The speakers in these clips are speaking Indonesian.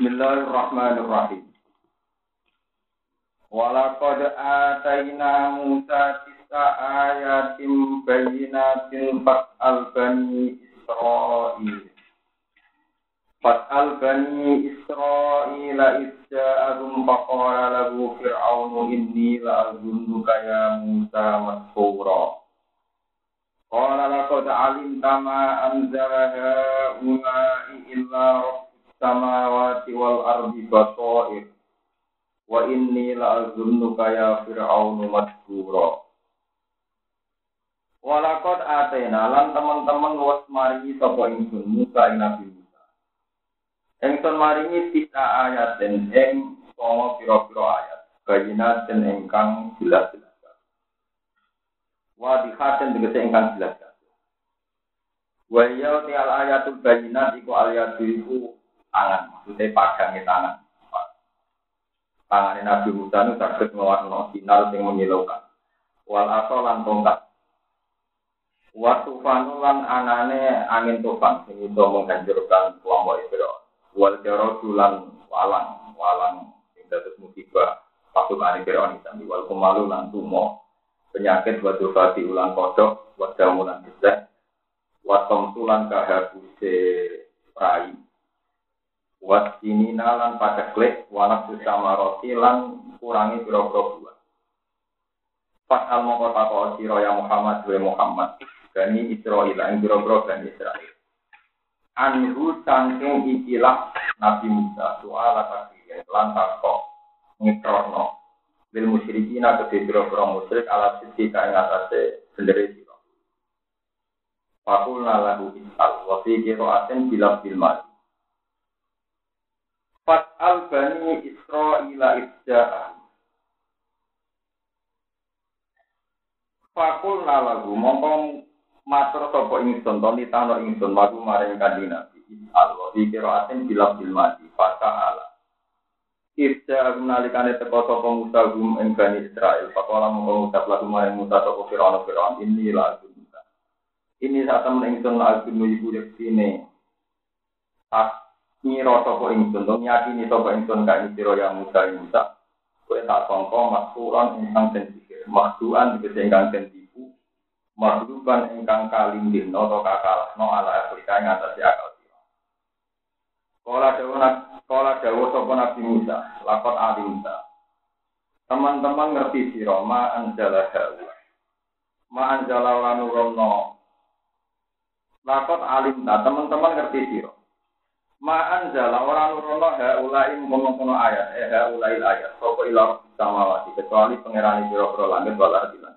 Bismillahirrahmanirrahim. Walaqad atayna Musa tis'a ayatin bayyinatin fas'al bani Israil. Fas'al bani Israil isja'ahum faqala lahu fir'aunu inni la'azunnuka ya Musa masfura. Qala laqad alimta ma anzala ha'ula'i illa rabb samawati wal ardi basair wa inni la azunnuka ya fir'aunu madhura Walakot atena lan teman-teman luas maringi sapa ingsun Musa ing Nabi Musa. Ingsun maringi sisa ayat dan ing songo pira-pira ayat. Bayinat dan engkang jelas-jelas. Wadihaten tegese engkang jelas. Wa ya al ayatul bayinat iku ayat iku tangan, maksudnya pagangnya tangan. Tangan Nabi Musa itu sakit mewarno sinar yang menyilaukan. Wal aso lan tongkat. Waktu fanulan anane angin tufan. Sing iso menghancurkan kelompok Israel. Wal jaro lan walang, walang sing dados musibah. Pasukan Firaun itu wal kumalu lan tumo. Penyakit wadu fati ulang kodok. Wadamu lan gesek watom tulan kahabuse rai Wat ini nalan pada klik wanak sama roti lan kurangi biro-biro buah. Pas al mongko tako siro ya Muhammad wa Muhammad. Gani Israel yang biro-biro dan Israel. Anhu sangking ikilah Nabi Musa soal takdir lan tako ngikrorno. Bil musyrikin atau di biro-biro musyrik ala sisi kain atasnya sendiri siro. Fakulna lahu isal wa fi asen bilab bilmati. Fas'al bani Israila ibda'ah. Fakul nalagu mongkong matur sapa ingsun to ditano ingsun lagu maring kanjeng Nabi. Allah di kiraatin bilang bilmati ala. Ibda nalikane teko sapa Musa gum ing Bani Israil. Pakola mongko ngucap lagu maring Musa sapa Firaun Firaun ini lagu Musa. Ini saat temen ingsun lagu ibu yektine. Tak Nyiro sopo ingsun, to nyakini sopo ingsun kak sira yang Musa Musa. Kowe tak sangka maksuran ingkang den pikir, maksuan tegese ingkang den tipu, ingkang kaling dino to no ala Afrika ing atas akal sira. Kala dawa kala dawa sapa Nabi Musa, lakot alimta. Teman-teman ngerti sira ma anjala haula. Ma anjala lanurono. Lakot alimta, teman-teman ngerti sira. Ma'an jala orang nurono ha ulai kono ayat, eh ha ulai ayat. Soko ilah samawati kecuali pengerani biro-biro langit wal ardilan.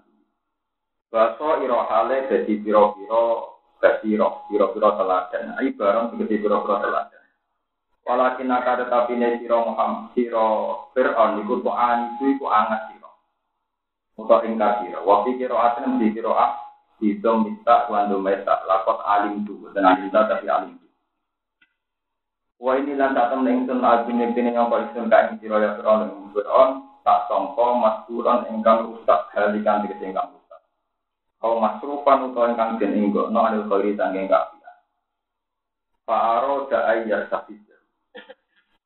Baso iro hale jadi biro-biro kasiro, biro-biro teladan. Ai barang seperti biro-biro teladan. Walakin naka tetapi ne siro Muhammad siro Fir'aun iku to anisu iku angat siro. Untuk ingkar siro. Waktu kiro aten di kiro ah. Hidom minta lan dometa lakot alim tu. Dan alim tapi alim Wa ini lan tak temen ingsun albin pini yang paling sun kain siro ya Fir'aun dan Fir'aun tak songko maskuran ingkang rusak halikan tegese ingkang rusak. Kau masrupan utawa ingkang den inggo no anil khairi sanging kafian. Fa'aro da ayyar safidja.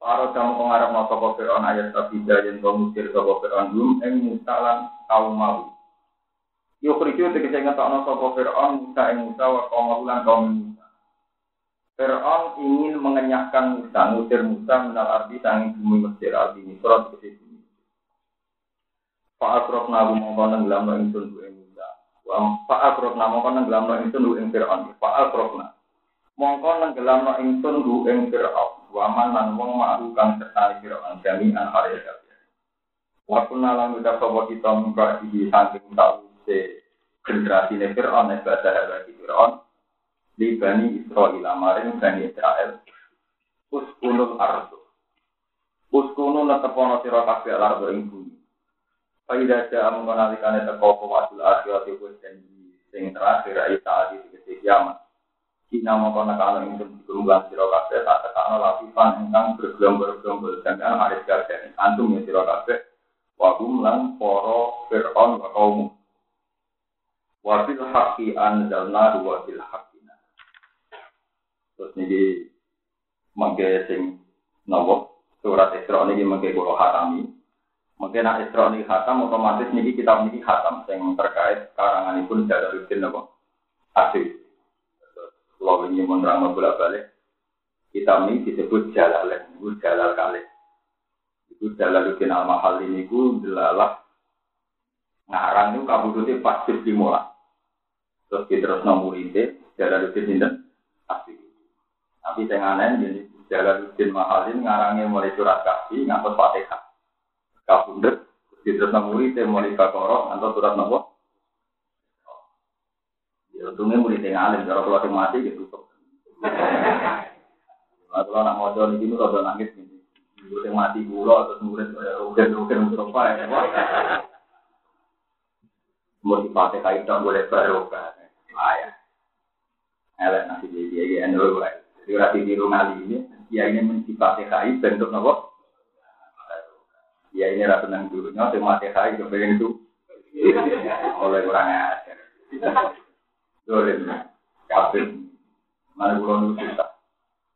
Fa'aro da mau ngarep no sopo Fir'aun ayat safidja yang kau musir sopo Fir'aun belum ing musalan kaum mau. Yuk ricu tegese ngetokno sopo Fir'aun musa ing musa wa kaum lan kaum Fir'aun ingin mengenyahkan Musa, ngusir Musa menal arti sanging bumi Mesir arti ini, surat ke bumi. Pak Akrok nabu mongko nenggelam no ingsun bu Musa. Pak Akrok nabu mongko nenggelam no ingsun bu ing Fir'aun. Pak Akrok na. Mongko nenggelam no ingsun bu ing Fir'aun. Waman lan wong ma'rukan serta Fir'aun jami'an hari kabeh. Waktu nalang udah sobo kita muka di saking tak generasi Fir'aun, ibadah bagi Fir'aun di Bani Israel, maring Bani Israel, uskunul ardu. Uskunu netepono sira kabeh ardu ing bumi. Faida ja mengenalikan teko pewasul akhirat iku janji sing terakhir saat itu ketika kiamat. Kina mongko nekano ingsun gerumban sira kabeh tak tekano latifan ingkang bergelombol-gelombol dan haris kabeh antum ya sira kabeh wagum lan para fir'aun wa kaum. Wa bil haqqi anzalna wa bil Terus ini mangke sing nopo surat Isra ini mungkin kalau hatami. Mungkin nak Isra ini hatam otomatis niki kita niki hatam yang terkait karangan pun rutin apa asli. Kalau ini menerang bolak balik kita ini disebut jalalain, itu jalal kali. Itu jalaluddin al mahal ini ku delalah ngarang itu kabudutnya pasif dimulai. Terus kita terus nomorite jalaluddin ini asli. Tapi saya aneh jadi Jalaluddin Mahalin ngarangnya mulai surat kaki ngantos fatihah. Kabundut, terus namuri teh mulai kakoro ngantos surat nopo. Ya untungnya mulai tengah alim, kalau kalau mati gitu. Nah, kalau nak mau jual ini rada nangis ini. Gue mati gula atau murid rugen rugen apa ya. Mau dipakai kain tak boleh baru kan. Ah ya. Elek nanti dia dia dia nol Jadi di rumah ini ya ini mencipati kai bentuk nopo ya ini rasa nang dulunya saya mati kai kepengen itu. Oleh orang ajar. Kapten mana bulan itu susah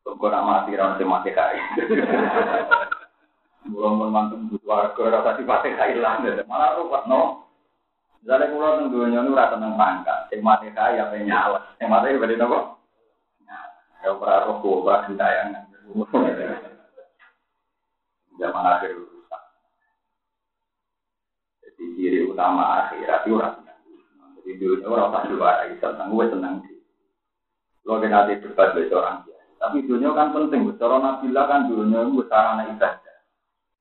Tunggu nak mati saya mati kai Belum mantu butuh warga rasa di mati kai lah. Malah rupat no. Misalnya kalau tunggunya itu rasa nang pangkat, saya mati kai apa nyala, saya mati beri nopo. Ya, para roh, para gentayangan. Zaman akhir rusak. Jadi ciri utama akhirat itu orang Jadi dulu orang tak juara itu tentang gue senang sih. Lo kena debat besok orang dia. Tapi dunia kan penting. Bicara Nabila kan dunia itu sarana ibadah.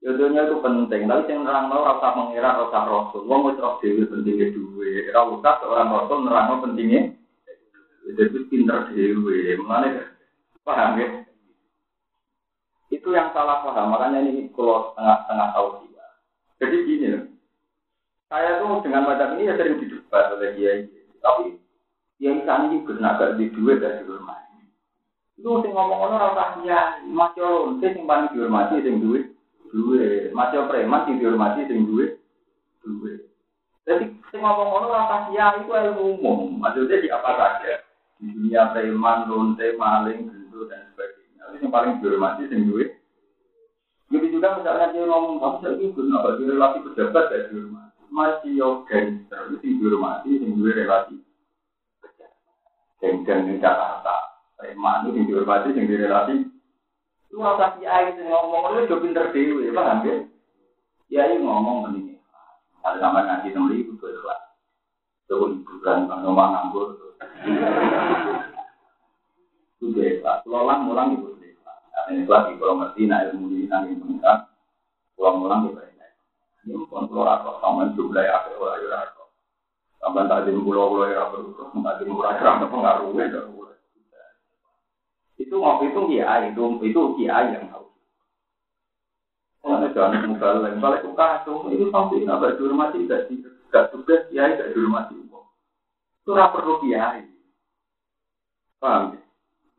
Ya dunia itu penting. Tapi yang nerang lo rasa mengira rasa rasul. Lo mau terus dewi pentingnya duit. Rasa seorang rasul nerang pentingnya. Jadi pinter dewi. Mana paham ya? Itu yang salah paham, makanya ini kalau tengah-tengah tahu dia. Jadi gini loh, saya tuh dengan macam ini ya sering didebat oleh dia, tapi yang sana ini benar gak di duit dari rumah. Itu sing ngomong orang rasa dia, maco lonte sing paling dihormati sing duit, duit. Maco preman sing dihormati sing duit, duit. Jadi sing ngomong orang rasa dia itu ilmu umum, maksudnya di apa saja. Di dunia preman, lonte, maling, dan sebagainya. Tapi yang paling dihormati sing duit. Begitu juga misalnya dia ngomong kamu saya ini guna bagi relasi pejabat ya dihormati. Masih yo gangster itu sing dihormati sing duit relasi Gangster di Jakarta. Preman itu sing dihormati sing relasi. Lu rasa si Ai sing ngomong lu jo pinter dhewe, paham ya? Ya ngomong ini. Ada sama ngaji temen ibu tuh ikhlas. Tuh ibu kan ngomong nganggur. Itu dia ikhlas. Lolang mulang ibu ini kelas di pulau Medina ilmu ini nanti meningkat pulau mulang kita ini. Ini pulau rakyat sama jumlah ya ke pulau rakyat. Sampai tak di pulau pulau ya berurus, tak di pulau rakyat pengaruhnya dan itu mau itu kiai itu itu kiai yang tahu. Karena jangan muka lain, balik ke kasum itu sampai nggak dihormati, tidak tidak tugas kiai tidak dihormati. Itu nggak perlu kiai. Paham?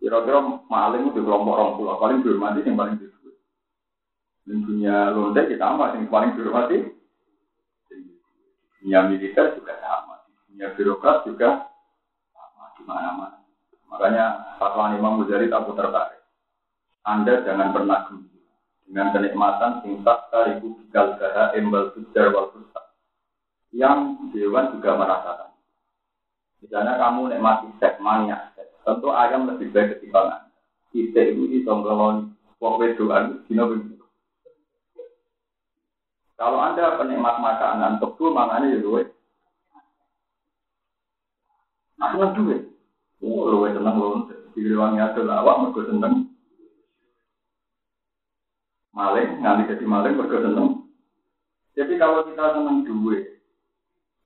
Kira-kira maling di kelompok orang pulau paling dihormati yang paling disebut. Dan dunia lonte kita sama yang paling dihormati. Dunia militer juga sama. Dunia birokrat juga sama di mana-mana. Makanya fatwa Imam Muzari aku tertarik. Anda jangan pernah gembira dengan kenikmatan singkat tariku bigal gara embal sujar yang dewan juga merasakan. Misalnya kamu nikmati seks mania, Tentu ayam lebih baik ketimbang. Kita itu di tongkolon wong wedoan begitu. Kalau Anda penikmat makanan, betul makanya ya. Nah, senang duit. Oh, luwe seneng loh. Direwangi ada lawak, mereka seneng. Maling, nganti jadi maling, mereka seneng. Jadi kalau kita seneng duit,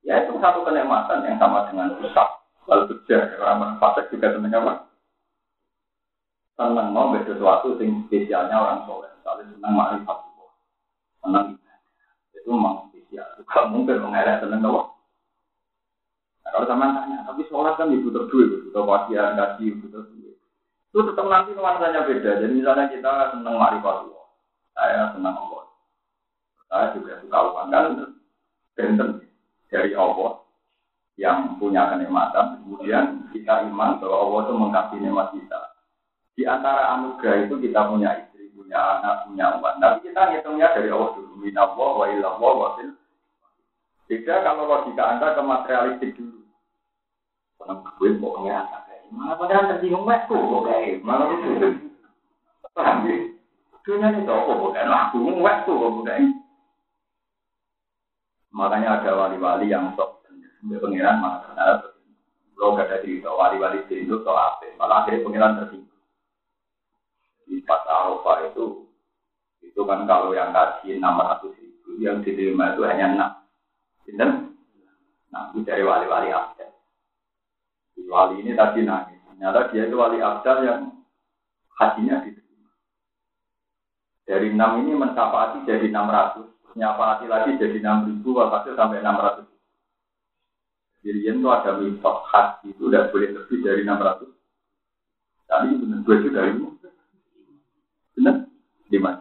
ya itu satu kenikmatan yang sama dengan rusak. Lalu kerja, orang fasik juga seneng apa? Seneng mau sesuatu yang spesialnya orang soleh. Misalnya seneng makrifat seneng itu memang spesial. Kalau mungkin mengelak seneng apa? Nah, kalau sama tanya, tapi sholat kan dibutuh duit, butuh pakaian, gaji, butuh duit. Itu tetap nanti nuansanya beda. Jadi misalnya kita seneng makrifat saya senang Allah. Saya juga suka uang kan, benten dari Allah yang punya kenikmatan, kemudian kita iman bahwa Allah itu mengkasih nikmat kita. Di antara anugerah itu kita punya istri, punya anak, punya umat. Tapi kita ngitungnya dari Allah dulu. Minallah wa illallah wa fil. Beda kalau logika Anda ke materialistik dulu. Senang gue mau pengiran Malah pengiran tersinggung mesku kok kayak malah itu. Ya? Dunia kok kok kayak aku kok kayak. Makanya ada wali-wali yang sok dia pengiran malah karena lo gak ada cerita wali-wali itu atau apa. Malah akhirnya pengiran tersinggung. Di pas Arofa itu, itu kan kalau yang kasih 600 ribu, yang diterima itu hanya 6. Bintang? Nah, itu dari wali-wali abdal. Wali ini tadi nangis. Ternyata dia itu wali abdal yang hajinya diterima. Dari 6 ini mencapai jadi 600, nyapaati lagi jadi 6000 ribu, hasil sampai 600 Irian gitu, itu ada mitos khas itu tidak boleh lebih dari 600. Tapi benar gue itu dari benar lima.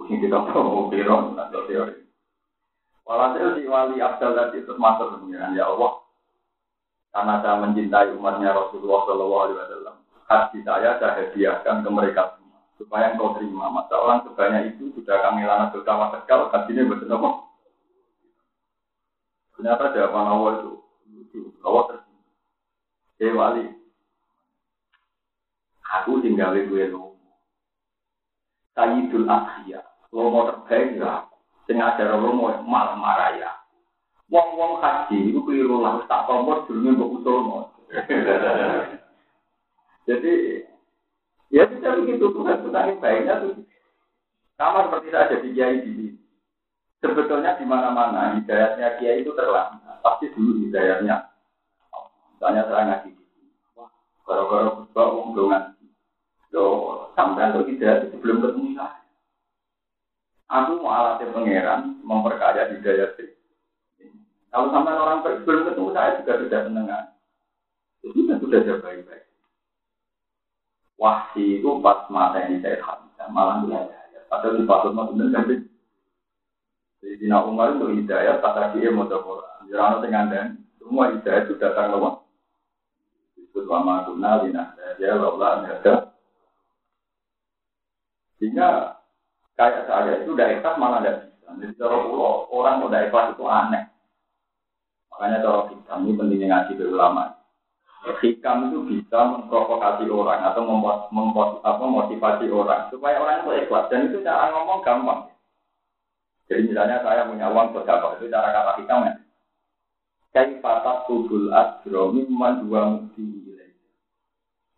Mungkin kita perlu belajar atau teori. Walhasil si wali Abdul itu masuk pengiran ya Allah. Karena saya mencintai umatnya Rasulullah Shallallahu Alaihi Wasallam. Hati saya saya hadiahkan ke mereka semua supaya engkau terima. Masa orang sebanyak itu sudah kami lana bertawa kekal ini betul apa? Ternyata jawaban Allah itu lucu. Allah tersinggung. Hei wali, aku tinggal gue lu Sayyidul Akhya. Lomo terbaik ya. Sing ajar lomo malam maraya. Wong-wong haji itu keliru lah. Tak kompor dulu untuk usul Jadi ya bisa begitu Tuhan Tuhan yang baiknya tuh sama seperti saya jadi kiai di. Sebetulnya di mana-mana hidayatnya kiai itu terlambat. Pasti dulu hidayatnya. Misalnya saya ngaji di sini. Wah, gara-gara bawa dengan Yo, sampai untuk hidayat itu belum ketemu saya. Aku mau alatnya pangeran, memperkaya hidayat sih. Kalau sampai orang belum ketemu saya juga sudah seneng kan. Itu kan sudah jauh baik-baik. Wahsi itu pas mata ini saya hamzah, malah hidayat. Padahal di pasal mau benar kan. Jadi Dina Umar itu hidayat, kata dia mau coba. Jirano dengan dan semua hidayat itu datang lewat. Disebut wama guna lina saja, laulah ada sehingga kayak saya itu udah ikhlas malah tidak. Jadi kalau pulau orang udah ikhlas itu aneh. Makanya kalau kita ini pentingnya ngaji ke ulama. Hikam itu bisa memprovokasi orang atau membuat, membuat apa, motivasi orang supaya orang itu ikhlas dan itu cara ngomong gampang. Jadi misalnya saya punya uang berapa itu cara kata hikam ya. Kaifatat tubul asro mimman dua mukti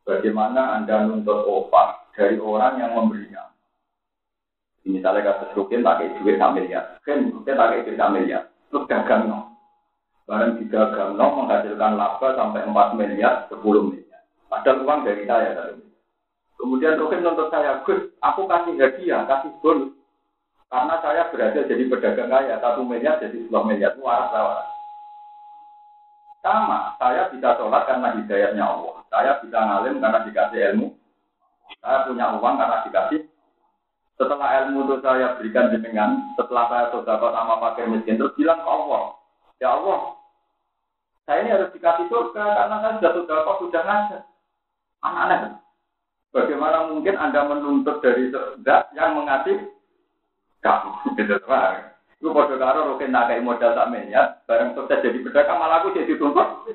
Bagaimana Anda nuntut opak dari orang yang memberinya? Misalnya kasus rukin tak kayak duit tak miliar, kan rukin kayak duit tak miliar, terus dagang no. Barang didagang no menghasilkan laba sampai 4 miliar, 10 miliar. Padahal uang dari saya tadi. Kemudian rukin nuntut saya, Gus, aku kasih hadiah, kasih bonus. Karena saya berada jadi pedagang kaya, satu miliar jadi 10 miliar, waras waras. Sama, saya bisa sholat karena hidayahnya Allah. Saya bisa ngalim karena dikasih ilmu. Saya punya uang karena dikasih setelah ilmu itu saya berikan jenengan, setelah saya saudara sama pakai miskin, terus bilang ke Allah, ya Allah, saya ini harus dikasih surga karena saya sudah saudara sudah ngajar. Aneh-aneh. Bagaimana mungkin Anda menuntut dari zat yang mengasih kamu? Gitu, Itu pada karo rokin modal tak miliar, bareng sukses jadi pedagang malah aku jadi tuntut.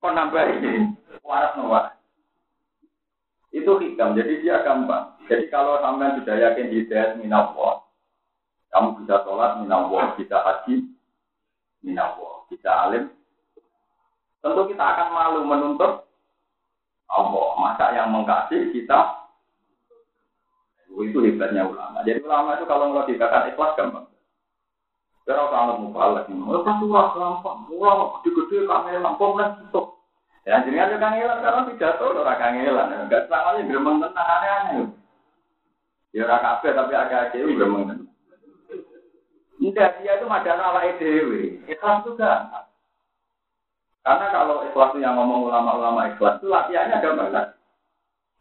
Kok nambah ini? Waras no Itu hikam, jadi dia gampang. Jadi kalau sampai sudah yakin hidayat minallah, kamu bisa sholat minallah, bisa haji minallah, bisa alim. Tentu kita akan malu menuntut Allah. Masa yang mengkasih kita itu hebatnya ulama. Jadi ulama itu kalau ngelogikakan ikhlas gampang. Kira kalau mau lagi, oh pasti gampang. Ulama gede-gede lampung dan tutup. Ya jenengan yo kangelan karena pidato ora kangelan. Enggak selamanya gremeng tenan aneh-aneh. Ya ora kabeh tapi agak-agak gremeng tenan. Enggak, dia itu madana ala dhewe. Ikhlas juga. Karena kalau ikhlas yang ngomong ulama-ulama ikhlas itu latihannya gampang kan.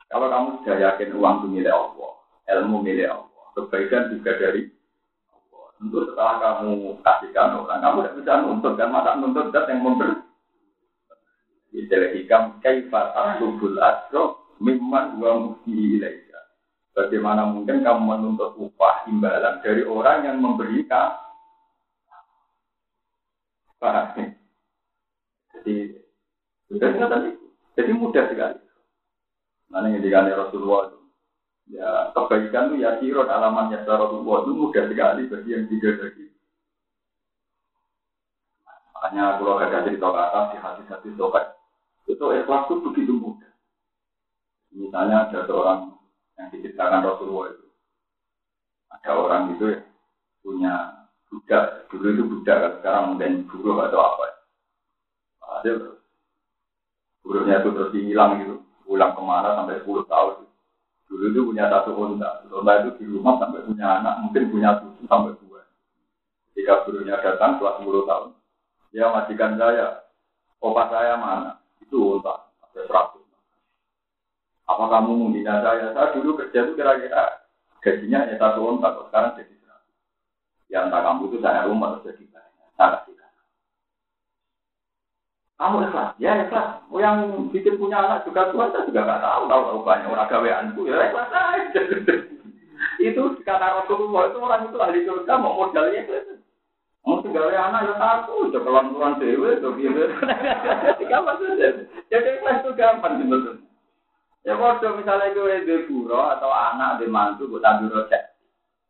Kalau kamu sudah yakin uang itu milik Allah, ilmu milik Allah, kebaikan juga dari Allah. Tentu setelah kamu kasihkan orang, kamu tidak bisa nuntut kan, masa nuntut dat yang memberi. Istilah hikam kaifa asubul asro mimman wa muhi ilaika. Bagaimana mungkin kamu menuntut upah imbalan dari orang yang memberikan? Jadi, sudah tadi. Jadi mudah sekali. Yang dikali Rasulullah. Ya, kebaikan itu ya sirot alamatnya Rasulullah itu mudah sekali bagi yang tidak lagi. Makanya kalau ada cerita ke atas di hati-hati sobat, itu ikhlas itu begitu mudah. Misalnya ada seorang yang diceritakan Rasulullah itu. Ada orang itu ya, punya budak, dulu itu budak, sekarang mungkin buruh atau apa. Ada buruhnya itu terus hilang gitu, pulang ke mana sampai 10 tahun. Dulu itu punya satu unta, unta itu di rumah sampai punya anak, mungkin punya tujuh sampai dua. Ketika buruhnya datang setelah 10 tahun, ya majikan saya, opa saya mana? Itu unta, ada seratus. Apa kamu menghina saya? Saya dulu kerja itu kira-kira gajinya hanya satu onta, sekarang jadi seratus. Yang tak kamu itu saya rumah terus jadi banyak. Kamu ikhlas, ya ikhlas. Oh, yang bikin punya anak juga tua, saya juga nggak tahu, tahu tahu banyak orang gaweanku, ya ikhlas aja. itu kata Rasulullah itu orang itu ahli surga mau modalnya itu. Mau gawe anak ya takut, coba keluar dewe, coba biar. Jadi ikhlas itu gampang gitu. Ya bodoh misalnya gue di guru atau anak di mantu gue tampil rojek.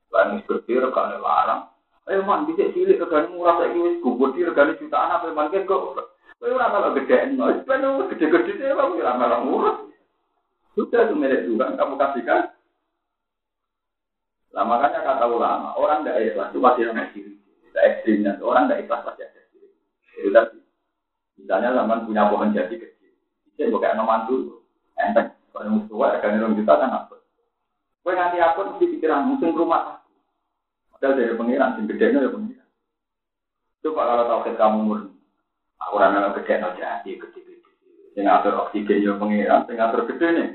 Barang seperti regane larang. Eh man bisa cilik regane murah saya gue kubur di regane jutaan apa man kok. Gue ora malah gede no. Sebenarnya gede-gede sih bang ora malah murah. Sudah itu milik Tuhan kamu kasihkan. Lah makanya kata ulama orang tidak ikhlas itu pasti ramai diri. Tidak ekstrimnya orang tidak ikhlas pasti ada tadi. Misalnya zaman punya pohon jati kecil. Itu bukan nomor dulu. Enteng. Kalau tua, harganya orang juta kan apa? Kue nanti aku mesti pikiran musim rumah. Padahal dari pengiran, sing gede ya pengiran. Coba kalau tahu kamu murni. Aku rana gede aja, iya gede-gede. Yang ngatur oksigen ya pengiran, yang ngatur gede nih.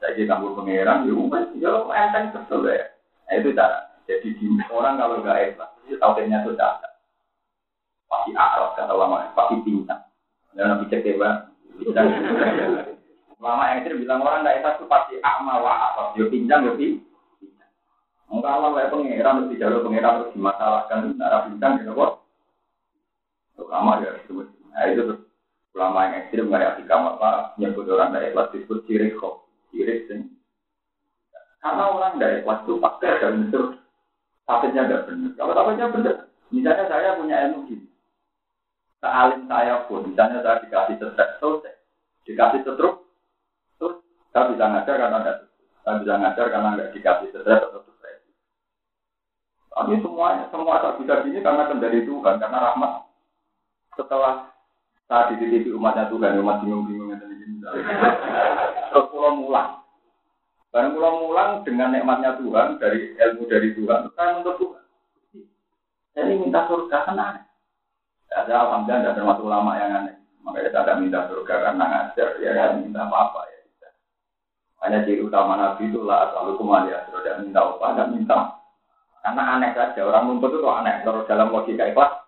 Saya kamu pengiran, ya umpet, ya enteng betul ya. Nah itu cara. Jadi orang kalau nggak ikhlas, itu tauhidnya itu cacat. Pasti akrab kata lama, pasti pincang. Ya nabi cek ya. Lama yang itu bilang orang tidak ikhlas itu pasti akma wa apa, yo pinjam yo pinjam. Enggak kayak pangeran mesti jalur pangeran terus dimasalahkan cara pinjam gitu kok. Lama ya disebut. Nah itu tuh ulama yang ekstrim nggak ada kamar apa nyebut orang tidak ikhlas disebut ciri kok, ciri sing. Karena orang tidak ikhlas itu pakai dan itu takutnya tidak benar. Kalau takutnya benar, misalnya saya punya ilmu gini. Sealim saya pun, misalnya saya dikasih stres selesai, dikasih setruk, saya bisa ngajar karena enggak, saya bisa ngajar karena enggak dikasih stres atau stres. Tapi semuanya, semua tak bisa gini karena kendali Tuhan, karena rahmat. Setelah saya dititipi umatnya Tuhan, umat bingung-bingung yang tadi Terus pulau mulang. Barang pulau mulang dengan nikmatnya Tuhan, dari ilmu dari Tuhan, saya menuntut Tuhan. Ini minta surga, kan aneh. Ya, alhamdulillah tidak termasuk ulama yang aneh. Makanya saya tidak minta surga karena ngajar, ya minta apa-apa ya. Hanya ciri utama Nabi itu lah selalu ke mana ya, tidak minta upah, dan minta. Karena aneh saja, orang nuntut itu aneh, kalau dalam logika ikhlas.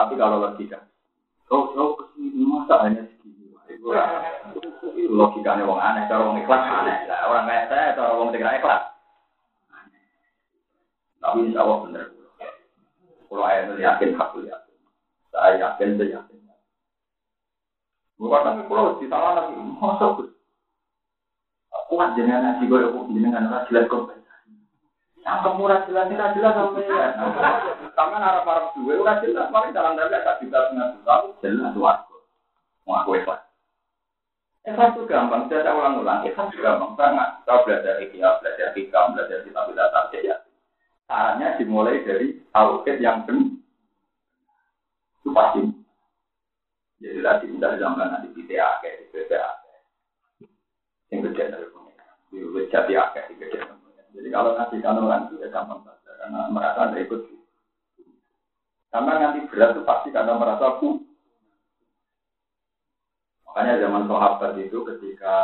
Tapi kalau logika, oh, oh, ke sini masa hanya segini. Itu logikanya orang aneh, cara orang ikhlas aneh. Orang kayak saya, cara orang tidak ikhlas. Tapi insya Allah benar. Kalau ayat itu yakin, aku yakin. Saya yakin, saya yakin. Bukan kalau di salah lagi, masa kuat jenengan ngaji gue kok jenengan ora jelas. Yang murah jelas ora jelas sampai ya. Sama arah para duwe ora jelas paling dalam dari tak bisa setengah juta jelas warga. Mau aku ikhlas. Ikhlas itu gampang, saya ulang-ulang. Ikhlas itu gampang banget. Kau belajar ikhya, belajar hikam, belajar kitab kitab ya. Caranya dimulai dari tauhid yang benar. Itu pasti. Jadi tadi udah zaman nanti PTA, kayak di PTA. Yang gede dari Wis jadi akeh iki Jadi kalau kasih orang itu ya gampang saja karena merasa ada ikut. Karena nanti berat itu pasti karena merasa pun. Makanya zaman sahabat itu ketika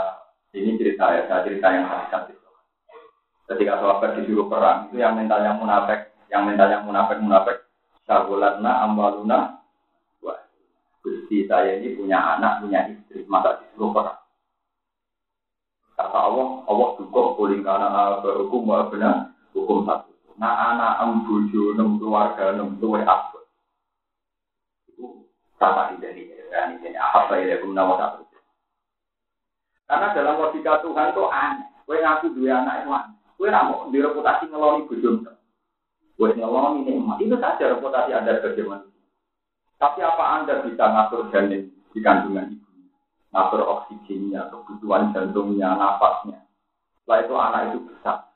ini cerita ya, saya cerita yang hakikat itu. Ketika sahabat disuruh perang itu yang mentalnya munafik, yang mentalnya munafik munafik, sahulatna ambaluna, wah, gusti saya ini punya anak, punya istri, masa disuruh perang. Kata Allah, Allah juga kuling karena hukum benar hukum satu. Nah anak em bojo nem keluarga nem tuwe apa? Itu sama dari dan ini apa ya guna wasa Karena dalam logika Tuhan itu aneh. Kue ngaku dua anak itu aneh. Kue mau direputasi ngeloni bojo Kue ngeloni nikmat. Itu saja reputasi Anda manusia. Tapi apa Anda bisa ngatur janin di kandungan ibu? Ngatur oksigennya, kebutuhan jantungnya, nafasnya. Setelah itu anak itu besar.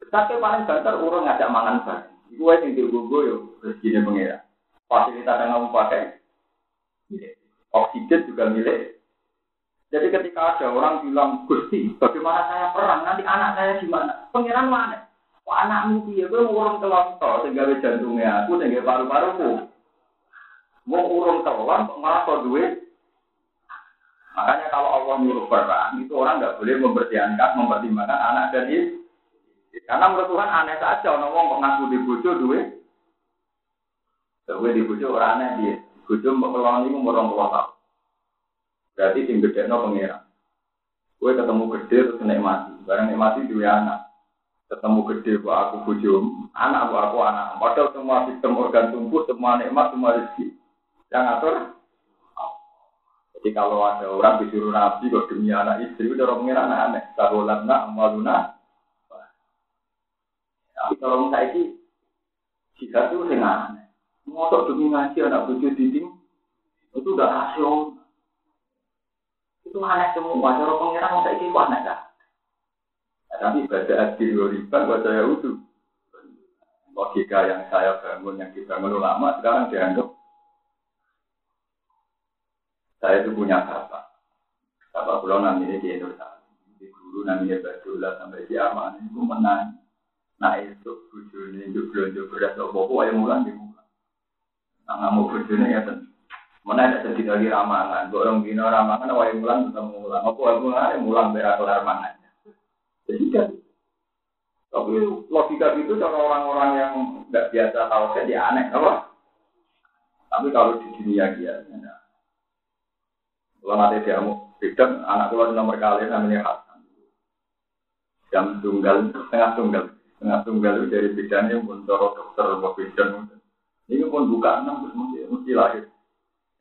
Besar paling banter urung ngajak mangan bareng. Iku wae sing digogo yo rezekine pengira. Fasilitas yang kamu pakai Oksigen juga milik. Jadi ketika ada orang bilang, Gusti, bagaimana saya perang? Nanti anak saya gimana? Pengiran mana? Wah, anakmu dia, gue urung kelontor, sehingga jantungnya aku, sehingga paru-paruku. Mau urung kelam, malah kok duit. Makanya kalau Allah nyuruh perang, itu orang nggak boleh mempertimbangkan, mempertimbangkan anak dan istri. Karena menurut Tuhan aneh saja, orang ngomong kok ngaku di bojo duit. Duit di bojo orang aneh dia. Bojo mbak kelon ini umur orang tua tahun. Berarti sing gede no pengiran. Gue ketemu gede terus naik mati. Barang naik mati dua anak. Ketemu gede buat aku bojo, anak buat aku anak. Padahal semua sistem organ tubuh, semua nikmat, semua rezeki. Yang ngatur jadi kalau ada orang disuruh nabi kok demi anak istri udah orang mengira anak aneh. Sahulatna amaluna. Tapi kalau misalnya ini jika itu sing aneh. Motor demi ngaji anak bujuk dinding itu udah rasional. Itu aneh semua. Cara pengiran masa ini aneh kan? tapi baca adil riba, baca ya utuh. Logika yang saya bangun, yang dibangun ulama, sekarang dianggap saya itu punya bapak. Bapak pulau namanya di Indonesia. Di guru namanya Badullah sampai di Aman itu menang. Nah itu bujurnya itu belanja beras atau bobo yang mulan di mulan. Nah nggak mau bujurnya ya tentu. Mana ada sedih lagi ramangan, borong bina ramangan, awal yang mulan tetap mulan. Apa yang mulan yang mulan berak mangannya. Jadi kan. Tapi logika itu cara orang-orang yang nggak biasa tahu saya dia aneh, apa? Tapi kalau di dunia dia, ya, kalau nanti dia mau bidang, anak keluar nomor kali namanya Hasan. Jam tunggal, setengah tunggal. Setengah tunggal itu dari bidangnya pun dokter, mau bidang. Ini pun buka enam, mesti, mesti lahir.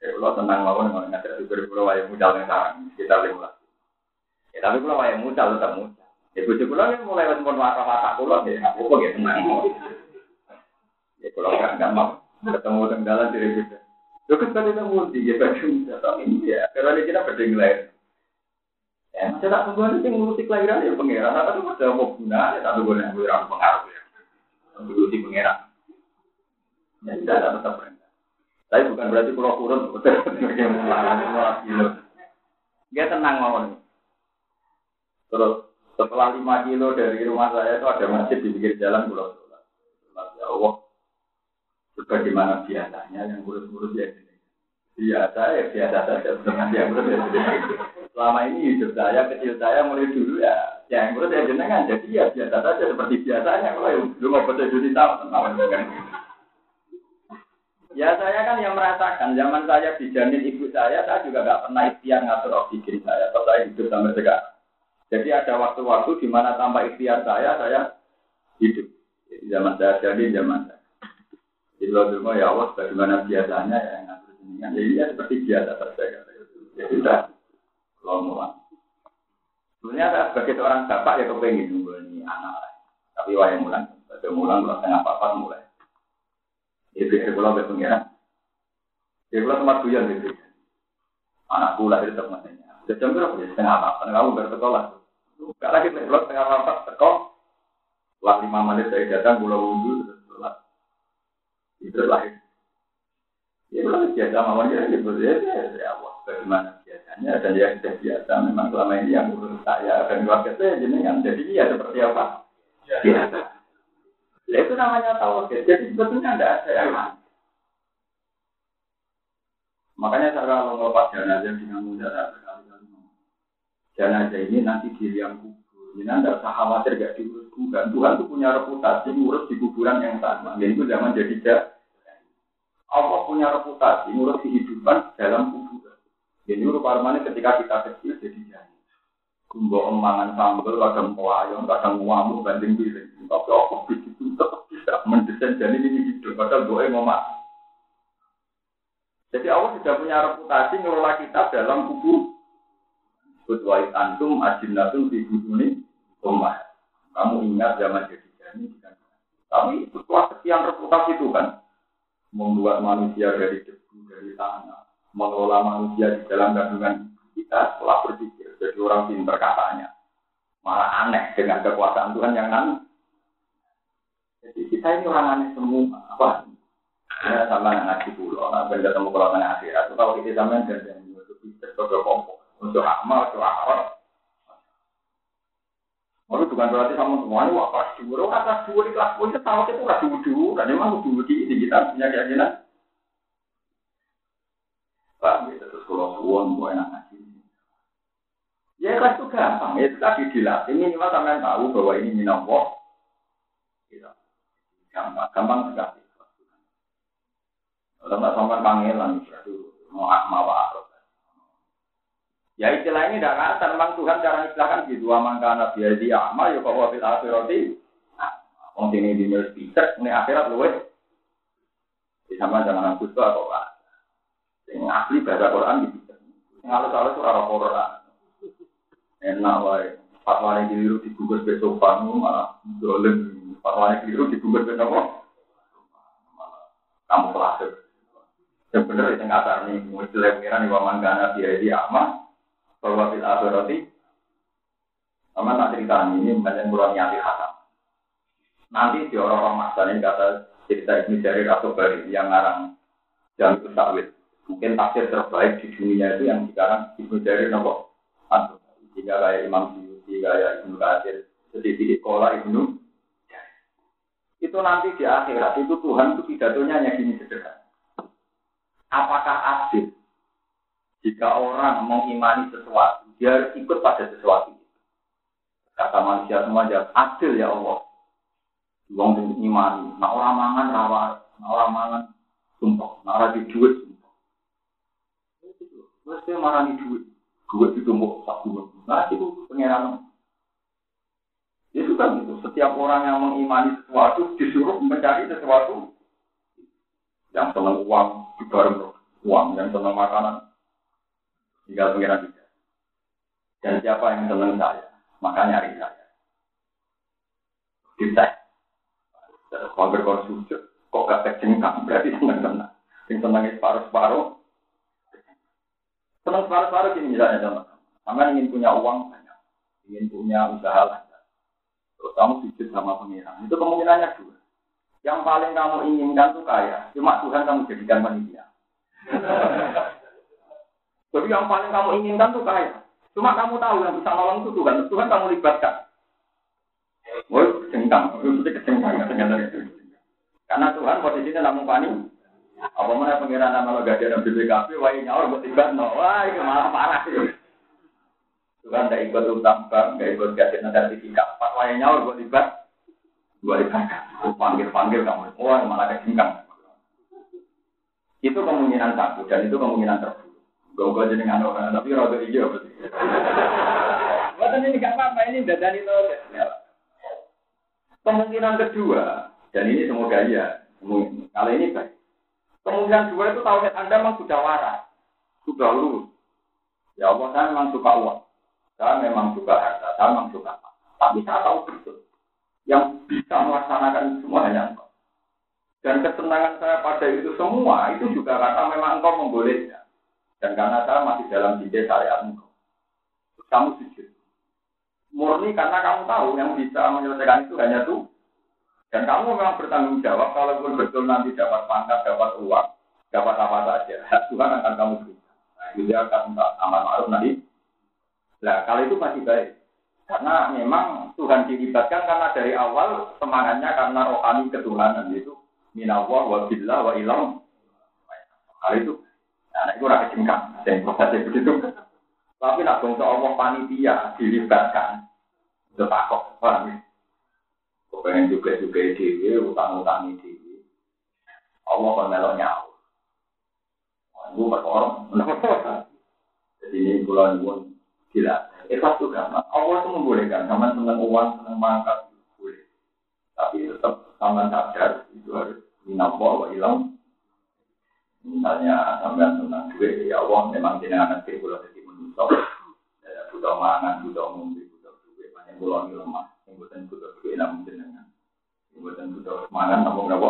Ya, kalau tenang mau kalau nggak super pulau ayam muda yang sekarang, kita lima Ya, tapi pulau ayam muda tetap muda. Ya, gue pulau ini mulai pun marah mata pulau, ya, aku kok ya tenang. Ya, pulau kan nggak mau ketemu tenggalan dari bidang. Lo kan tadi kamu di ya baju datang ini ya, karena kita berdeng lain. Ya, masih tak tunggu nanti ngurusi kelahiran ya pangeran. Nah, tapi masih mau guna ya tak tunggu nanti pengiran pengaruh ya. Ngurusi pangeran. Ya tidak ada tetap. Tapi bukan berarti pulau kurun betul. Dia tenang nih. Terus setelah lima kilo dari rumah saya itu ada masjid di pinggir jalan pulau Sholat. Ya Allah, sebagaimana biasanya yang ngurus-ngurus ya? Biasa ya biasa saja. Dengan yang ngurus ya. Selama ini hidup saya kecil saya mulai dulu ya. Yang ngurus ya jenengan. Jadi ya biasa saja seperti biasanya. Kalau yang belum mau baca judi Ya saya kan yang merasakan. Zaman saya dijamin ibu saya, saya juga nggak pernah ikhtiar ngatur oksigen saya, atau saya hidup sampai sekarang. Jadi ada waktu-waktu di mana tanpa ikhtiar saya, saya hidup. Zaman saya jadi zaman saya. Jadi kalau ya Allah bagaimana biasanya ya ngatur jenengan. Jadi ya seperti biasa saja. Ya sudah, kalau mulai. Sebenarnya saya sebagai seorang bapak ya kepengen nunggu ini anak. Tapi wayang mulan, pada mulan kalau tengah apa mulai. Ya biar kalau berpengiran. Ya kalau tempat tujuan gitu. Anakku lahir tetap masanya. Sudah jam berapa ya? Setengah apa? Kamu bersekolah. Gak lagi kalau setengah apa sekolah. Setelah lima menit saya datang, pulau wudhu, itu lahir. Ya kalau biasa mawanya ya berbeda ya Allah. Bagaimana biasanya dan yang sudah biasa memang selama ini yang urus saya dan keluarga saya jenengan. Jadi ya seperti apa? Biasa. Ya itu namanya tawakal. Jadi sebetulnya tidak ada yang Makanya saya kalau melepas jenazah dengan mudah berkali-kali jenazah ini nanti di liang kubur. Ini anda usah khawatir gak diurus Tuhan. Tuhan itu punya reputasi ngurus di kuburan yang sama. Dan itu zaman jadi jahat. Allah punya reputasi ngurus kehidupan dalam kuburan. Jadi rupa ketika kita kecil jadi janin. Kumbo emangan sambel, kadang wayang, kadang ngamuk, banding piring. Tapi apa begitu bisa mendesain jadi ini hidup. Padahal gue ngomong. Jadi Allah sudah punya reputasi ngelola kita dalam kubu. Kutwait antum ajinatun di ini rumah. Kamu ingat zaman jadi jadi Tapi setelah sekian reputasi itu kan membuat manusia dari debu, dari tanah, mengelola manusia di dalam kandungan kita setelah berpikir jadi orang pinter katanya malah aneh dengan kekuasaan Tuhan yang aneh. Jadi kita ini orang aneh semua. Apa? Ya sama ngaji pulau, nah, benda ketemu kalau akhirat. Kalau kita zaman dan dan untuk bisa kompok, untuk amal, untuk akhirat. Lalu bukan berarti sama semua ini kelas dua, orang kelas dua di kelas dua itu tahu itu kelas dua dua, dan memang dua di ini kita punya keyakinan. Pak, ya terus kalau suwon mau enak ngaji. Ya kelas itu gampang, ya tadi dilatih minimal sampai tahu bahwa ini minallah. Gitu. Gampang, gampang sekali. Kalau nggak sampai pangeran, berarti mau akmawa Ya istilah ini tidak kata, memang Tuhan cara istilahkan gitu. Amang karena biadi amal, ya kok wafil akhirati. Wong sini di speaker, ini akhirat luwes. Di sama jangan aku atau apa. Yang asli baca Quran di speaker. Yang halus-halus itu arah Quran. Enak wae. Fatwanya keliru dibungkus besok panu malah dolen. Fatwanya keliru dibungkus besok apa? Kamu pelajar. Sebenarnya itu nggak tahu nih. Istilah pengiran di waman karena biadi amal bahwa fil akhirati sama tak cerita ini banyak kurang nyati hatam. Nanti di orang-orang masa ini kata cerita ini dari Rasul Bari yang ngarang Jalan Kusawit. Mungkin tafsir terbaik di dunia itu yang sekarang Ibnu Jarir nopo Rasul Jika kayak Imam Syuuti, kayak Ibnu Katsir, sedikit sekolah Ibnu itu nanti di akhirat itu Tuhan itu pidatonya hanya gini sederhana. Apakah adil jika orang mengimani sesuatu, dia harus ikut pada sesuatu. Kata manusia semua jawab, adil ya Allah. Wong imani, nah orang mangan rawa, nah orang mangan sumpah, orang di duit sumpah. Terus dia marah di duit, duit itu mau satu Nah itu pengiran. Itu kan gitu. Setiap orang yang mengimani sesuatu disuruh mencari sesuatu yang senang uang, dibareng uang, yang senang makanan, Tinggal pengiran kita. Dan siapa yang senang saya, maka nyari saya. Kita. Kalau berkonsumsi, kok gak cengkang, berarti senang senang. Yang senangnya separuh-separuh. Senang separuh-separuh gini misalnya teman. Sama ingin punya uang banyak, ingin punya usaha lancar. Terus kamu sujud sama pengiran. Itu kemungkinannya dua. Yang paling kamu inginkan tuh kaya, cuma Tuhan kamu jadikan manusia. Jadi yang paling kamu inginkan tuh kaya. Cuma kamu tahu yang bisa nolong itu Tuhan. Tuhan kamu libatkan. Woi, kecengkang. Itu kecengkang. Karena Tuhan posisinya namun panik. Apa mana pengiran nama lo gak ada BPKP, wah nyawa buat tiba no, wah itu malah parah sih. Tuhan tidak ikut utang bank, tidak ikut kasih sertifikat, pas wah nyawa buat tiba, buat tiba, panggil panggil kamu, wah malah kecengkang. Itu kemungkinan satu dan itu kemungkinan terburuk. Gue jadi ngano tapi rada iya berarti. Bukan ini gak apa-apa, ini dadani itu. Kemungkinan kedua, dan ini semoga iya, kalau ini baik. Kemungkinan kedua itu tauhid Anda memang sudah waras, sudah lulus. Ya Allah, saya memang suka uang, saya memang suka harta, saya memang suka apa. Tapi saya tahu betul, yang bisa melaksanakan semua hanya engkau. Dan kesenangan saya pada itu semua, itu juga karena memang engkau membolehnya. Dan karena saya masih dalam ide syariat. Kamu sujud. Murni karena kamu tahu yang bisa menyelesaikan itu hanya tuh. Dan kamu memang bertanggung jawab kalau betul nanti dapat pangkat, dapat uang, dapat apa saja. Tuhan akan kamu berikan. Nah, dia akan amal ma'ruf nanti. Nah, kalau itu masih baik. Karena memang Tuhan dilibatkan karena dari awal semangatnya karena rohani ketuhanan itu minallah wa billah wa ilam. Hal itu Nah, itu rakyat cengkang, yang prosesnya begitu. Tapi nak bangsa Allah panitia dilibatkan, itu takut, paham ya? Pengen juga juga dewi, utang-utang dewi. Allah kan melok nyawa. Itu orang, Jadi ini bulan pun gila. Ikhlas itu gampang. Allah itu membolehkan. Sama senang uang, senang mangkat, boleh. Tapi tetap sama sadar itu harus minapol wa ilam. Misalnya sampai senang duit, ya Allah memang jenengan nanti kalau jadi menusuk. Ya, butuh mangan, butuh ngombe, butuh duit. Banyak pulau ini lemah. Yang butuh duit namun jenengan. Yang butuh mangan namun berapa?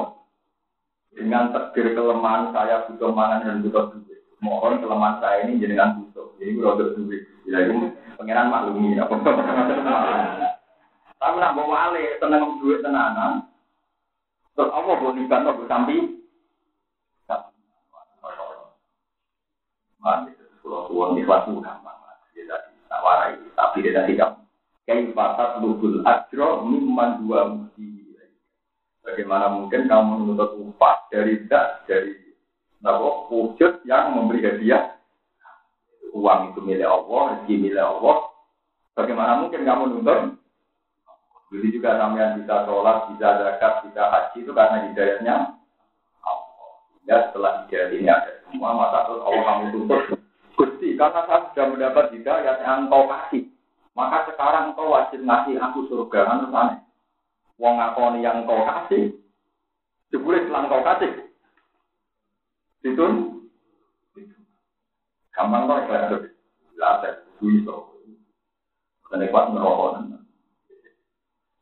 Dengan takdir kelemahan saya butuh mangan dan butuh duit. Mohon kelemahan saya ini jenengan butuh. Jadi gue butuh duit. Ya ini pengiran maklumi apa Tapi nak bawa ale tenang duit tenanan. Terus apa boleh apa sampai? Kalau uang ikhlas itu gampang. Dia tadi tapi dia kan. Kayak fatat lubul ajro mimman dua. Bagaimana mungkin kamu menuntut upah dari tidak dari nabo wujud yang memberi hadiah uang itu milik Allah, rezeki milik Allah. Bagaimana mungkin kamu nuntut? Jadi juga sampean bisa sholat, bisa zakat, bisa haji itu karena hidayahnya Allah. Ya setelah hidayah ini ada maka terus Allah kamu tuntut. Gusti, karena saya sudah mendapat hidayah yang engkau kasih. Maka sekarang engkau wajib ngasih aku surga. Kan terus aneh. Wong ngakoni yang engkau kasih. Jebule setelah engkau kasih. Itu Gampang kok ikhlas itu. Bisa. Dan ikhlas merokok.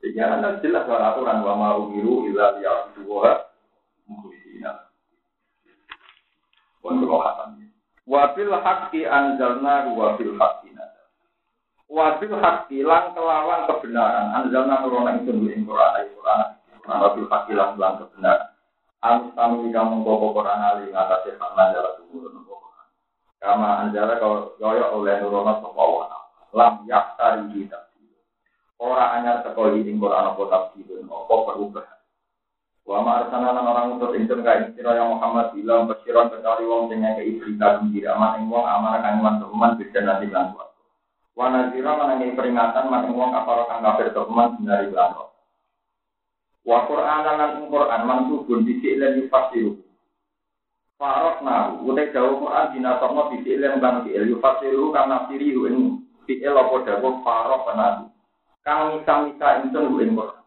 Jadi anda jelas bahwa aturan wa ma umiru illa liya'buduha Pun kerohatan. Wa bil haqqi anzalna wa bil haqqi nazal. Kelawan kebenaran anzalna nurona itu ing Quran Quran. Wa bil haqqi lan kebenaran. Amis kami kamu bawa Quran ali ngatasi hak nazal tumurun Kama anjara kau kaya oleh nurono sapa wa lam yaktari kita. Ora anyar teko ing Quran apa tafsir apa perubahan. Wa ma arsana lan orang utus ingsun ka istira yang Muhammad bilang besiran kecuali wong sing ngekei berita gembira aman ing wong amarah kang iman teman bisa nanti lan Wa nazira lan peringatan man ing wong kapal kang kafir teman binari lan Wa Qur'an lan Qur'an mansubun bisi lan yufasiru Farok nahu, utai jauh Quran dinasokno bisi ilim kang fi'il, yufasiru kang nafsiri ing fi'il apa jauh farok nahu. Kang misa-misa insun hu ing Quran.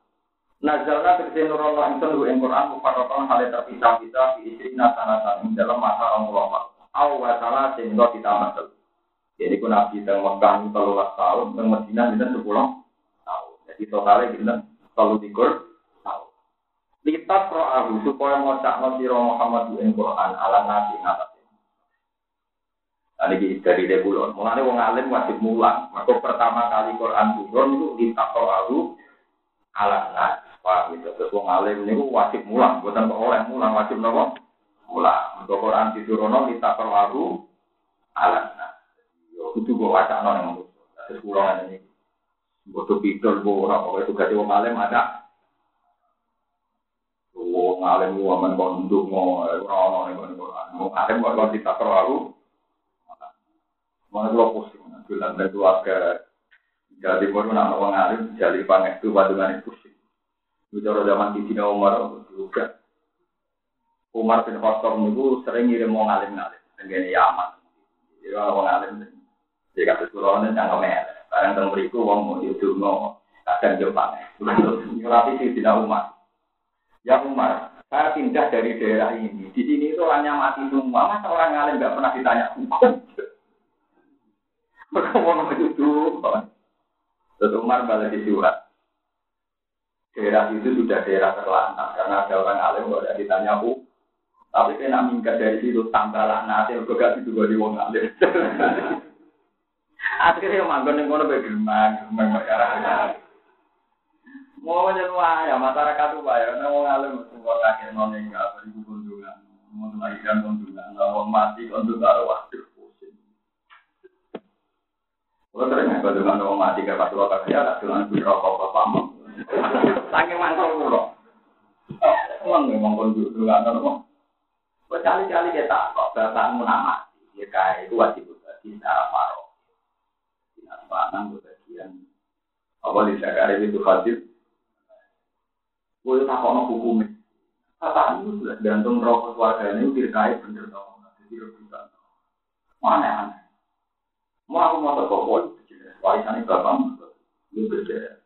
Nazalna tegese nurono insun hu ing Quran, mufarrokan hale terpisah-pisah di istri nasanatan ing dalam masa Rasulullah. Aw wa salah kita masuk. Jadi ku nabi teng Mekah itu telulas tahun, teng Medina itu sepuluh tahun. Jadi totalnya kita telu tikur Litat ro'ahu supaya ngocakno sira Muhammad ing Quran ala nabi. Nah, ini dari Debulon. Mulanya wong alim wajib mulang. Maka pertama kali Quran turun itu litat ro'ahu ala nabi. Paham itu. Terus wong alim ini wajib mulang. Bukan kok oleh mulang, wajib nopo? Mulang. Untuk Quran diturunno litat ro'ahu ala nabi. Yo, itu gue wacana yang Terus pulang ini. Bodoh bidol, gue orang, pokoknya tugas wong alim ada. Wong alim waman kon ndonga ora ono ning Quran. Wong alim kok ditakro aku. Mana kula pusing bilang dari keluarga jadi baru nak wong alim jadi pangestu padungan pusing. Bicara zaman di Cina Umar juga. Umar bin Khattab niku sering ngirim wong alim-alim tenggene Yaman. Jadi wong alim jadi kata kulone yang kemer. Barang teng mriku wong mau diudungno kadang yo paneh. Nyurati si Cina Umar. Ya Umar, saya pindah dari daerah ini. Di sini itu orangnya mati semua. Masa orang ngalim nggak pernah ditanya hukum? Mereka mau itu Terus Umar balik di surat. Daerah itu sudah daerah terlantar karena ada orang alim nggak ada ditanya hukum. Tapi kena minggat dari situ tambah nanti gak itu gue di wong alim. Akhirnya manggon yang kono bagaimana, bagaimana Mau menyentuh ya masyarakat itu bayar, nah mau ngalim semua kakek noning nggak beri kunjungan, mau lagi kan kunjungan, mau mati untuk nggak waduh. Kalau nggak dengan mau mati ke pas waktu kerja, nggak dengan rokok bapak mau. Saking mantap dulu. Emang memang kunjungan nopo. Berkali-kali kita kok bapakmu nama, ya kayak itu wajib berbagi secara paro. Tidak sepanang berbagian. Apa di Jakarta itu hadir Gue tak kono hukumnya. Kata itu sudah gantung rokok keluarga ini terkait bener dong. Jadi rebutan. Mana aneh. Mau aku mau tak kok warisan bapak itu beda.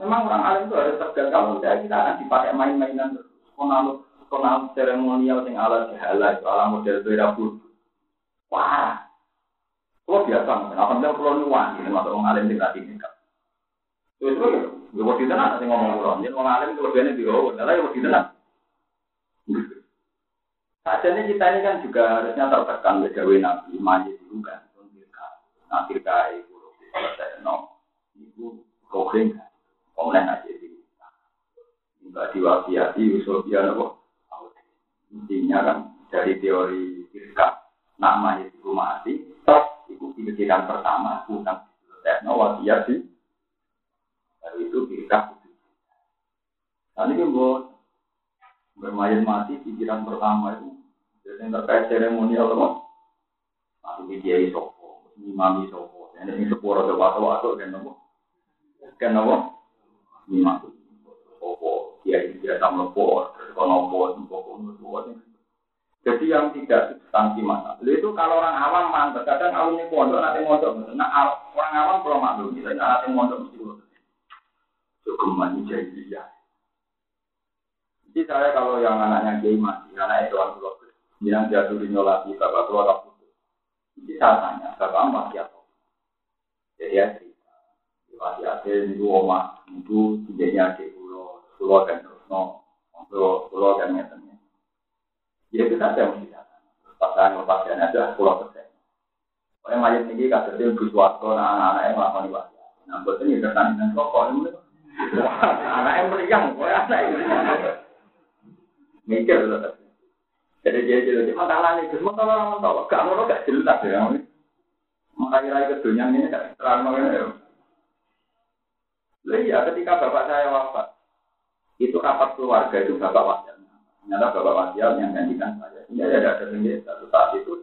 Memang orang alim itu harus tegas kalau tidak kita akan dipakai main-mainan terus. Konal konal seremonial yang ala jahala itu ala model berabut. Wah, kalau biasa, alhamdulillah kalau nuan ini masuk orang alim tidak tinggal. Terus terus, gue mau tenang nanti ngomong pulau. Jadi orang alim kelebihannya di bawah, tapi ya tenang. Sajanya kita ini kan juga harusnya tertekan oleh gawe nabi, majid itu kan, nah firqa itu selesai no, itu rohing, kemudian aja di Mbak diwasiati usul dia nopo, intinya kan dari teori firqa, nama itu mati, terus itu pikiran pertama, bukan no wasiati, dari itu firqa. Tadi kan buat bermain mati pikiran pertama itu. Jadi terkait seremonial apa di kiai sopo imami sopo ini ini sepuluh atau waktu kan apa? Kan apa imam sopo kiai biasa melopor kalau melopor melopor jadi yang tidak substansi mana. itu kalau orang awam mantap. Kadang awamnya pondok, nanti mondok. Nah, orang awam belum maklum. Kita nanti mondok mesti Cukup jahiliyah. Jadi saya kalau yang anaknya kiai mati, anak itu orang tua yang dia dulu nyolati bapak putus. Jadi saya tanya, bapak masih apa? Jadi ya ada itu oma, itu tidaknya di pulau, pulau dan terus no, pulau pulau dan ngetennya. Ya itu saja mesti datang. Pas saya aja pulau persen. Oleh mayat ini dia buswatko, nah anak-anak yang melakukan wasiat. Nah, buat ini kertas dan rokok ini. Anak yang meriang, anak ini mikir loh. Jadi dia jadi masalah ini, semua kalau orang tahu, gak mau gak jelas ya. Mengakhiri ke dunia ini gak terang ya. Iya, ketika bapak saya wafat, itu rapat keluarga itu bapak wasiat. Ternyata bapak wasiat yang gantikan saya. Ini ada ada sendiri satu saat itu.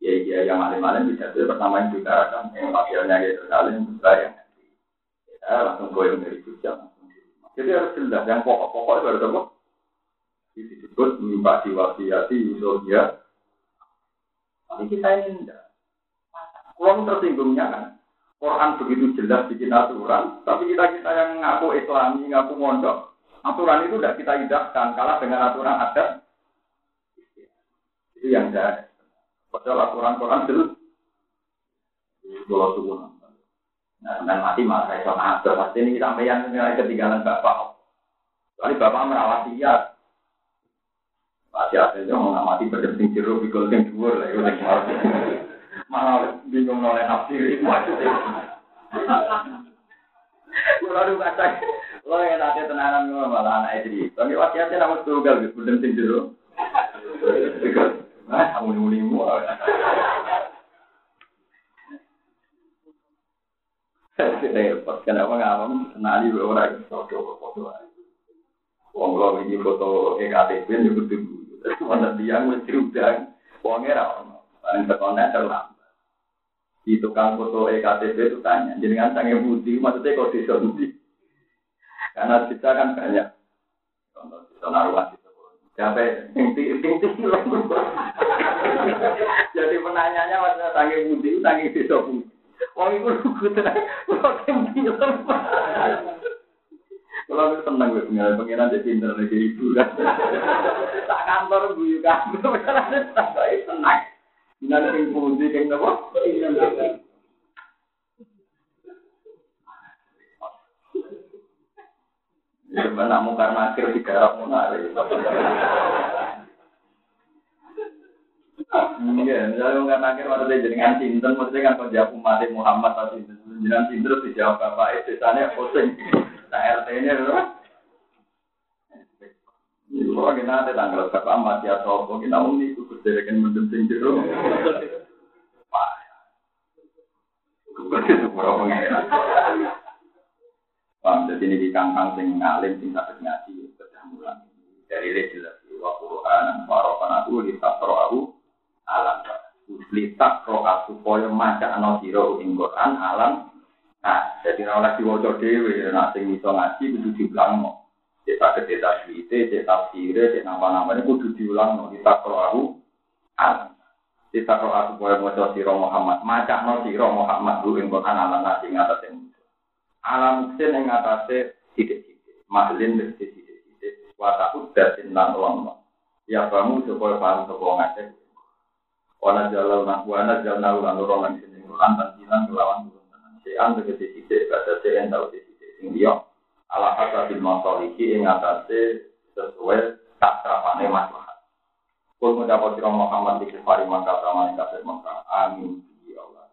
Ya, ya yang alim-alim bisa itu pertama yang kan yang wasiatnya gitu, saling saya Ya, langsung goyang dari Jogja. Jadi harus jelas, yang pokok-pokok itu harus apa? disebut mimpa diwasiati usulnya. Tapi kita ini tidak. Kalau tersinggungnya kan, Quran begitu jelas bikin aturan, tapi kita kita yang ngaku Islami, ngaku mondok, aturan itu tidak kita indahkan, kalah dengan aturan adat. Itu yang saya. Padahal aturan Quran jelas. Nah, dan mati malah saya sama Pasti ini sampai yang ketinggalan bapak. Kali bapak merawat dia, masih ada yang mengamati berdengsing jeruk di golden dhuwur lah itu Malah bingung oleh nafsi itu maksudnya. Kata, lo yang nanti tenanan lo malah anak itu. Tapi wasiatnya namun tunggal gitu, berdengsing jeruk. Nah, kamu nulimu. Repot, kenapa ngawam kenali orang foto-foto. Wong lo ini foto EKTP nyebut dulu. Mana dia wis diundang, wongnya ra ono. Paling tekonan terlambat. Di tukang foto EKTP itu tanya, jenengan sange budi, maksudnya kok desa budi? Karena kita kan banyak. Contoh kita naruhan di Siapa yang tinggi Jadi penanyanya maksudnya sange budi, sange desa budi. Wong itu lugu tenang, kok tinggi kalau aku senang gue pengiran pengiran jadi pinter lagi ibu kan. Tak kantor guyu kantor, saya senang. Nanti yang pundi yang apa? Sebenarnya mau karena akhir di garap menarik. Iya, misalnya karena akhir maksudnya jenengan sinten, maksudnya kan kau jawab umat Muhammad atau sinten, jenengan sinten terus dijawab bapak itu, sana pusing. Nah itu Ini kalau kita ada tanggal berapa mati atau apa, kita mau nih ikut kan mendenting jero. Wah, itu berapa pengeran. Paham, jadi ini di kangkang sing ngalim sing tak ngaji kedamulan. Dari jelas wa Qur'an warokan aku litak aku alam. Litak roh supaya maca ana sira ing Quran alam Nah, jadi ora diwaca dhewe, nek sing iso ngaji kudu diulangno. Cek saged cek tasbite, cek tafsire, cek nama-namane kudu diulangno, kita kroahu. Ah. Kita roh aku boleh maca sira Muhammad, maca no sira Muhammad lu ing Quran ala nasi ing atase Alam muksin ing atase sithik-sithik. Mahlin wis sithik-sithik. Wa ta'udda sinan ulama. Ya kamu supaya paham sapa ngake. Wana jalan nak wana jalan ulang ulang nang sini Quran dan sinan kelawan turun. Sean tegese sithik kata sean tau sithik sing liya. Ala hasabil masaliki ing atase sesuai tak terapane masalah. Kul mendapat sira Muhammad di kefari maka sama ing kafir maka. Amin. Ya Allah.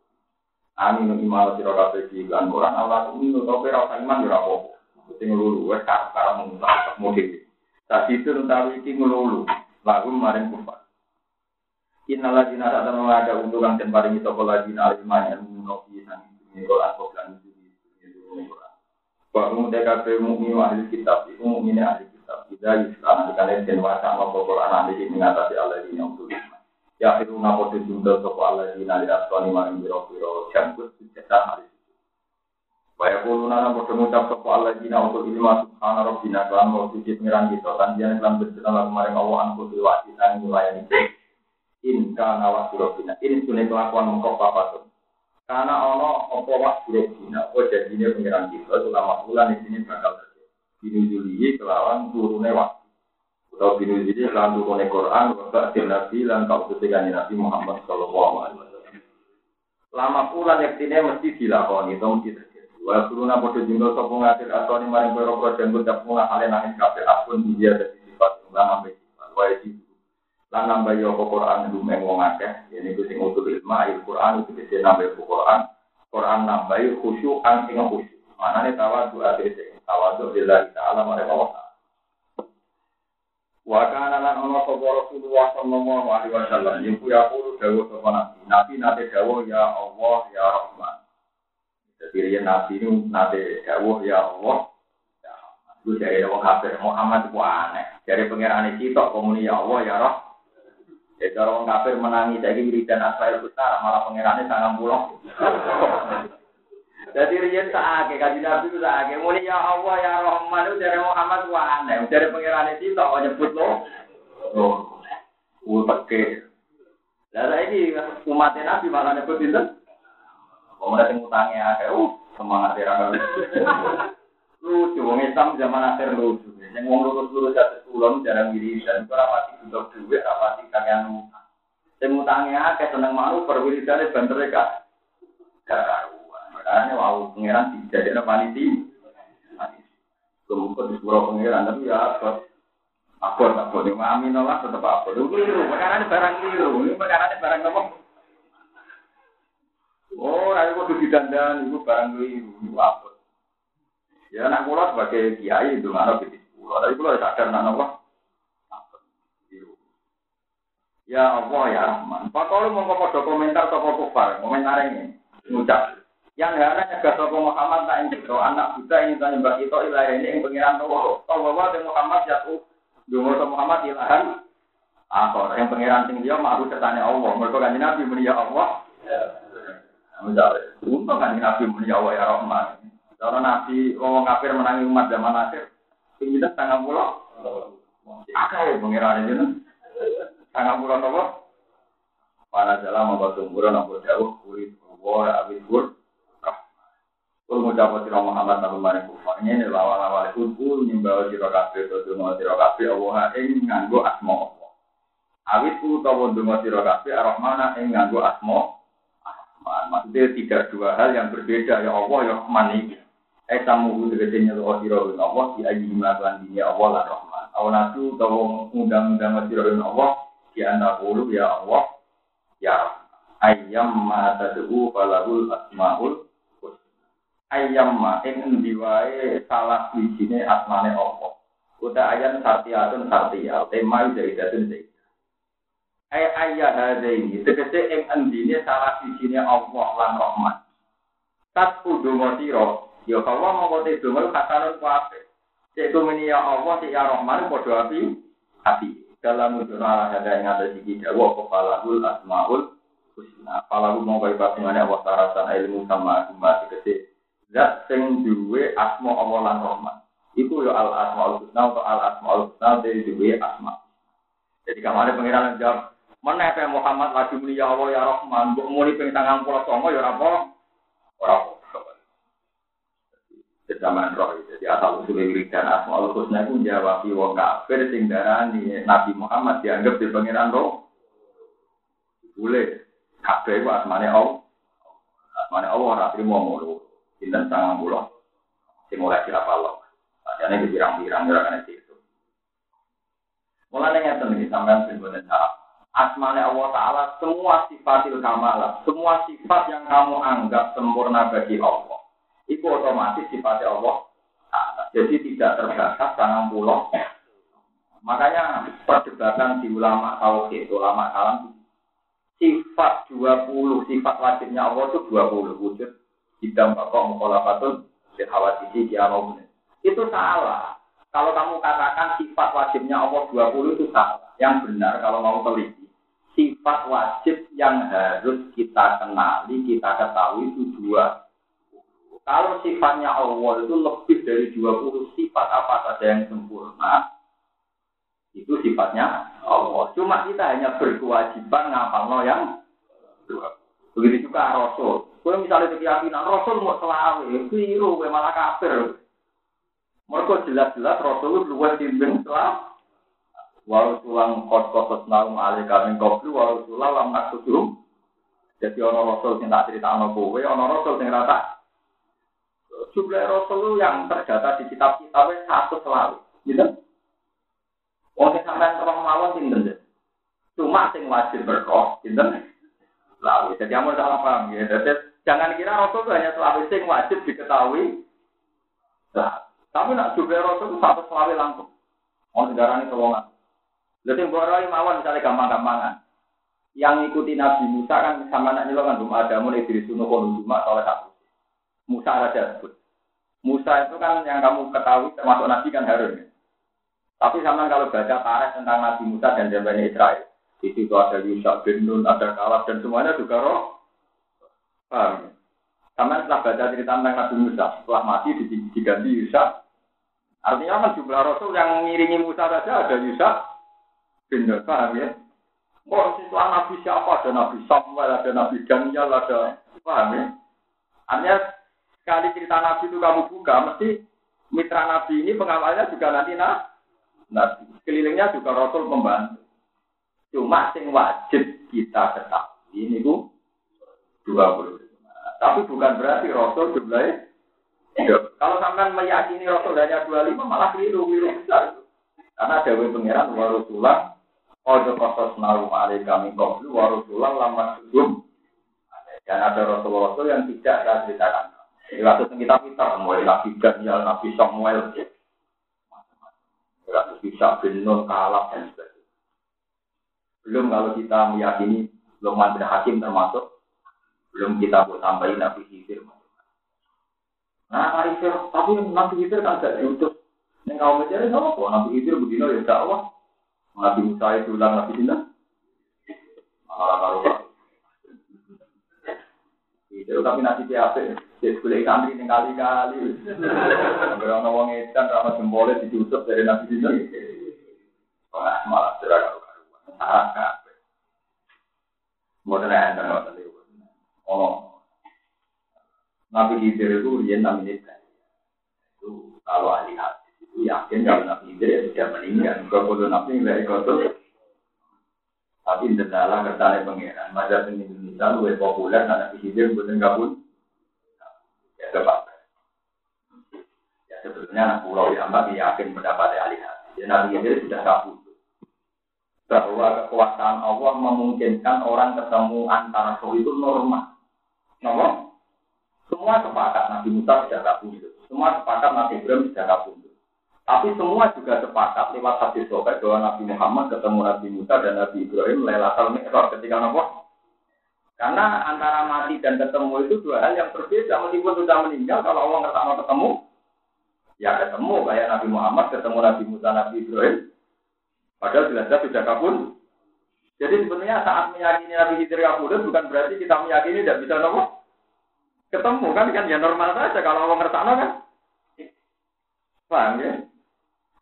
Amin iman sira kafir di lan Quran Allah ini ora usah iman ora apa-apa. Sing lulu wis karo mungkar mudik. Tak itu utawi iki ngelulu. Lagu maring kufar. Innal ladina tak temen ada untuk kang den paringi sapa ladina aliman yang munofi sang ini Quran kok lan iki. Wa mung dekape mukmin ahli kitab, iku mukmine ahli kita Islam dikalian dan wasa mau Quran ahli mengatasi Allah di yang tulis. Ya itu napo dijungkel sopo Allah di nali aswani maring biro biro jangkut sejata hari. Waya kulo nana podo ngucap sopo Allah di na untuk ilmu subhana robbina kelan mau suci pengiran kita kan dia kelan berjuang lalu maring Allah anku diwasi dan mulayani Inka nawas robbina ini sunnah kelakuan mengkop apa tuh. Karena ono opo was robbina, opo jadinya pengiran kita, ulama bulan di sini bakal binuzulihi kelawan turune waktu. Atau binuzulihi kelawan turune Quran, waktu akhir Nabi, dan kau ketika Nabi Muhammad Sallallahu Alaihi Wasallam. Lama pula yaktine mesti dilakoni, itu mesti terjadi. Wa turuna podo jinggo sopo ngakhir atau ni maring koro koro dan gudap mula kalian nangis kafe akun dia dari sifat ulang sampai sifat. Wa itu lan nambah yo Quran lumeng wong akeh ini ku sing utul ilmu il Quran itu bisa nambah Quran Quran nambah khusyuk an sing khusyuk manane tawadu ate tawadu lillahi ta'ala mereka Allah Wa kana lan ana sapa Rasulullah sallallahu alaihi wasallam yiku ya kulo dawuh sapa nabi nabi nate dawuh ya Allah ya Rahman. Jadi dia nabi ini nate dawuh ya Allah ya Rahman. Itu dari orang kafir Muhammad itu aneh. Dari pengiran itu komuni ya Allah ya Rahman. Jadi orang kafir menangis saya ini dan asal besar malah pengirannya sangat pulang. Jadi riyen sakake kanjeng Nabi itu sakake. Muni ya Allah ya Rahman itu dari Muhammad ku aneh. Dari pangeran itu kok nyebut lo. Oh. Uteke. Lah saiki umat Nabi malah nyebut pinten? Wong ora sing utange akeh. Uh, semangat ya Lucu wong Islam zaman akhir lucu. Yang wong lurus-lurus jatuh kulon jarang wiridan. Ora pati butuh duit, ora pati kakean utang. Sing utange akeh seneng manuver wiridane banter gak. Gak Makanya wow pangeran tidak ada paniti. Kemudian di surau pangeran tapi ya apa? Apa tak boleh amin Allah tetap apa? Lu keliru, perkara barang keliru, ini perkara barang apa? Oh, rayu kudu didandan, itu barang keliru, itu apa? Ya, nak kula sebagai kiai itu nggak ada pulau, tapi kula sadar nak apa? Ya Allah ya Rahman. Pak kalau mau komentar kufar, komentar ini, ngucap. Yang hanya nyegah sopo Muhammad tak ingin anak buta ingin tanya mbak itu ilahi ini yang pengiran Allah. Kalau bahwa Muhammad jatuh, dungo Muhammad ilahan. Akor yang pengiran sing dia mahu ketanya Allah. Mereka kan Nabi mulia Allah. Untung kan Nabi mulia Allah ya Rahman. Kalau Nabi ngomong kafir menangi umat zaman akhir, tinggi tak tanggal pulau. Akal pengiran itu. Tanggal pulau apa? Para jalan mau tunggu, nopo jauh, kulit, wah, abis Kul ngucap sira Muhammad nabi maring kufar ini lawan awal kudu nyembah sira kabeh to donga sira kabeh Allah ing nganggo asma Allah. Awit ku utawa donga sira kabeh Ar-Rahman ing nganggo asma Rahman. Maksudnya tidak dua hal yang berbeda ya Allah ya Rahman iki. Eh tamu tegese nyelo sira Allah di ayi lan dini Allah lan Rahman. Awanatu utawa undang-undang sira Allah di anak ya Allah ya Ayam ma tad'u falahul asmaul ayam ma ing endi wae? Salah wijine asmane apa? Uta ayam sartiatun sartia tema dari datun dari ay ayah hadaini tegese ing endine salah wijine Allah lan rahmat. Tat udungo sira ya kalau mau te donga kasaran kuape cek meni ya Allah cek ya rahman padha api hati dalam ujung ala ada yang ada di dawa kepalahul asmaul husna. Palahu mau kaya patungannya Allah tarasan ilmu sama agama tegese zat sing duwe asma Allah lan Rahman. Iku yo al asmaul husna atau al asmaul husna dari duwe asma. Jadi kemarin pengiran jawab ya Muhammad lagi muni ya Allah ya Rahman, mbok muni ping 99 ya ora apa. Ora. Zaman roh jadi asal usul wiridan asmaul husna itu jawab wong kafir sing darani Nabi Muhammad dianggap di pangeran roh. Boleh. Kabeh asmane Allah. Asmane Allah ora trimo mulu. Dinten sangang pulau. Sing mulai kira Allah. Padahal ini pirang-pirang ora kena itu. Mulane ngeten iki sampean sing boten asmane Allah Ta'ala, semua sifatil kamalah, semua sifat yang kamu anggap sempurna bagi Allah, itu otomatis sifatnya Allah Ta'ala. Jadi tidak terbatas tangan pulau. Makanya perdebatan di ulama tauhid, ulama kalam, sifat 20, sifat wajibnya Allah itu 20 wujud. Hidam bakok mukolafatun, sihawatisi kiamau Itu salah. Kalau kamu katakan sifat wajibnya Allah 20 itu salah. Yang benar kalau mau teliti sifat wajib yang harus kita kenali, kita ketahui itu dua. Kalau sifatnya Allah itu lebih dari 20 sifat apa saja yang sempurna, itu sifatnya Allah. Cuma kita hanya berkewajiban ngapal yang dua. Begitu juga Rasul. Kalau misalnya keyakinan Rasul mau selawe, keliru, malah kafir. Mereka jelas-jelas Rasul itu luwes timbang selawe walau tulang kot kotos naum alih kami kopi walau tulang lam nak sujum jadi ono rasul yang tak cerita ono kowe ono rasul yang rata. Jumlah rasul yang terdata di kitab kitab satu selalu gitu. Wong sampean terang mawon sinten cuma sing wajib berkah sinten lalu jadi amun salah paham ya. Jadi jangan kira rasul itu hanya selalu sing wajib diketahui nah, tapi nak jumlah rasul satu selalu langsung mau negara ini terowongan jadi boroi mawon misalnya gampang-gampangan. Yang ikuti Nabi Musa kan sama anak nyelok kan rumah ada mulai dari sunuh kono cuma oleh satu. Musa raja sebut. Musa itu kan yang kamu ketahui termasuk Nabi kan Harun. Tapi sama kalau baca tarikh tentang Nabi Musa dan Jambanya Israel, di situ ada Yusuf bin Nun, ada Kalab dan semuanya juga roh. Paham? Sama setelah baca cerita tentang Nabi Musa, setelah mati diganti Yusuf. Artinya kan jumlah Rasul yang ngiringi Musa saja ada Yusuf, Benar, paham ya? Kok setelah Nabi siapa? Ada Nabi Samuel, ada Nabi Daniel, ada paham ya? Artinya sekali cerita Nabi itu kamu buka, mesti mitra Nabi ini pengawalnya juga nanti nah, Nabi. Sekelilingnya juga Rasul membantu. Cuma sing wajib kita ketahui ini bu dua puluh. Tapi bukan berarti Rasul jumlahnya. Kalau sampai meyakini Rasul hanya dua lima malah keliru, keliru besar. Karena Dewi Pangeran Warusulah Ojo kosos naru alih kami koplu warusulah lama sebelum dan ada rasul-rasul yang tidak saya ceritakan. Ini waktu kita kita mulai Nabi Daniel, Nabi Samuel, Nabi bisa bin Nun, Kalab dan sebagainya. Belum kalau kita meyakini belum ada hakim termasuk belum kita buat tambahin Nabi Khidir. Nah, Nabi tapi Nabi Khidir kan tidak diutus. Ini kau mencari apa? Nabi Khidir begini ya dakwah. Nabi Musa itu ulang Nabi Sinta. Malah taruh Itu tapi nasi siapa? Jadi boleh santri ini kali-kali. Orang wong edan ramah jempolnya ditutup dari Nabi Sinta. Wah malah cerah karu-karuan. Sarang kafe. Mau tenang, tenang. Oh, Nabi Khidir itu dia namanya itu kalau ahli hati yakin kalau Nabi Idris ya sudah meninggal. Kalau Nabi dari kotor. Tapi dalam kertasnya pangeran, mazhab di Indonesia lebih populer karena Nabi Idris bukan gabung. Ya tepat. Ya sebetulnya anak pulau yang yakin mendapat alih hati. Ya Nabi Idris sudah kabur. Bahwa kekuasaan Allah memungkinkan orang ketemu antara itu normal. Normal? Semua sepakat Nabi Musa sudah kabur. Semua sepakat Nabi Ibrahim sudah kabur. Tapi semua juga sepakat lewat hadis sobat bahwa Nabi Muhammad ketemu Nabi Musa dan Nabi Ibrahim Lailatul Mi'raj ketika nopo. Karena antara mati dan ketemu itu dua hal yang berbeda meskipun sudah meninggal kalau Allah nggak mau ketemu ya ketemu kayak Nabi Muhammad ketemu Nabi Musa Nabi Ibrahim padahal jelas-jelas sudah kabur. Jadi sebenarnya saat meyakini Nabi Khidir kabur bukan berarti kita meyakini tidak bisa nopo ketemu kan kan ya normal saja kalau Allah ngertakno kan. Paham ya?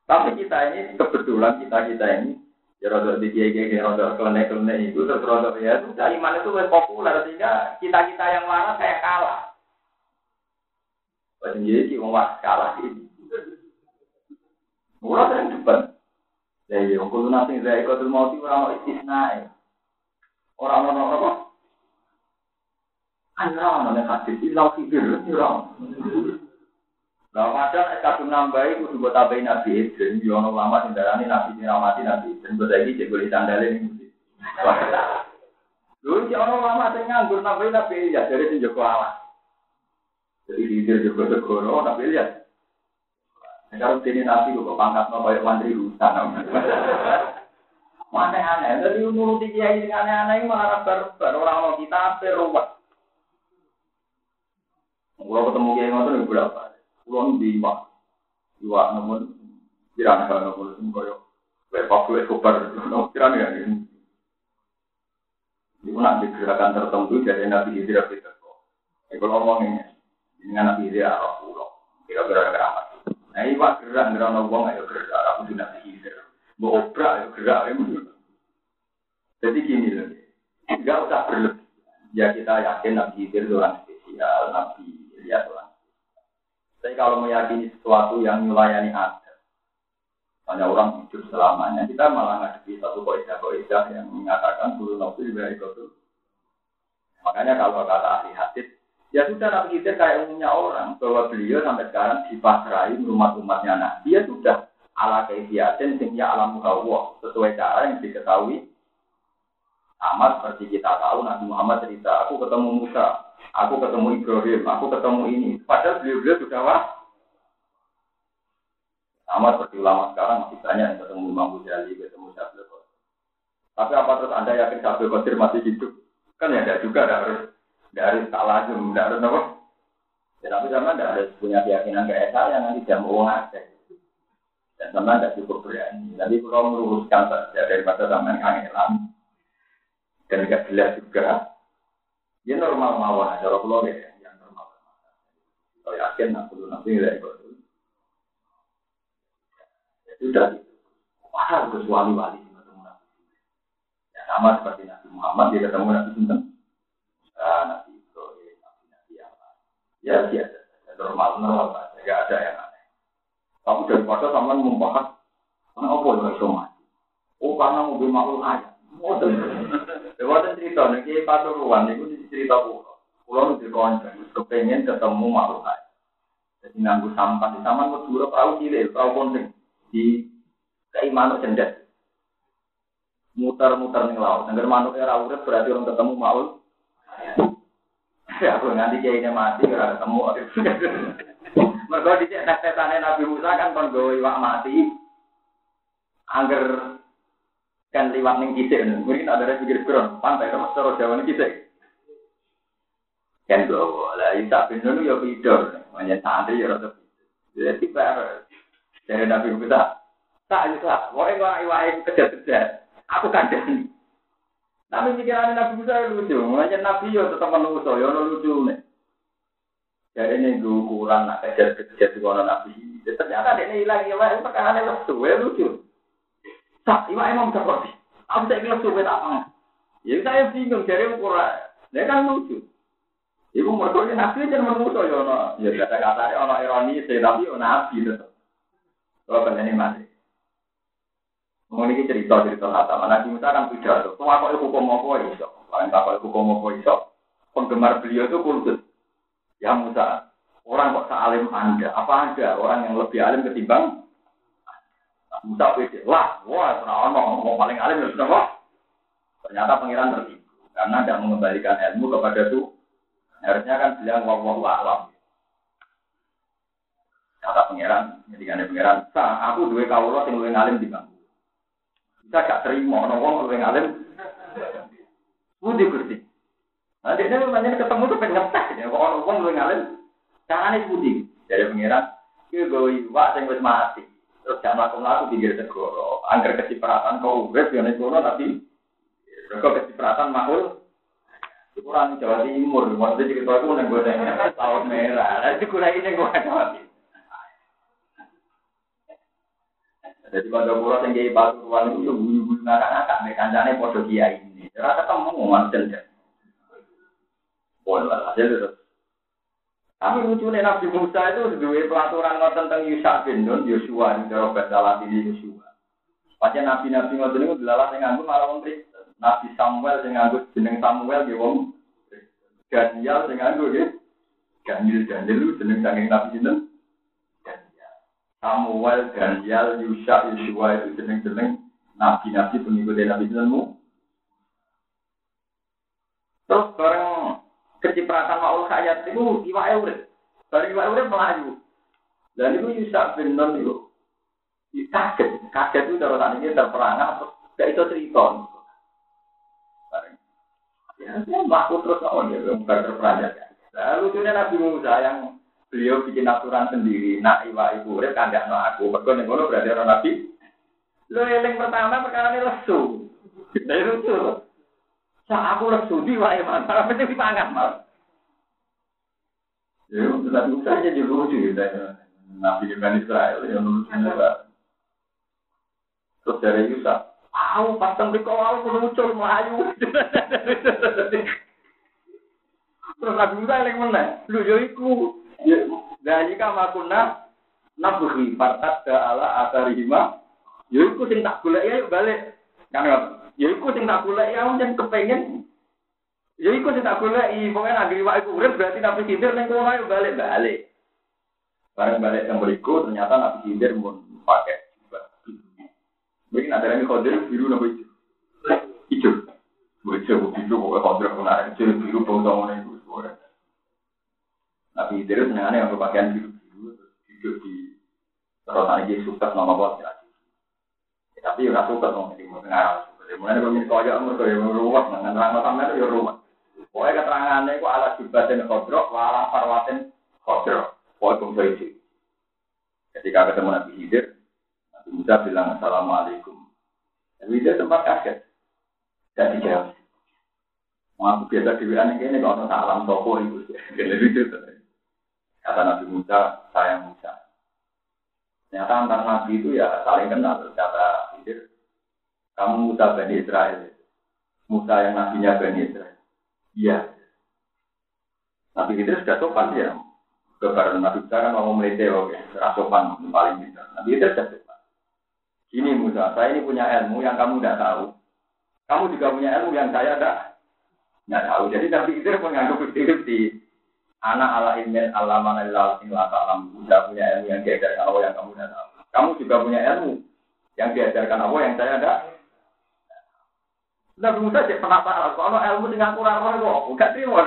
Tapi kita ini kebetulan kita kita ini Ya rada di kiai kiai rada klenek klenek itu terus rada ya sudah iman itu lebih populer sehingga kita kita yang waras kayak kalah. Jadi ki wong kalah ini. Murah sering depan. Ya iya, kudu nanti saya ikut mau sih orang mau istisna. Orang mau apa? Anjir, mana hadis ilau fikir, ilau. Nah, padahal kadung nambahi kudu buat tambahin Nabi Idris. Yo ono ulama sing Nabi Nabi Idris. Mbok saiki cek boleh sandale ning si ono ulama sing nganggur Nabi dari sing Joko Allah. Jadi di Joko Segoro Nabi Ilyas. Kalau sini Nabi kok pangkat no kayak mantri hutan. Mana aneh, jadi nuruti kiai sing aneh-aneh malah barbar orang mau kita ruwet. Kalau ketemu kiai ngotot berapa? Kulon di iwak, iwak namun kira hal namun itu koyo lepak gue koper, kira ya ini. Ibu nanti gerakan tertentu jadi nabi hijrah kita kalau ngomong ini, nabi hijrah pulau, kira-kira keramat. Nah iwak gerak gerak ngomong ayo gerak, aku nabi hijrah. Mau obrak ayo gerak, jadi gini loh, enggak usah berlebih. Ya kita yakin nabi itu orang spesial, nabi ya orang tapi kalau meyakini sesuatu yang melayani ada, hanya orang hidup selamanya, kita malah ngadepi satu koidah-koidah yang mengatakan bulu nafsu juga itu. Makanya kalau kata ahli hadis, ya sudah Nabi kita kayak umumnya orang bahwa beliau sampai sekarang dipasrai umat-umatnya nah dia sudah ala kaifiatin sing ya alam Allah sesuai cara yang diketahui amat seperti kita tahu Nabi Muhammad cerita aku ketemu Musa Aku ketemu Ibrahim, aku ketemu ini. Padahal beliau-beliau sudah wah. Sama seperti ulama sekarang masih banyak yang ketemu Imam Ghazali, ketemu Syabdul. Tapi apa terus Anda yakin Syabdul Qadir masih hidup? Kan ya ada juga, ada harus, ada harus tak lazim, ada? Ya, tapi sama ada harus punya keyakinan kayak saya nanti jam uang aja. Dan sama tidak cukup berani. Nanti kalau meluruskan saja daripada sama yang kangelan. Dan tidak jelas juga Ya normal mawon, cara kula ya, yang normal. Kalau yakin nak perlu nanti nilai itu. Ya sudah. Wah, harus wali-wali. Ya sama seperti Nabi Muhammad dia ketemu Nabi Sinten. Nah, Nabi Ibrahim, Nabi Nabi yang lain. Ya biasa, ya, normal normal saja, nggak ada yang aneh. Tapi daripada sama membahas, apa yang bisa mati? Oh karena mobil makhluk ayat. Mboten. Lewat cerita nih, kiai pasuruan itu cerita pulau. Pulau itu konco, kepengen ketemu makhluk lain. Jadi nganggu sampah di sampah mau dulu perahu cilik, perahu konting di keimanan cendet. Muter-muter nih laut. Negara manuk era berarti orang ketemu makhluk. Ya, aku nanti kiainya mati, ora ketemu. Mereka di tes Nabi Musa kan kon iwak mati. Angger kan liwat ning kisik mungkin ada pikir kron pantai terus cara Jawa ning kisik. Kan go lah Isa bin Nun ya pidor hanya santri ya rada jadi bar dari Nabi Musa tak bisa wae kok iwake kejar-kejar. Aku kandhani tapi pikiran Nabi Musa lucu hanya Nabi yo tetap menungso yo lucu nih jadi ini ukuran nak kejar-kejar di Nabi ternyata ini hilang ya itu perkara lucu ya lucu Tak, iwak emang seperti. Aku saya suwe tak pangan. Ya saya bingung dari ukuran. Dia kan lucu. Ibu mertua nabi jangan menuso ya no. Ya kata kata ono ironi saya nabi tetap. Kalau ini mati. Mengenai cerita cerita kata Nabi Musa kan pidato. Tuh apa hukum apa iso? Paling apa hukum apa iso? Penggemar beliau itu kultus. Ya Musa, orang kok sealim anda? Apa ada orang yang lebih alim ketimbang Musa pede, lah, wah, ono, mau paling alim ya sudah. Ternyata pangeran tertipu karena tidak mengembalikan ilmu kepada itu. Harusnya kan bilang wah wah alam. Kata pangeran, ketika ada pangeran, sah, aku dua kaulah yang lebih alim di bangku. Kita gak terima, ono wong lebih alim. Budi kursi. Nah, dia namanya ketemu tuh pengen ya, kok ono wong lebih alim. Caranya budi. Dari pangeran, kita gawe wak yang mati. Terus gak melakukan pinggir segoro. Angker kecipratan kau urip ya nek tapi mereka kecipratan mahul kurang Jawa Timur. Maksudnya cerita itu neng gue tahun merah. Itu kurang ini gue Jawa. Jadi kalau pulau yang kayak pasuruan itu, bulu-bulu ngakak-ngakak, mereka kancane podo kiai ini. Ya ketemu, mantan ya. Boleh lah, terus. Tapi lucunya Nabi Musa itu dua pelaturan tentang Yusak bin Nun, Yosua, ini kalau bahasa ini Yosua. Pakai nabi-nabi ngoten itu dilalah yang nganggur malah Kristen. Nabi Samuel yang nganggur jeneng Samuel ya wong Daniel yang nganggur ya. Daniel Daniel jeneng saking nabi sinten? Samuel, Daniel, Yusha, Yosua itu jeneng-jeneng nabi-nabi pengikut nabi sintenmu. Terus bareng kecipratan maul hayat itu iwake urip. Bareng iwake urip melayu. Dan itu Yusha bin Nun itu kaget, kaget itu kalau tadi terperangah, terus gak itu cerita. Ya, saya terus on ya, bukan terperanjat. Lalu lucunya Nabi Musa yang beliau bikin aturan sendiri, nak iwa ibu urip kandak no aku, berkon yang berarti orang Nabi. Lo yang pertama perkara ini lesu, dari lucu. Sa aku lesu di wae apa sih dipangan mal. Ya, Nabi Musa jadi lucu ya, Nabi di Israel yang lucunya Terus dari Yusa, tahu pasang di kawal muncul melayu. Terus Nabi Musa yang mana? Lu yo. Dan jika makuna nabuhi partat ke ala asarihima. Yo iku sing tak golek ya balik. Kan yo iku sing tak golek ya yang kepengen. Yo iku sing tak golek i pokoke nek riwak iku urip berarti Nabi Khidir ning kono ayo balik-balik. Bareng balik yang berikut ternyata Nabi Khidir pun pakai Mungkin ada yang khadir biru nopo hijau. Hijau. Hijau, hijau, pokoknya khadir kena hijau, biru, itu. Nabi Idris senangannya yang berpakaian biru-biru, hidup di terus lagi suka nama bos ya. Tapi ya suka dong, jadi mau dengar. Mulai dari pemilik kaya umur kaya ruwet, dengan terang sama itu ya ruwet. Pokoknya keterangannya itu ala jubatin khodrok, ala farwatin khodrok. Pokoknya bangsa itu. Ketika ketemu Nabi Hidir, Musa bilang Assalamualaikum. Tapi dia sempat kaget. Dan dijawab. Mau aku biasa di ini kalau salam toko itu. Jadi itu. Kata Nabi Musa, saya Musa. Ternyata antar Nabi itu ya saling kenal. Kata Hidir, kamu Musa Bani Israel. Musa yang nabinya Bani Israel. Iya. Nabi Hidir sudah sopan ya. Kebaran Nabi Musa kan mau melete, oke. Sopan paling pintar. Nabi Hidir sudah ini Musa, saya ini punya ilmu yang kamu tidak tahu. Kamu juga punya ilmu yang saya tidak tahu. Jadi Nabi Khidir pun nganggap di anak ala ilmin Allah mana ilah sing alam sudah punya ilmu yang diajarkan Allah yang kamu tidak tahu. Kamu juga punya ilmu yang diajarkan Allah yang saya tidak. Nabi Musa cek penasaran, kalau ilmu dengan kurang orang kok, bukan terima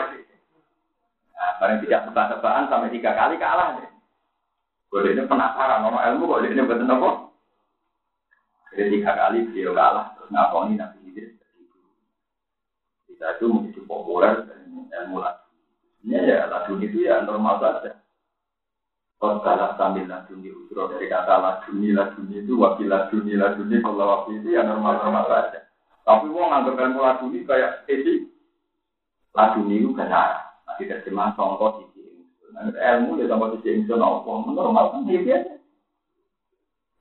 Nah, paling tidak tebak-tebakan sampai tiga kali kalah. Gue ini penasaran, kalau ilmu kok ini betul apa? Jadi tiga kali beliau kalah, terus ngakoni Nabi Idris Kita itu menjadi populer ilmu lagi. Ini ya ladun itu ya normal saja. Kau kalah sambil ladun di utro dari kata laduni laduni itu wakil laduni laduni kalau waktu itu ya normal normal saja. Tapi mau nganggap ilmu laduni kayak ini laduni itu benar. Nanti terjemah contoh di sini. Ilmu ya contoh di sini itu normal kan ya.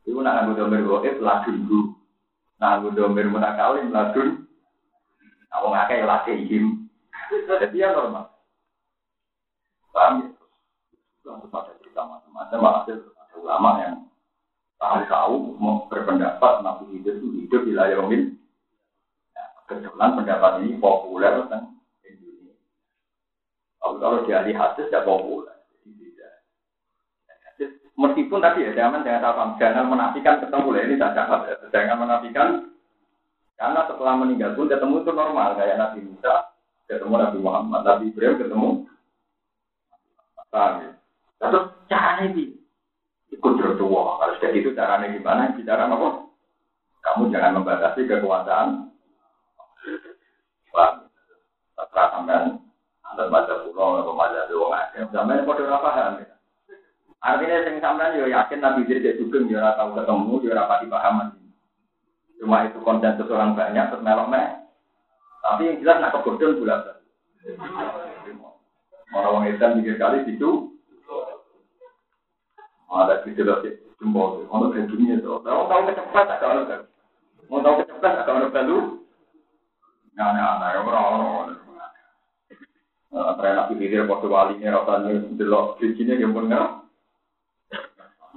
Iku nak nganggo domir goib ladun. Nak nganggo domir munakalim ladun. Nah, wong akeh lagi ihim. Jadi ya normal. Paham ya? Lalu pada cerita macam-macam, ada ulama yang tahu tahu mau berpendapat Nabi hidup itu hidup di layar umil. Nah, kebetulan pendapat ini populer tentang Indonesia. Kalau kalau di ahli hadis tidak populer. Meskipun tadi ya, jangan jangan salah jangan menafikan ketemu lah ini tak ya. Jangan menafikan karena setelah meninggal pun ketemu itu normal kayak Nabi Musa, ketemu Nabi Muhammad, Nabi Ibrahim ketemu. Paham ya? Terus caranya ini ikut berdua. Kalau sudah itu caranya gimana? Bicara apa? Kamu jangan membatasi kekuasaan. Paham? Setelah sampai anda baca pulau atau baca doang aja. Sampai kode apa paham ya? Artinya sing sampean yo yakin Nabi Idris juga yo ora ketemu, yo ora pati pahaman. Cuma itu konten orang banyak terus melok. Tapi yang jelas nak kebodon bulan. Orang orang Islam mikir kali itu ada gitu loh. jempol. Ono dagingnya itu. Tahu tahu kecepatan agak ono kan. Mau tahu kecepatan agak ono balu. Nah, nah, nah, orang-orang. Nabi hidir, waktu wali ini rasanya delok bijinya yang benar.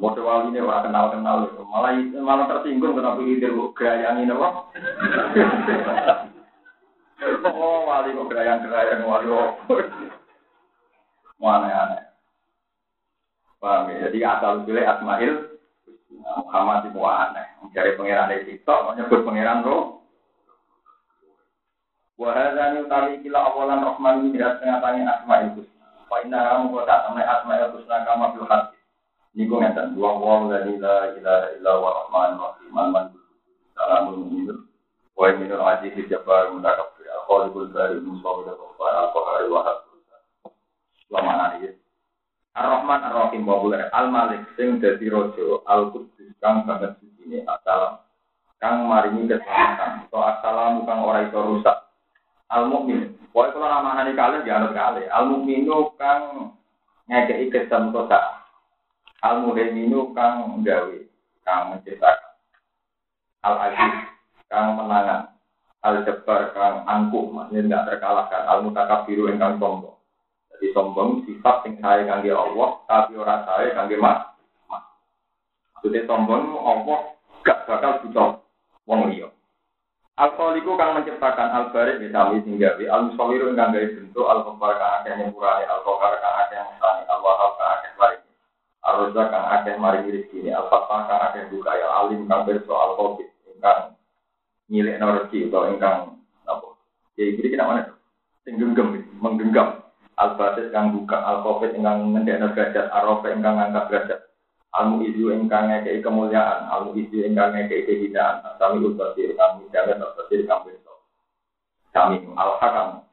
Waktu wali ini wah kenal kenal malah malah tersinggung kenapa hidir kok gayang ini wah. Oh wali kok gayang gayang wali aneh. Paham ya? Jadi asal pilih Asmail Muhammad itu aneh. Mencari pangeran dari TikTok, menyebut pangeran roh. Wahazani utami kila awalan rohman ini tidak setengah tangi Asmail Husna. Wa inna kamu kota temen Asmail Husna kama bil. Ini gue ngeten. Dua wal dari la ilaha illa wa rahman rahim. Alman salamun minur. Wa minur aziz jabar mutakabir. Al-Qalikul dari Musawir al-Qahari wa Lama nani Ar-Rahman Ar-Rahim wa Al-Malik sing dadi raja Al-Qudus kang banget suci assalam. Kang maringi keselamatan to assalamu kang ora iso rusak. Al-Mukmin Pokoknya kalau nama nani kali ya harus kali Al-Mukminu kang ngekei kesentosa Al-Muhaiminu kang gawe kang menciptakan Al-Aziz kang menangan. Al-Jabbar kang angkuh. Maksudnya tidak terkalahkan. Al-Mutakabiru kang sombong jadi sombong sifat yang saya kangge Allah, tapi orang saya kangge mas. Jadi sombong Allah gak bakal butuh wong liya. Al-Khaliqu kang menciptakan al-barik di sami singgawi, al-musawiru kang gawe bentuk, al-khabar kang akeh nyempurane, al-qahar kang akeh mesani, al-wahab kang akeh maringi. Al-rozak kang akeh maringi rezeki, al-fatah kang akeh buka, al-alim kang berso al-khabib, ingkang nyilik rezeki utawa ingkang apa. Ya iki kita mana? Sing genggam, menggenggam. Al-Basis kang buka, Al-Covid ingkang ngendekno derajat, Ar-Rafi ingkang ngangkat derajat, Al-Mu'izu ingkang ngekei kemuliaan, Al-Mu'izu ingkang ngekei kehinaan, Sami Ubasir kang midanget, Ubasir kang besok. Sami Al-Hakam.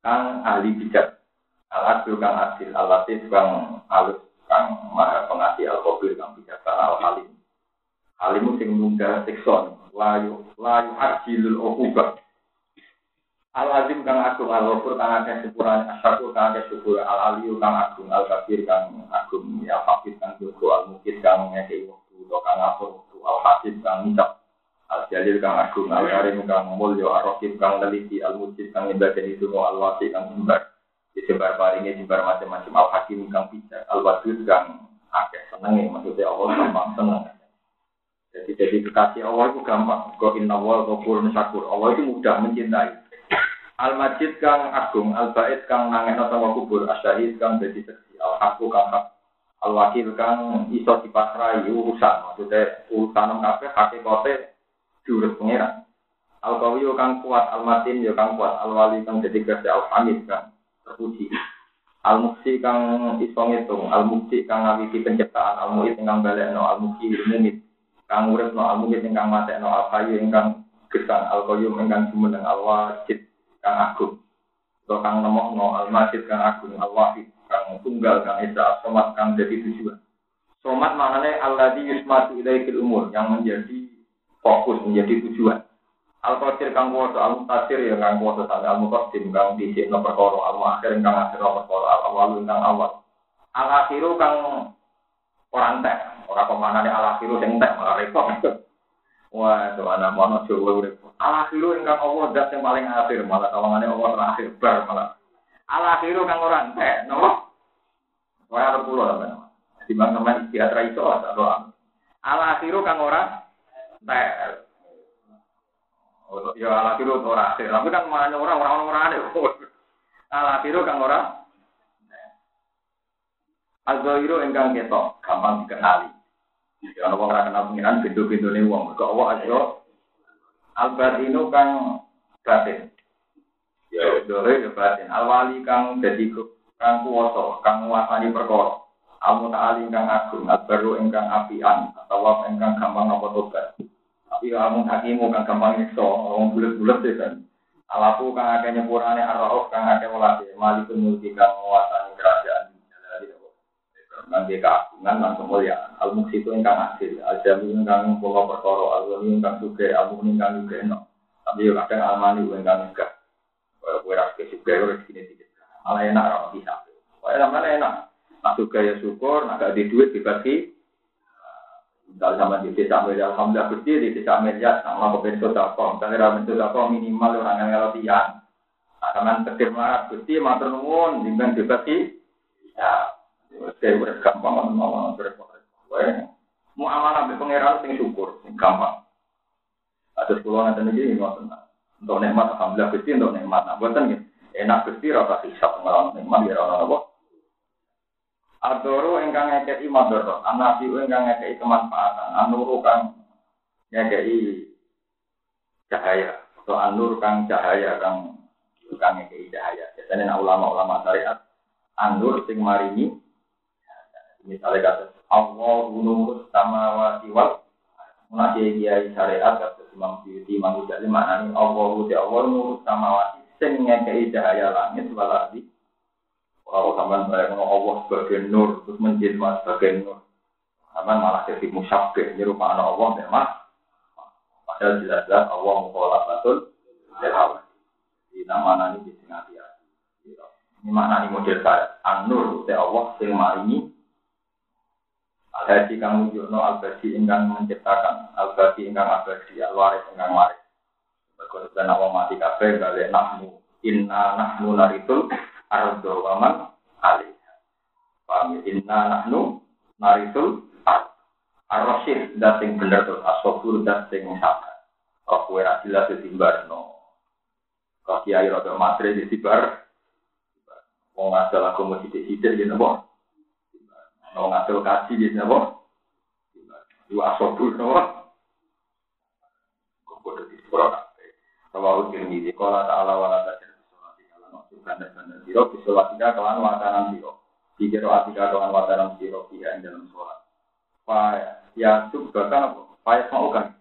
Kang ahli bijak, Al-Adil kang adil, Al-Latif kang alus, kang maha pengasih, Al-Qabir kang bijaksana, Al-Halim. Halimu sing nunda sikson, layu, layu ajilul ubah, Al azim kang agung al ghafur kang akeh syukuran asyakur kang akeh syukur al aliyu kang agung al kabir kang agung ya fakir kang jogo al mukid kang ngekei waktu to kang ngapur waktu al hasib kang ngicap al jalil kang agung al karim kang mulya al raqib kang neliti al mujid kang ibadani dungo al wasi kang jembar disebar paringe jembar macam-macam al hakim kang bijak al wadud kang akeh senenge maksudnya Allah gampang seneng. Jadi jadi kekasih Allah itu gampang. Kok inna wa ghafur syakur. Allah itu mudah mencintai Al Majid kang agung, Al Bait kang nangen atau kubur, Asyahid kang jadi seksi, Al Haku kang hak, Al Wakil kang iso dipasrai urusan, maksudnya urusan kafe hakikote jurus pengiran. Al Kawiyu kang kuat, Al Matin yo kang kuat, Al Wali kang jadi kerja, Al Hamid kang terpuji. Al Muksi kang iso ngitung, Al Muksi kang ngawiti penciptaan, Al Muid kang balekno, Al Muki mumit, kang uripno, Al Muid kang matekno, Al Kayu ingkang gesang, Al Qayyum ingkang jumeneng, Al Wajid kang agung. Atau kang no al masjid kang agung, al wahid kang tunggal kang esa, somat kang jadi tujuan. Somat maknanya Allah di yusmatu ilaikil umur yang menjadi fokus, menjadi tujuan. Al qadir kang kuwasa, al mutasir yang kang kuwasa sampai al mutasim kang no perkara, al muakhir kang akhir perkara, al awalu kang awal. Al akhiru kang orang teh, orang pemanane al akhiru sing teh malah repot. Wah, anak mono Jawa urip. Alakhiru ingkang Allah dat yang paling akhir, malah kawangannya Allah terakhir bar malah. Alakhiru kang orang teh, nopo? Wah, ada pulau apa Di bang teman istiadat itu ada doa. Alakhiru kang orang teh. Oh, ya alakhiru orang akhir, tapi kan mana orang orang orang ada. Alakhiru kang orang. Al-Zahiru ingkang ketok, gampang dikenali. Ya ana wong ora kenal pengiran pintu-pintune wong. Mergo Allah aja al-batinu kang batin. Ya dore ya batin. Al-wali kang dadi kang kuwasa, kang nguasani perkara. Al-muta'ali kang agung, al-baru ingkang apian, atau ingkang gampang apa tobat. Tapi amun hakimu kang gampang nyiksa, wong bulet-bulet ya kan. Alafu kang akeh nyepurane ar kang akeh welase, malikun mulki kang nguasani ngangge keagungan lan kemuliaan. Al muksi itu ingkang asil, al jami ingkang pola perkara, al ingkang suge, al ingkang suge no. Tapi kadang al mani ingkang enggak. Kowe ra ke suge sini dikit. Malah enak ora bisa. Kowe sampeyan enak. Nak suge ya syukur, nak di duit dibagi Misalnya sama di desa Media, alhamdulillah gede di desa Media sama kepen sodako. Misalnya ramen sodako minimal orang yang ngelotian. Nah, sama tegir marah gede matur nuwun, jimbang sih. Ya, saya udah gampang ngomong berapa. Mau amanah be pangeran sing syukur, sing gampang. Ada sepuluh nanti lagi ngotot. Untuk nikmat alhamdulillah gede untuk nikmat. Nah, buatan gitu. Enak gede rasa hisap ngelawan nikmat ya orang apa. Adoro ingkang ngekei madoro, anasi ingkang ngekei kemanfaatan, anuru kang ngekei cahaya, atau anur kang cahaya kang kang ngekei cahaya. Biasanya ulama-ulama syariat anur sing marini, misalnya kata Allah nur sama wal Menasih kiai syariat kata Imam Syuuti Imam Ghazali maknanya Allah udah Allah nur sama wati sing ngekei cahaya langit waladi kalau sampean bayang Allah sebagai nur, terus menjelma sebagai nur. Sampean malah jadi musyabih, nyerupa anak Allah memang. Padahal jelas-jelas Allah batul, jahawah. Di nama ini di hati Ini makna ini model saya. An-nur, Allah, sing marini. Al-Hadi kang wujudno al-Badi ingkang menciptakan, al-Badi ingkang abadi, al-Waris ingkang waris. Berkata nama mati kabeh, balik nahmu, inna nahmu naritul, ardo waman alih. Paham ya? Inna nahnu narisul ar-rasyid dat bener tuh asobur dat sing sabar. Kok kue rasilah ditimbar no. Kok kiai rada matre ditibar. Wong ngasal aku mau sidik-sidik gitu boh. Wong ngasal kasih gitu boh. Dua asobur no. Kok bodoh di sekolah. Rawahu Tirmidzi qala ta'ala wa la bandar-bandar siro, bisolatika kelan watanan siro. Dikira atika kelan watanan siro, dia yang dalam sholat. Pak ya sub bahkan apa? Pak mau kan?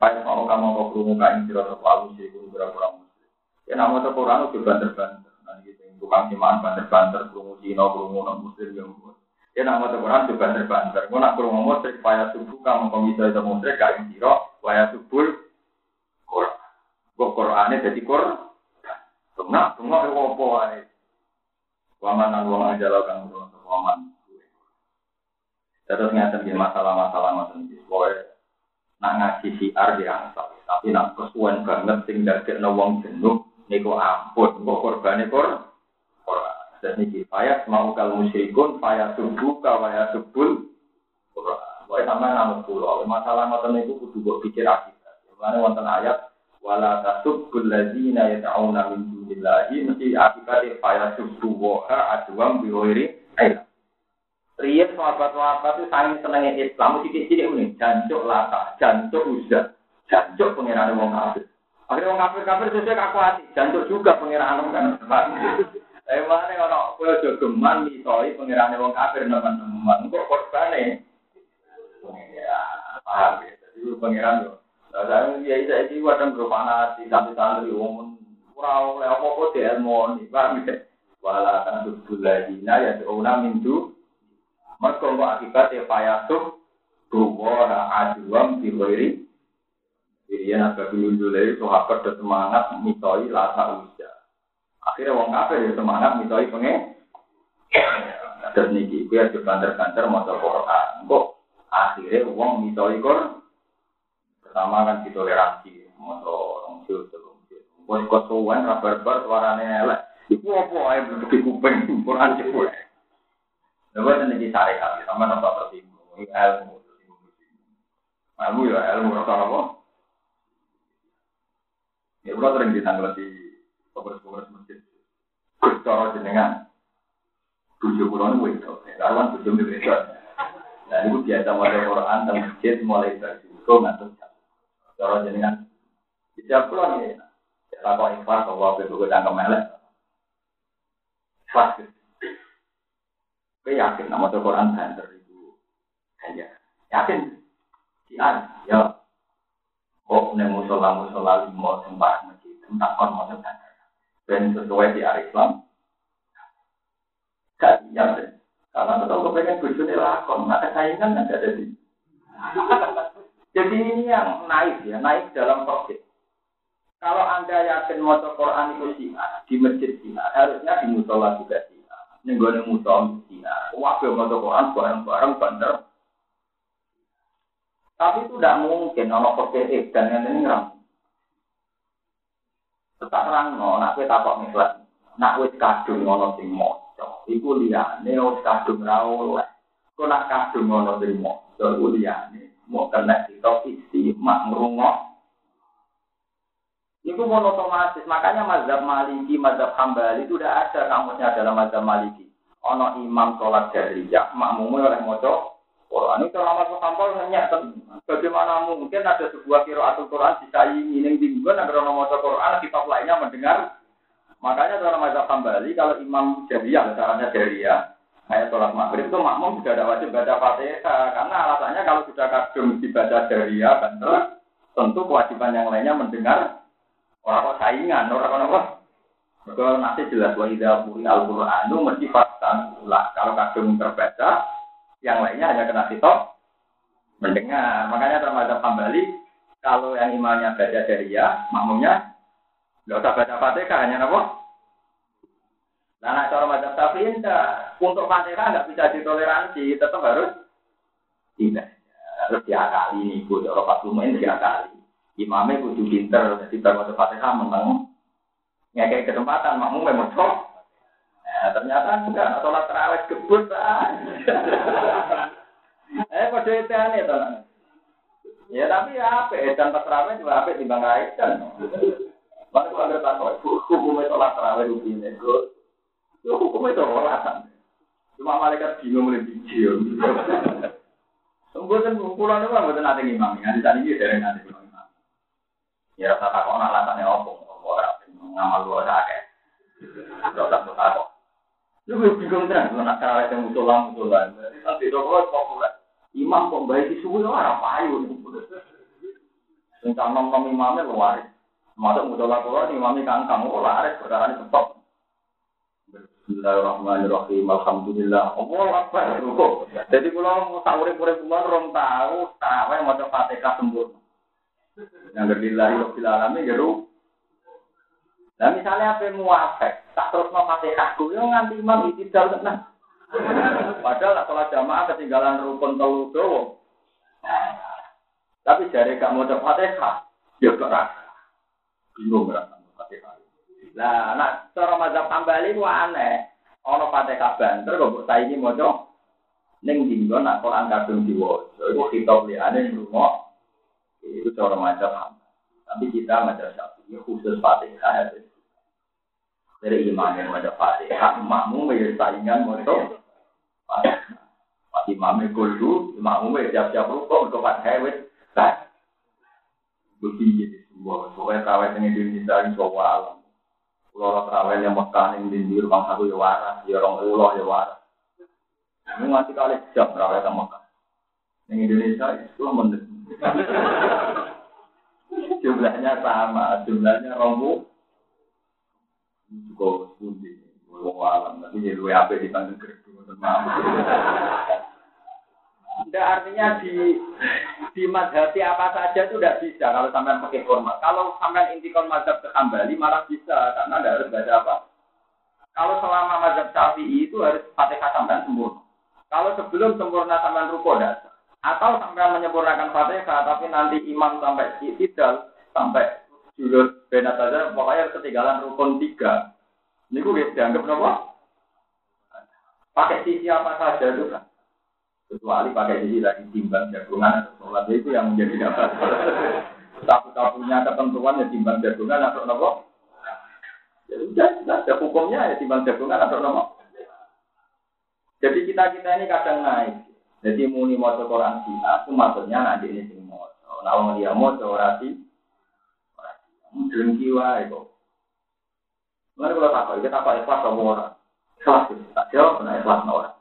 Pak mau kamu mau kerungu kain siro soal musik, berapa orang musik. Ya nama itu Quran itu banter-banter. Nanti gitu, tukang simaan banter-banter, kerungu Cina, kerungu non muslim yang buat. Ya nama itu Quran itu banter-banter. Mau nak kerungu musik, Pak subuh kamu komisa itu musik kain siro, Pak subuh Quran. Kok Qurannya jadi Quran? Tengah, tengah itu apa wae. Waman nang wong aja lo kang waman. Terus ngeten di masalah-masalah macam iki. Pokoke nak ngaji siar di angsal. Tapi nak kesuwen banget sing dadekno wong jenuh niku ampun, kok korbane kor. Dan niki payah mau kal musyrikun, payah subuh, kawaya subul. Pokoke sampeyan namung kula. Masalah ngoten niku kudu mbok pikir akibat. Mulane wonten ayat wala tasubbul ladzina yad'una min dunillahi mesti akibate faya subbu wa adwam bi ghairi ilm. Riyen sahabat-sahabat itu sangat senengnya Islam, cilik ini, jancuk lata, jancuk uzza, jancuk pengiran wong kafir. Akhirnya wong kafir kafir sesuai kaku hati, jancuk juga pengiran wong Eh mana kalau kue jogeman mitoi pengiran wong kafir teman-teman, kok korbane? Ya, paham ya. Jadi pengiran tuh saya ya saya ini wadang berpanasi sampai santri umum kurang oleh apa apa dia ilmu nih paham ya wala kan nah ya seorang mintu mereka kok akibat ya payasuh rubo aduam diberi Irian agak dulu dulu itu sahabat semangat mitoi usia. Akhirnya wong kafir ya semangat mitoi pengen. Terus niki, gue ada banter-banter mau Quran. Akhirnya wong mitoi Quran. Pertama kan ditoleransi, moto orang jil, orang jil. Bos kosuan, rabar-bar, suaranya elek. Apa aja kuping, Quran cepet. Lalu itu nih syariat, sama napa tersinggung, ilmu, ilmu ya ilmu rasa apa? Ya udah sering ditanggal di pengurus-pengurus masjid. Cara jenengan, tujuh bulan itu, kawan tujuh minggu Nah, itu biasa mulai Quran dan masjid mulai dari itu ngantuk Cara jenengan. Bisa pulang ya. Kita kok ikhlas bahwa begitu tangkem melek. Ikhlas. Gue yakin nama Quran banter itu. Ya, yakin. Sian, ya. Kok nih musola musola limo sembah masjid tentang kon mau banter. Dan sesuai di Islam. Gak iya Karena betul kepengen bujuni lakon, maka saingan ada di jadi ini yang naik ya, naik dalam topik. Kalau anda yakin mau Quran itu sinar di masjid sinar, harusnya di musola juga sinar. Gue musola sinar. Waktu mau Quran bareng-bareng bandar. Tapi itu tidak mungkin ono PPE dan yang ini ram. Tetap terang no, nak kita takok misal, nak wis kadung ono sing moco, iku liyane wis kadung ra oleh. Kok nak kadung ono sing moco, iku liyane mau kena kita isi mak ngrungok. Itu otomatis, makanya mazhab maliki, mazhab hambali itu udah ada kamusnya dalam mazhab maliki. Ono imam sholat jariyah, makmumnya oleh moco Quran itu lama sampel hanya bagaimana mungkin ada sebuah atau Quran disaingi yang tinggal agar orang mau Quran kitab lainnya mendengar. Makanya dalam mazhab kembali kalau imam jariah caranya jariah kayak sholat maghrib itu makmum sudah ada wajib baca fatihah. Karena alasannya kalau sudah kadung dibaca jariah benar tentu kewajiban yang lainnya mendengar. Orang saingan orang apa. Kalau nanti jelas wa idza al-Qur'anu mesti fastan. Ulah kalau kadung terbaca yang lainnya hanya kena sitok mendengar. Makanya termasuk kembali kalau yang imannya baca dari ya, makmumnya nggak usah baca fatihah hanya nopo. Nah, cara macam tapi untuk fatihah nggak bisa ditoleransi, tetap harus tidak harus diakali nih, bu. Orang pas lumayan diakali. Imamnya kudu pinter, jadi termasuk fatihah menang. Ngekei kesempatan makmum memang Nah, ternyata enggak, sholat terawih kebut. eh, pada itu aneh, teman. Ya, tapi ya apa, dan pas terawih juga apa timbang kan. Mana kalau ada takut, hukumnya sholat terawih rutin itu, itu hukumnya itu olasan. Cuma malaikat bingung lebih biji. Tunggu kan kumpulan kan betul nanti imam. Nanti tadi dia dari nanti imam. Ya rasa takut alasannya opung, orang ngamal luar sakit. Rasa takut. Lu bingung kan, gue nak cara yang musola musola. Nanti dokter populer. Imam kok baik di subuh orang payu. Sing nom nom imamnya luar. Masuk musola kulo imamnya kangkang, oh laris perkara ini stop. Bismillahirrahmanirrahim. Alhamdulillah. Allah Akbar. Jadi kalau tahu urip kula rom tahu, tahu yang mau Fatihah sempurna. Yang berlillahi rabbil alamin ya Nah misalnya apa muafek, tak terus mau fatihahku, ya nganti imam itu jauh tenang. Padahal sholat jamaah ketinggalan rukun telu dowo. Tapi jari gak mau fatihah, ya rasa. Bingung rasa fatihah. Nah, nak cara mazhab kembali itu aneh. Ono fatihah banter, saya ini mau Neng dinggo nak Quran kadung diwaca. Iku kitab liyane rumah. Itu cara mazhab Tapi kita mazhab Syafi'i khusus Fatihah dari imam yang ada fatihah, makmum ya saingan moto. Pas imam kudu, makmum ya siap-siap untuk fatihah wes. Begini jadi semua, pokoknya yang Indonesia ini alam. Pulau yang Mekah yang di rumah satu ya waras, ya orang pulau ya waras. Ini masih kali. Yang Indonesia itu jumlahnya sama, jumlahnya rombu alam, tapi ya luwe ape di Tidak artinya di di madhabi apa saja itu tidak bisa kalau sampai pakai format. Kalau sampai intikon madhab ke malah bisa karena tidak harus baca apa. Kalau selama madhab syafi'i itu harus fatihah sampai sempurna. Kalau sebelum sempurna sampai ruko tidak. Atau sampai menyempurnakan fatihah tapi nanti imam sampai tidak sampai julus benat saja, pokoknya ketinggalan rukun tiga. Ini gue dianggap apa? Pakai sisi apa saja itu kan. Kecuali pakai sisi lagi timbang jagungan atau sholat itu yang menjadi dapat. Tapu-tapunya ketentuan ya timbang jagungan atau nopo. Ya sudah, ada hukumnya ya timbang jagungan atau nopo. Jadi kita kita ini kadang naik. Jadi muni mau Quran Cina, itu maksudnya nanti ini mau. Nah, dia mau orasi, Dengki wae kok. Mari kalau takut, kita takut ikhlas sama orang. Ikhlas itu, tak jawab benar ikhlas orang.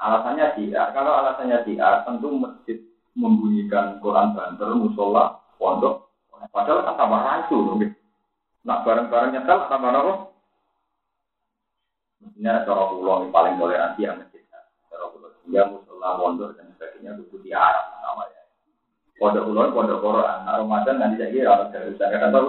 Alasannya dia, kalau alasannya dia, tentu masjid membunyikan Quran banter, musola, pondok. Padahal kan tambah rancu loh. Nak bareng-bareng nyetel, tambah apa? Mestinya cara pulau yang paling toleransi yang masjid. Cara pulau, dia musola, pondok, dan sebagainya, itu diarah namanya. Pondok ulon, pondok Quran. Nah, Ramadan nanti saya kira dari saya kata tahu.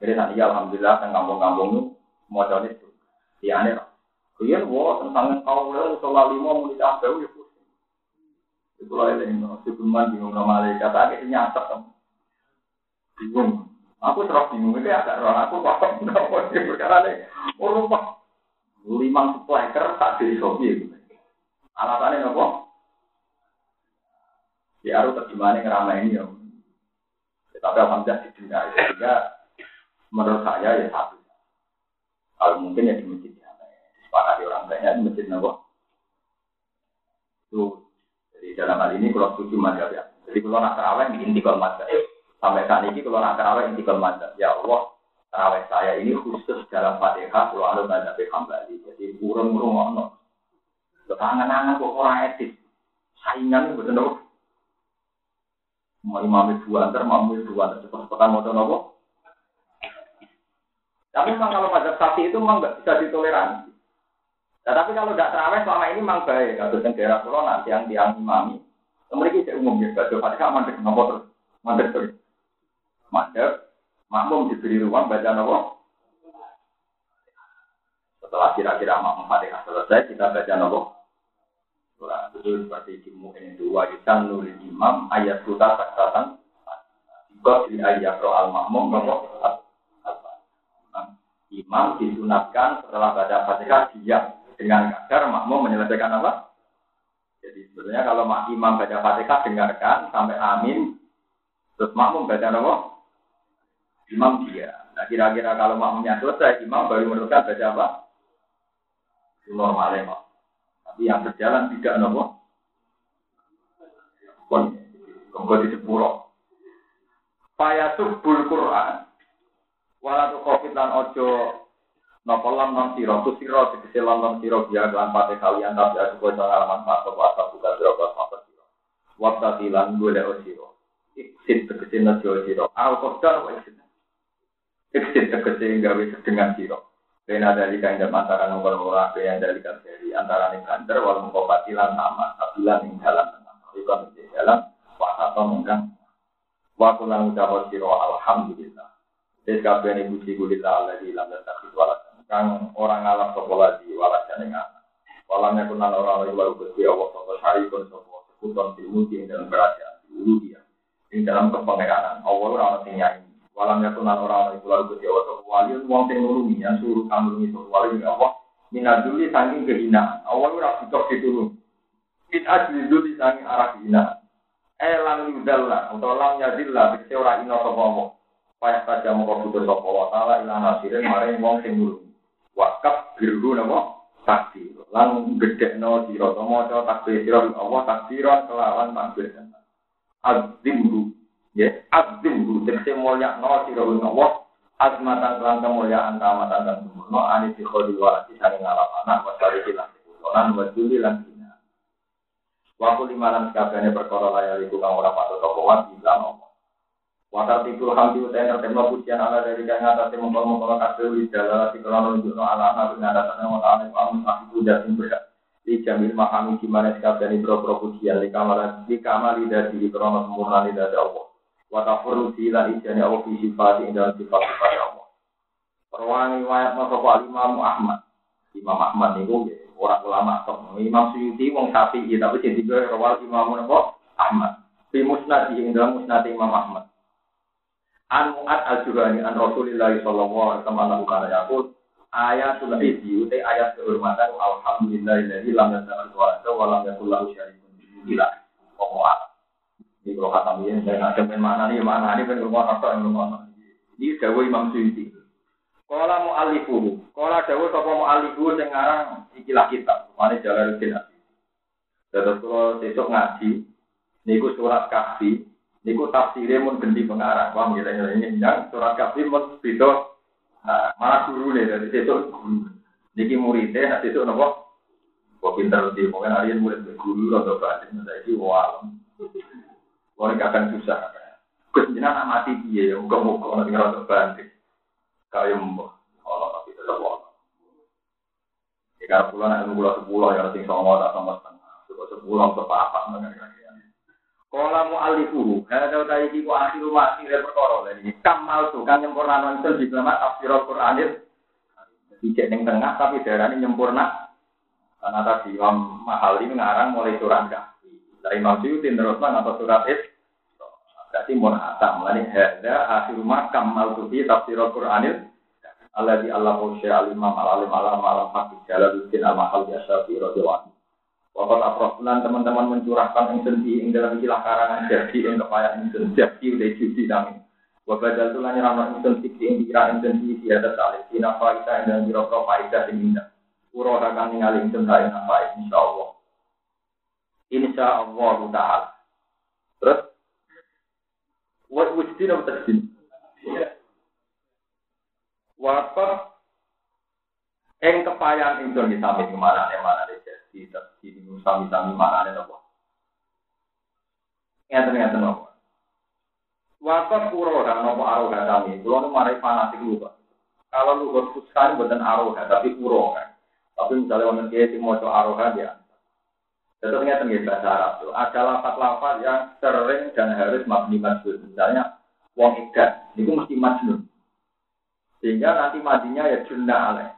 Akhirnya tadi alhamdulillah teng kampung-kampung nu mau itu. Ya aneh. Wo tentang kau lho salah lima muni kabeh ya pusing. Itu lah yang sebelum bingung nama malaikat akhirnya nyata bingung. Aku terus bingung, ini agak roh aku paham kenapa dia perkara ini. Oh, lupa. Lima supplier tak jadi sobi. Alasannya apa? Ya, harus terjemahannya ngerama ini ya. Tapi alhamdulillah di dunia sehingga menurut saya ya satu. Kalau mungkin ya di masjid ya. Disepakati orang banyak di masjid nopo. Itu. Jadi dalam hal ini kalau setuju mazhab ya. Jadi kalau nak terawih di inti kalau mazhab. Sampai saat ini kalau nak terawih intikal mazhab, ya Allah, terawih saya ini khusus dalam fatihah kalau ada mazhab kembali. Jadi burung-burung ono. Ketangan-tangan kok orang etis. Saingan betul dong. Mau imam dua antar, mau dua antar cepat-cepatan mau nopo. Tapi memang kalau mazhab sapi itu memang nggak bisa ditoleransi. Nah, tapi kalau tidak terawih selama ini memang baik. Kalau di daerah pulau nanti yang tiang imami, mereka tidak umum ya. Baca fatihah mandek nopo terus, mandek terus. Madep, makmum diberi ruang baca nopo. Setelah kira-kira makmum fatihah selesai, kita baca nopo. Surah itu seperti di mungkin dua yusan nulis imam ayat suta saksatan. Juga di ayat roh al makmum nopo. Imam disunatkan setelah baca fatihah diam dengan kadar makmum menyelesaikan apa? Jadi sebenarnya kalau imam baca fatihah dengarkan sampai amin, terus makmum baca nopo imam dia. Nah kira-kira kalau makmumnya selesai, imam baru meneruskan baca apa? Normalnya kok. Tapi yang berjalan tidak nopo. Kon, kongko di sepuro. Paya subul Quran. Walatu covid lan ojo nopo lam non siro, tu siro tegese lam non siro biar lan pate kalian tapi aku kau jangan alaman pak sopo asal bukan siro pas mata siro. Waktu tilan gue leo siro. Iksin tegese najo siro. Al kodar wa iksin Iksin tegese gawe sedengan siro. Kena dari kain dan antara nomor murah kena dari dari antara nih kantor walau mengkobatilan sama kabilan ing dalam. Itu menjadi dalam atau mengkang. Waktu lang ucap siro alhamdulillah. Jadi kabeh ini puji gulillah Allah di dalam dan takut walasan. Kang orang alam sekolah di walasan yang anak. Walamnya kunan orang orang baru berarti Allah sopo syari pun sopo sekuton ilmu dalam kerajaan dulu dia. Di dalam kepengeranan Allah orang yang ini Walam yakunan orang itu lalu berjawab ke wali, uang sing nulungi, yang suruh kamu itu wali, ya Allah, minaduli saking kehinaan. Allah ora butuh ditulung. It ajli duli saking arah kehinaan. Eh lam yudalla, atau lam yadilla, bisa ora ino sopa Allah. Payah saja mau butuh sopa Allah, ta'ala ilah nasirin, maring wong sing nulungi. Wakaf biru nama takdir. Lang gede no siro, tomo takdir siro, Allah takdiran kelawan takdir. Azimru Ya, azim guru tegese mulya no sira Allah azmatan lan kemuliaan kamatan dan sempurna ani fi khodi wa ati saling ngalap anak wa sariki lan lan wa juli lan. Wa kulli malan kabehane perkara layar iku kang ora patut apa wa bila nopo. Wa tartibul hamdi utai nertemno pujian ala dari kang atase mongkon-mongkon kabeh wi dalala dikelon nunjukno ala ana ing atasane wa ta'ala wa amun aku sing berhak. Di jamil mahami gimana sekabehane boro-boro pujian di kamar di kamar lidah di krono sempurna lidah Allah. Watafuru sila ijani Allah fi sifat dalam sifat-sifat Allah. Perwangi wayat masapa Imam Ahmad. Imam Ahmad niku orang ulama. Imam Suyuti wong sapi tapi jadi gue rawal Imam Ahmad. Fi musnad ing dalam musnad Imam Ahmad. An Mu'ad al-Jurani an Rasulillah sallallahu alaihi wasallam kana yaqul ayatul izzi utai ayat kehormatan alhamdulillahilladzi lam yata'al wa lam yakul lahu syarikun bihi di kalau kata dia, saya ada main mana nih, mana nih, ben rumah atau yang rumah. Ini Dawa Imam Suyuti. Kala mu alifu, kala Dawa sapa mu alifu sing aran ikilah kitab, mana Jalaluddin Abi. Terus kalau besok ngaji, niku surat kahfi, niku tafsirnya mun pengarang, paham kita ini yang surat kahfi mun beda, nah, malah guru nih dari guru. Niki muridnya, nanti itu nopo, kok pinter di, mungkin hari ini murid guru atau saya ini wah. Kalau gak akan susah. Gus jenengan mati dia, muka-muka nanti ngerasa banting. Kaya mbah, Allah tapi tetap. Ya karena pulau nak pulau sepuluh ya sing songo tak sama setengah. Coba sepuluh sepapat mengenai Kala mu alifuhu, hadza taiki ku akhiru ma akhire perkara lagi. Kamal tu kan nyempurna nonton di dalam tafsir Al-Qur'anil. Dicek ning tengah tapi darahnya nyempurna. Karena tadi Imam Mahali ngarang mulai surat kahfi. Dari Imam Syuuti terusman atau surat it. Berarti mun atam. Mulai hadza akhiru ma kamal tu fi tafsir Al-Qur'anil. Allah di Allah al-Imam al-Alim al-Hafid Jalaluddin al-Mahal Yasafi radhiyallahu Wakat aproflan teman-teman mencurahkan yang sendi yang dalam istilah karangan jadi yang kepayaan yang jadi udah judi kami. Wabadal tuh nanya ramah yang fikri yang dikira yang sendi di atas alih. Ina faidah yang dalam biro faidah yang indah. Uro akan ningali yang yang apa insya Allah. Insya Allah taala. Terus, what wujudin atau terdin? Wakat Eng kepayaan itu di samping mana mana di di sami-sami mana ada nopo. Ngeten ngeten nopo. Waktu puro dan nopo aroga kami, kalau nu marai fanatik lupa. Kalau lu berfuskan bukan aroga tapi puro kan. Tapi misalnya orang kiai mau coba aroga dia. Ngeten nggih bahasa Arab itu. Ada lafaz-lafaz yang sering dan harus mabni majnun. Misalnya wong ikat, itu mesti majnun. Sehingga nanti madinya ya junda aleh.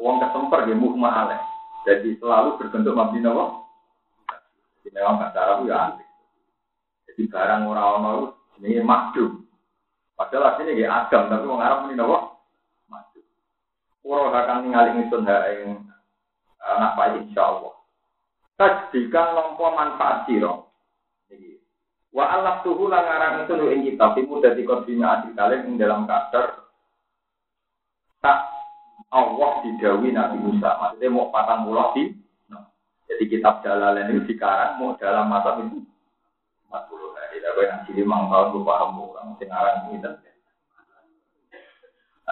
Wong kesemper ya muhma aleh. Jadi selalu berbentuk mabdi nawa. Jadi memang bahasa Arab ya. Jadi barang orang-orang ini makdum. Padahal aslinya kayak Adam, tapi orang Arab ini nawa. Makdum. Kurang akan ningali ingsun yang anak Pak insya Allah. Tasdikan lompo manfaat siro. Wa Allah tuhu langarang itu nu ing kitab iku dadi kodine adil dalam kadar Allah didawi Nabi Musa. Maksudnya mau patang pulau di. Jadi kitab Jalalain itu dikarang mau dalam masa itu 40 hari. Tapi yang jadi mang tahun gue paham orang sing aran ini. Nah,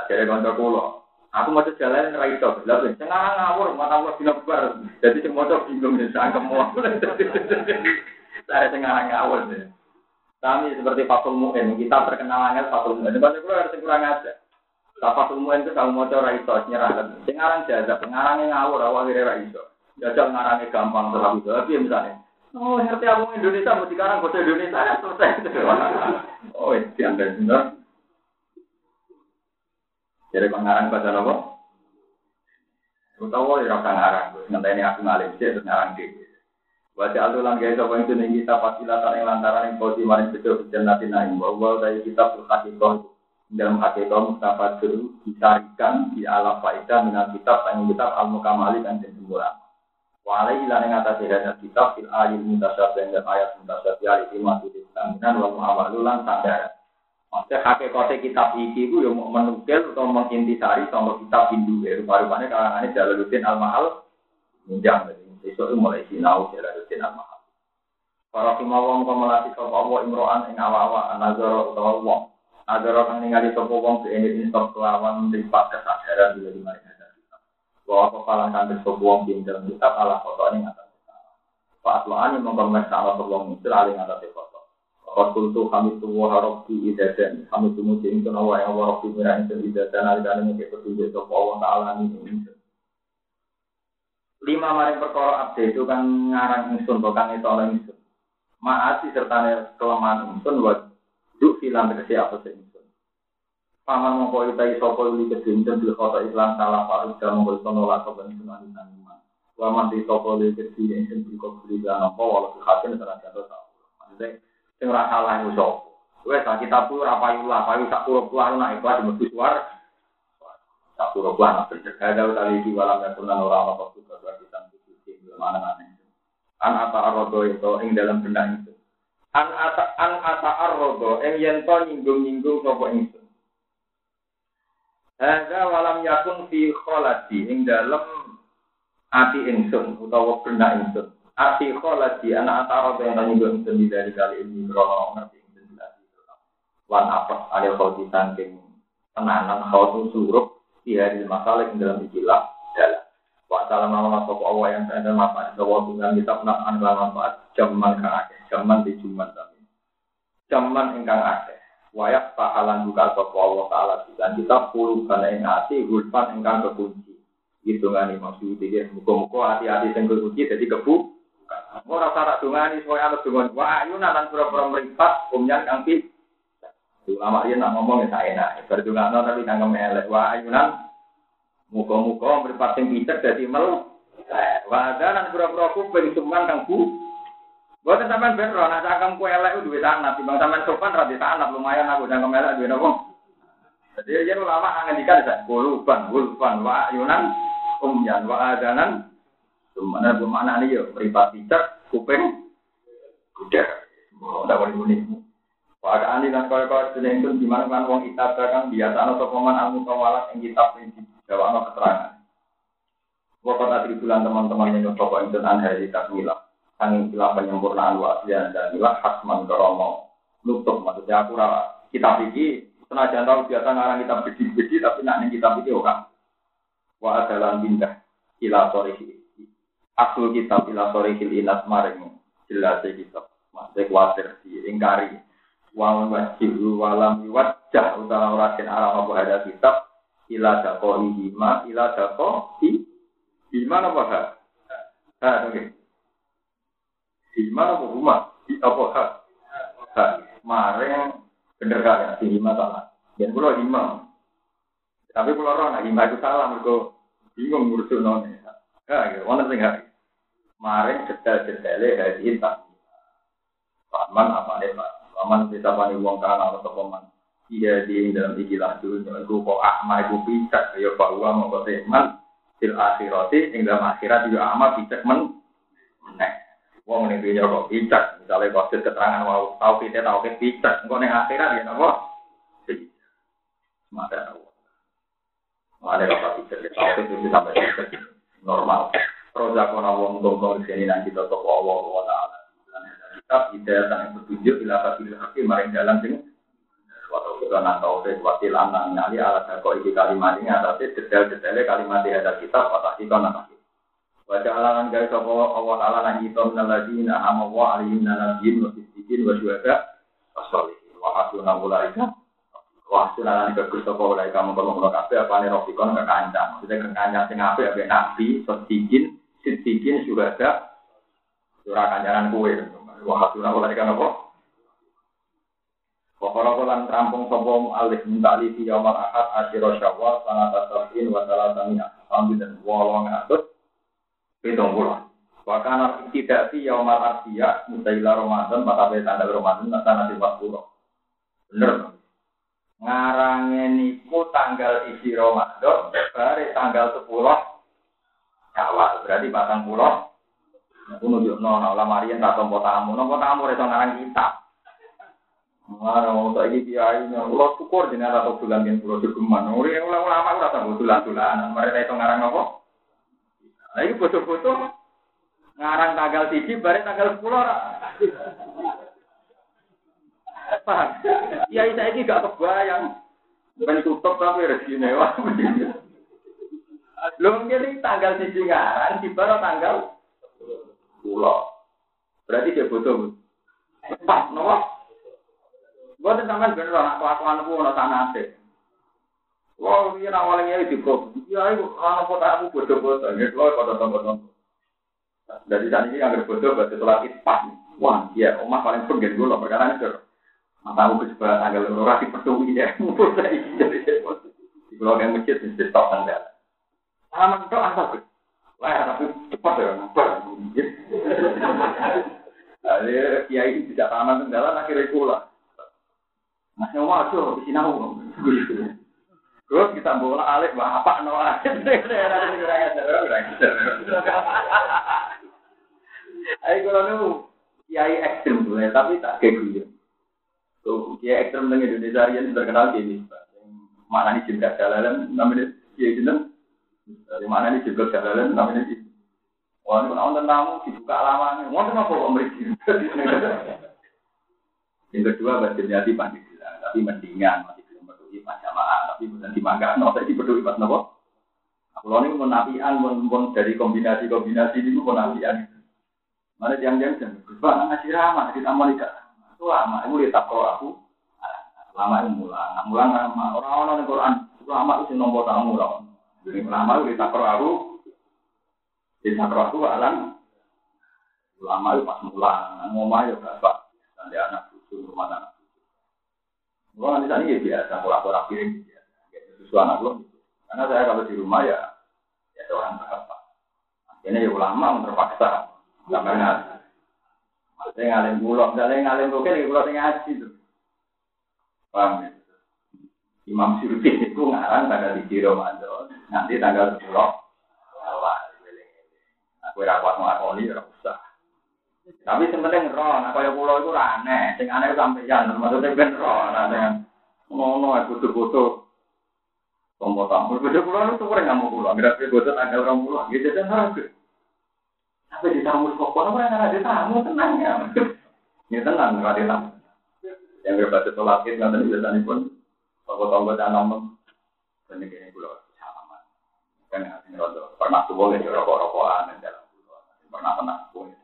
jadi kanca pulau. Aku mau jalan ra iso belas. Sing aran ngawur mata gua bina bar. Jadi sing maca bingung nek sangkem Saya sing aran ngawur. Kami seperti Fatul Mu'in, kita terkenal angel Fatul Mu'in. Bahasa kulo harus kurang aja. Lapa semua itu kamu mau coba iso nyerah. Sekarang jaga pengarangnya ngawur awal kira iso. Jajal ngarangnya gampang terlalu itu. Tapi misalnya, oh ngerti aku Indonesia mau sekarang bahasa Indonesia ya selesai. oh itu yang benar. Jadi pengarang bahasa apa? Utawa ya orang ngarang. Nanti ini aku ngalim sih terus ngarang. Baca alulan guys, apa itu nih kita pasti latar yang lantaran yang kau maring betul jenati naim. Bahwa dari kita berhati-hati dalam hakikat Mustafa dulu disarikan di alam faedah dengan kitab yang kitab al mukamali dan sempurna. Walai ilan yang atas hadis kitab fil ayat muntasab dan ayat muntasab ya lima tujuh taminan wa muamalulan sadar. Maksudnya hakikatnya kitab iki itu yang menukil atau mengintisari sama kitab Hindu ya. Rupa-rupanya kalangannya Jalaluddin Al-Mahal minjam. Besok itu mulai sinau Jalaluddin Al-Mahal. Para kimawang pemelatih sopa Allah imro'an ing awa-awa anazara utawa wong. Agar orang ningali sopo wong ini instok kelawan lipat kesadaran bila di mana ada kitab. Bahwa kepalan kantor sopo wong di dalam kitab Allah foto ini atas Pak Atlaan yang mempermesa Allah sopo wong itu alih atas foto. Kau kultu kami tuwa harobki idadan. Kami tumu jeng itu nawa yang warobki mira insun idadan. Alikani mungkin petunjuk sopo wong ta'ala ini insun. Lima maring perkara abdi itu kan ngarang insun, bukan itu orang insun. Maasi serta kelemahan insun, buat Duk filan tegesi apa itu. Paman mongko itai sapa uli kedinten bil kota Islam salah parut dan mongko iso nolak sapa sunan iman. Wa man di sapa uli kedinten sing bil kota beli dan apa walau hakim terang jatuh tau. Maksudnya sing ora salah iku sapa. Wes kita pun ora payu lah, payu sak puluh puluh nak ikhlas mesti suar. Sak puluh puluh nak di walam yang pernah orang apa juga kita mesti mana mana. An ata arrodo itu ing dalam benda itu an ata an ata arrodo en yen to nyinggung nyinggung sapa ingsun. Hadza walam yakun fi kholati ing dalem ati ingsun utawa benda ingsun. Ati kholati ana ata arrodo yang nyinggung ingsun dari kali ini krono ngerti ingsun dilati wan apa ada kau disangking tenanan kau suruh di hari masalah ing dalam ikilah dalam salam nama sapa Allah yang ada manfaat bahwa dengan kita menakan manfaat jaman kang jaman di jumat kami. Jaman ingkang akeh. Wayak pahalan buka sapa Allah taala dan kita puluhan ing ati hulfan ingkang kekunci. Hitungane maksud iki muga-muga hati-hati sing kekunci dadi kebu. Ora sak dungani supaya ana dungan. Wah, ayo nang pura-pura mripat umyan kang pi. Ulama yen nak ngomong ya enak. Berdungakno tapi nang elek. Wah, nang muga-muga mripat sing pinter dadi mel. Dan pura-pura kuping cuman kang bu. Buat sampean ben ro nek cangkem ku elek duwe timbang sampean sopan ra sanad lumayan aku cangkem elek duwe napa? Jadi ya ulama ngendikan sak guluban, gulban wa yunan umyan wa adanan Mana bermakna nih yo, meripat pijak, kuping, kuda. Oh, tidak boleh bunyi. Pada ane dan kau kau sedang itu di mana kan wong kitab kan biasa atau peman almu tawalat yang kitab ini jawab keterangan. Waktu tadi bulan teman-teman yang coba itu aneh di takmilah sang istilah penyempurnaan wasiat dan ilah hasman keromo. Nutup maksudnya aku kita pikir senajan tahu biasa ngarang kita bedi-bedi tapi nak kita pikir orang wa adalah pindah ila sorihi. Asal kitab ila sorihi inas maring. Jelas kitab. Maksudnya khawatir diingkari wawan wajib walam wajah utara orasin arah apa ada kitab ila dako ihima ila dako i gimana pak ha oke di mana mau rumah? Di apa hak? Hak. Maring bener kan ya, lima salah. Dan pulau lima. Tapi pulau orang lima itu salah, mereka bingung ngurus none. Ya, gitu. Mana sih nggak? Maring detail-detailnya dari intak. Paman apa nih pak? Paman bisa panik uang kalah atau paman. Iya di dalam ikilah dulu, aku kok ahmad aku pijak, ya uang mau ke teman. Til akhirati, ing dalam akhirat juga ahmad pijak men. Nah, Wong ning dunya kok picak, misalnya kok keterangan mau tahu kita tahu kita picak, engko ning akhirat ya napa? Mata Allah. Ada apa picak, tahu itu sampai picak normal. Roza kona wong dongkol sini nanti tetap Allah wa taala. Kitab hidayah yang bertujuh ila kabil hakim maring jalan sing Waktu kita nantau ke wakil anak nyali alat kau iki kalimat ini atasnya detail-detailnya kalimat di ada kitab atau ikon apa Wajah alangan gaya sopo awal ala nang itu naladina ama wa alihim nalabiyyin wa siddiqin wa syuhada? Wa sholihin wa hasuna ulaika. Wa hasuna lan bagus sopo ulaika? Mengkono-kono kabeh apane rofikon kekancang maksudnya kekancang sing apik ambek nabi siddiqin siddiqin syuhada. Surah kanjangan kuwe. Wa hasuna ulaika Pokoknya kalau terampung sopo alih minta lifi yaumal ahad asyiro syawal sanata sabin wa salamina Sambil dan wolong atus Hitung pulau. Wakana tidak sih yaumal arsiya mutailah Ramadan maka pada tanggal Ramadan nanti nanti pulau. Bener. Ngarangnya niku tanggal isi Ramadan dari tanggal sepuluh awal berarti batang pulau. Aku nunjuk nona ulama Marian tak tompo tamu, tompo tamu itu ngarang kita. Mana mau tak ini kiai nya, ulah syukur jenengan atau bulan yang pulau jogeman. Orang ulama udah tahu bulan bulan, mereka itu ngarang apa? Nah ini foto-foto ngarang tanggal tinggi, bareng tanggal sepuluh Paham? Ya saya ini gak kebayang. Bukan tutup tapi rezeki wah. Lo mungkin tanggal tinggi ngarang, di baru tanggal sepuluh. Berarti dia foto. Pas, nopo? Buat sampean bener anak kelakuan ku ono sanate. Wah, ini awalnya di kok. Ya, itu orang kota aku bodoh-bodoh. Ya, kalau kota tombol Dari saat ini yang bodoh, berarti sholat itu pas. Wah, ya, omah paling pengen dulu. Perkara itu. Mata aku sebelah tanggal lurah di peduli ya. Jadi Di pulau yang masjid, di stop tanggal. Alaman itu apa? Lah, tapi cepat ya. Jadi, kiai ini tidak taman kendala, akhirnya pulang. Nah, yang wajah, di sini aku. Terus kita bola alik bah apa no Ayo kalau nu kiai ekstrim tuh ya, tapi tak kayak gue. Tuh kiai ekstrim dengan Indonesia yang terkenal gini, mana nih cinta jalalan namanya kiai jeneng. Dari mana nih cinta jalalan namanya kiai. Wah, ini nonton tamu dibuka alamannya. Mau apa kok mereka? Yang kedua baca di pandi tapi mendingan di jamaah, tapi bukan di mangga, no, saya peduli pas nopo. Kalau ini menafian, pun dari kombinasi-kombinasi ini menafian. Mana yang yang jam, bang ngasih ramah di tamu nikah. Ulama itu lihat aku. Ulama itu mulang, mulang lama. Orang-orang di Quran, ulama itu nombor tamu lah. Jadi ulama itu lihat aku. Lihat aku alam. Ulama itu pas mulang, ngomong ya gak pak. Nanti anak cucu, rumah anak Kalau nanti sana ya biasa, aku kirim biasa. Susu anak lo. Karena saya kalau di rumah ya, ya orang berapa. Ini ya ulama terpaksa. Sampai saya ngalim pulau, misalnya ngalim bukan pulau tengah ngaji itu. Paham ya? Imam Syuuti itu ngarang tanggal di Ramadan, nanti tanggal sepuluh awal. Aku rapat ngelakoni, ya Tapi sebenarnya roh, nah kaya pulau itu aneh, sing aneh sampeyan, maksudnya ben nah dengan ngono aku butuh-butuh. Tombol tamu, beda pulau itu kurang nggak mau pulau, berarti butuh tanggal orang pulau, gitu dan harus. Tapi di tamu kok kono ora ada tamu tenang ya. Ini tenang ora ada tamu. Yang berbasis sholat itu nanti biasanya pun tonggo-tonggo dan nomor. Dan ini pulau salaman. Kan yang rodo pernah tuh boleh rokok-rokokan dan jalan pulau. Pernah pernah boleh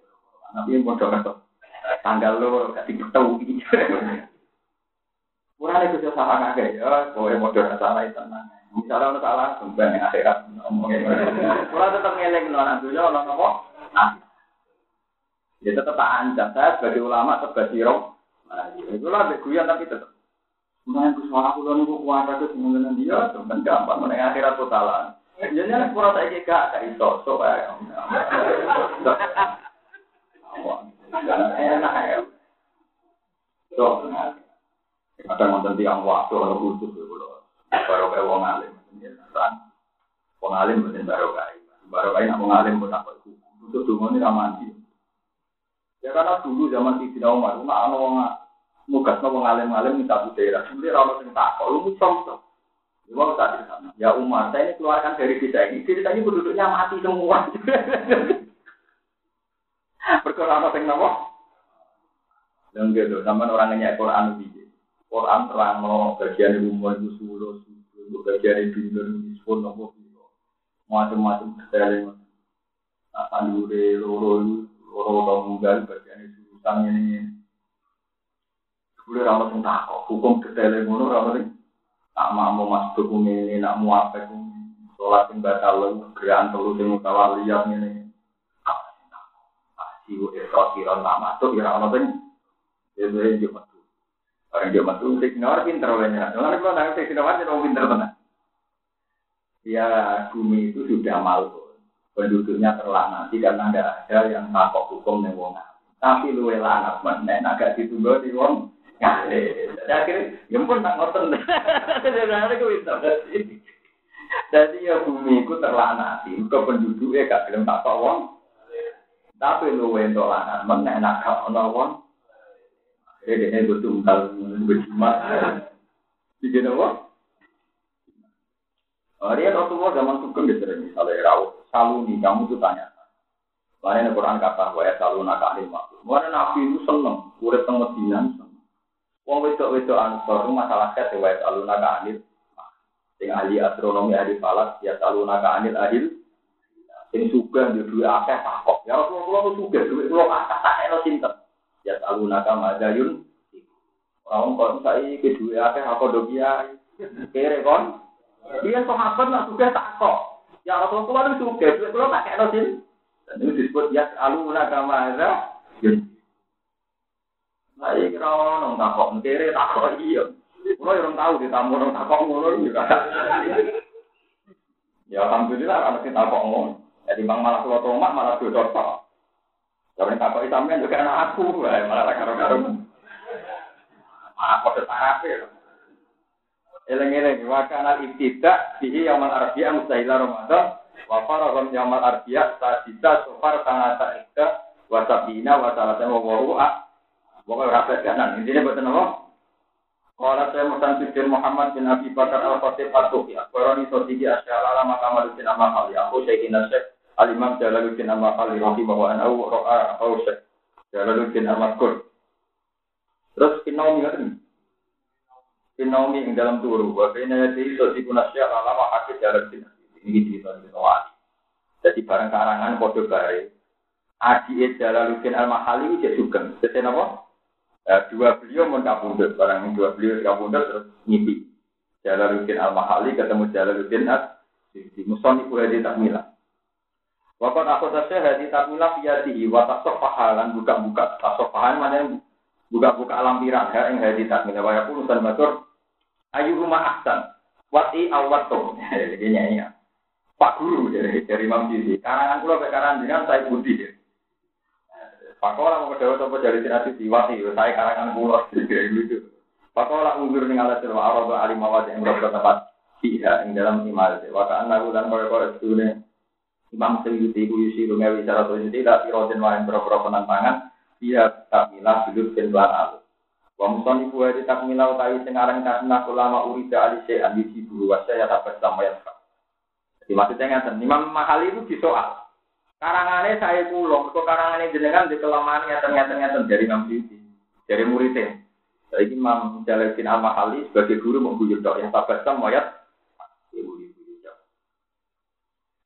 Tapi yang bodoh kan tanggal lo kasih ketemu. Kurang itu salah kakek ya, boleh bodoh salah itu. Misalnya ono salah, sumpah yang akhirat. Kurang tetap ngeleng nona dulu, ono apa? Nah, ya tetap tak ancam. Saya sebagai ulama sebagai roh. Nah, itu lah guyon tapi tetap. Main ke suara pulau nih kuat itu semuanya dia, teman gampang mengenai akhirat totalan. Jadi nih pura saya gak kayak iso, so kayak. Enak ya. So, kadang nonton tiang waktu kalau khusus baru kayak wong alim, wong alim bener baru kayak, baru kayak nak wong alim pun apa itu dungo ini ramadi. Ya karena dulu zaman di Sina Umar, nggak ada orang nugas nopo ngalim-ngalim minta budaya. Sebenarnya orang yang tak kok, lu Ya mau tak di. Ya Umar, saya ini keluarkan dari desa ini. Desa ini penduduknya mati semua. Perkara apa yang nopo? Dan gitu, sama orang yang Quran ini. Quran terang no bagian rumah itu suruh, bagian itu dunia, pun nopo macam-macam detail Tandure loro loro tau munggah bagian jurusan ini. Kulo ora ono sing takok, hukum detail ngono ora ono tak mau masuk ini, nak mau apa sholat yang batal, gerakan telu sing mutawaliyat ini. Siwo esok kira tak masuk, ya ono sing ya dia dia masuk. Orang dia masuk, sing nor pinter banyak. Kalau kalau nang sing sinawat jadi pinter tenan. Ya bumi itu sudah malu penduduknya terlanati karena tidak ada yang takut hukum yang wong tapi lu lanat mana agak ditunggu di wong jadi akhirnya ya pun tak ngoten. Jadi aku bisa jadi ya bumi itu terlanati ke penduduknya gak belum takut wong tapi lu untuk lanat mana nak ono wong jadi ini betul kalau berjimat jadi apa Dia Rasulullah zaman sugeng gitu, misalnya rawuh saluni kamu tuh tanya. Lain Quran kata wa saluna ka alim maksud. Mana nabi itu seneng, urip teng Medina seneng. Wong wedok-wedok ansor masalah ket wa saluna ka alim. Sing ahli astronomi ahli falak ya saluna ka alim ahil. Sing suka yo duwe akeh takok. Ya Rasulullah kula suka duwe kula akeh tak eno sinten. Ya saluna ka madayun. Orang kok saiki duwe akeh apa do kiai. Kere kon. Dia sahabat nak suka takok. Ya Rasulullah itu juga, kalau tak kayak nosin. Dan itu disebut ya aluna kama ada. Nah, ini kira orang takok, mentere takok iya. Kalau orang tahu di tamu orang takok ngono juga. Ya alhamdulillah kalau kita takok ngono. Jadi bang malah keluar tomat malah dua dosa. Kalau takok sampean juga anak aku, malah karo-karo. Malah kode tarape. Eleng-eleng, wakana ibtidak bihi yamal arbiya mustahila Ramadan, wa faragham yamal arbiya sadisa sofar tangata ikda, wa sabina wa salatan wa waru'a. Pokoknya rapat kanan, intinya buat apa? Kalau saya Musan Sudin Muhammad bin Abi Bakar Al-Fatih Fatuhi, Akbarani Sotigi Asyalala Makamaluddin Amakali, aku Syekhin Syekh Al-Imam Jalaluddin Amakali, Rahimahwa An'au Ro'a Aku Syekh Jalaluddin Amakul. Terus Inaumi ngerti? Sinaumi ing dalam turu, wa bina yadi iso dikunasya lama hakik jalan sini. Ini cerita cerita wali. Jadi barang karangan kode baik. Adi Jalaluddin al mahali ini juga. Jadi apa? Eh, dua beliau mau barang dua beliau kabundut terus ngipi. Jalaluddin Al-Mahali ketemu Jalaluddin As-Sidi. Muson ibu hadi takmila. Wakat aku saja hadi takmila fiyadihi. Watak sofahalan buka-buka. Tak sofahan mana buka-buka alam pirang. Ya, yang hadi takmila. Wayaku nusan batur. Ayu rumah ahsan. Wati awatum. Jadi nyanyi ya. Pak Guru dari, dari Imam Sisi. Karangan pulau ke karangan dengan saya budi. Pak orang mau kedawa sopo dari Sinasi Diwati. Saya karangan pulau. Gitu. Pakola undur ning alat sirwa arada alim mawad yang berapa tempat tidak ing dalam imal. Wa kana lan kaya kaya sedune Imam Sayyidi ku yusiru ngawi cara to jadi la piroden wae berapa penantangan dia takmilah hidup dan lan alu. Wa musani ku di takmilah utawi sing aran kasna ulama urida alise andi sibu wa saya dapat sama yang Jadi maksudnya ngaten, Imam Mahali itu disoal. Karangane saya pulang, kok karangane jenengan di kelemahan ngeten-ngeten dari Imam Sayyidi, dari muridnya. Jadi Imam Jalaluddin Al Mahali sebagai guru mengguyur dok yang tabasam moyat. Dapat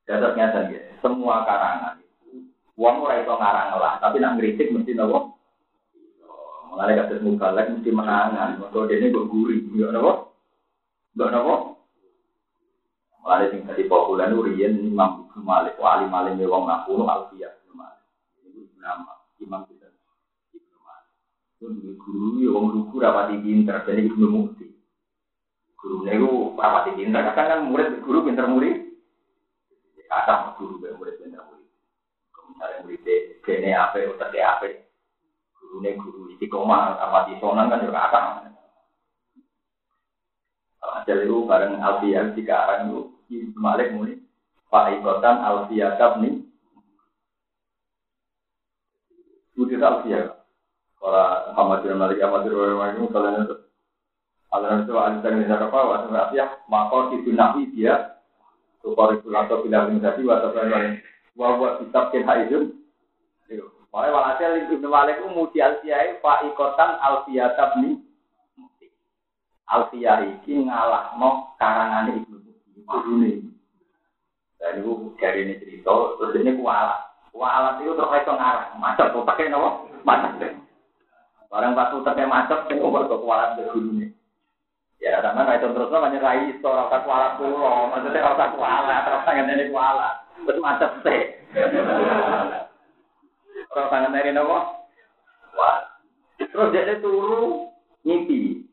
nyata ya, semua karangan itu uang ora itu ngarang lah, tapi nak ngeritik mesti nopo. Mengenai kata mubalek mesti menangan, untuk ini gue guri, enggak nopo, enggak nopo. Mulai sing tadi populer Rian Imam Ibnu Malik, wali malim wong ngaku Alfiyah Ibnu Malik. Ini nama Imam guru ya wong lugu rapati pinter, jadi guru mukti. Guru nego rapati pinter, kadang kan murid guru pinter murid. Kadang guru be murid pinter murid. Misalnya murid kene apa, otak apa. Guru nego guru istiqomah, rapati sonan kan juga kadang. Hasil itu bareng Alfiyah jika arang itu Malik muni Pak Ikotan Alfiyah nih. Budi Alfiyah Para Muhammad bin Malik Ahmad bin kalian itu Kalian itu ada yang bisa apa? Waktu ya, maka itu dia Tukar atau bila organisasi atau lain Wah kitab kin haidun. Mulai walhasil Ibnu Malik muji alfiyah Pak Ikotan alfiyah tabni Alfiyah ini ngalah no karangan Ibnu Malik. Dan itu dari ini cerita, terus ini kualat. Kualat itu terus itu ngarang. Macam tuh pakai nopo? Macam Barang pas uteknya macet, sing umur kekualan ke gurunya. Ya, karena itu terus lah menyerai isto rasa kualat pulau, maksudnya rasa kualat, rasa ngene kualat, terus macet sih. Rasa ngene nopo? Terus dia turu ngipi.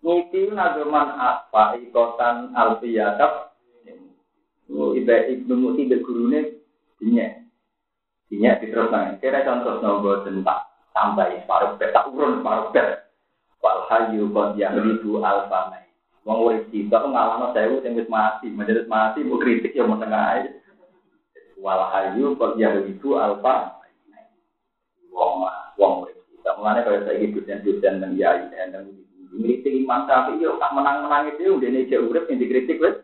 Ngipi nazuman apa ikotan alfiyatab. Ibe ibnu muti be gurune dinyak. Dinyak diteruskan. Kira contoh nopo tentang tambah separuh bet tak urun separuh bet wal hayu qad yahribu alfanai wong urip kita ngalahno sewu sing wis mati. Mati mau kritik ya menengah ae. Wal hayu qad yahribu alfa wong wong urip kita mulane kaya saiki dosen-dosen nang yai nang ngritik imam tapi yo tak menang-menang itu nih jauh urip yang dikritik wes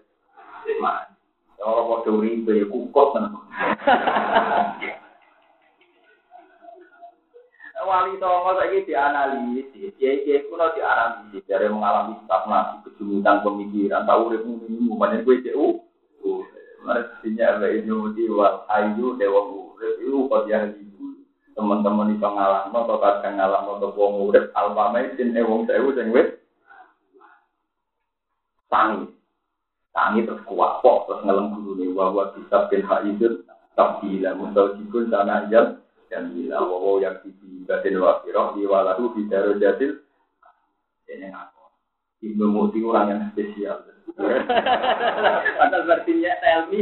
mati. Mau urip ya kukot wali songo saiki dianalisis, kiai-kiai kuno dianalisis. Dari mengalami stagnasi kesulitan pemikiran, tahu urip muni banyak gue CU. Mestinya ada ini wal ayu dewa urip. Itu kok yang ibu teman-teman itu ngalah no atau kadang ngalah no atau wong urip. Alfa mesin eh wong sewu sing wis tangi. Tangi terus kuat kok terus ngelem guru nih wawa kitab bin haidun tapi lah mustahil sana aja dan bila wawo yang di batin wafiroh di walahu di daru jadil ini ngaku ibnu muti orang yang spesial atas artinya telmi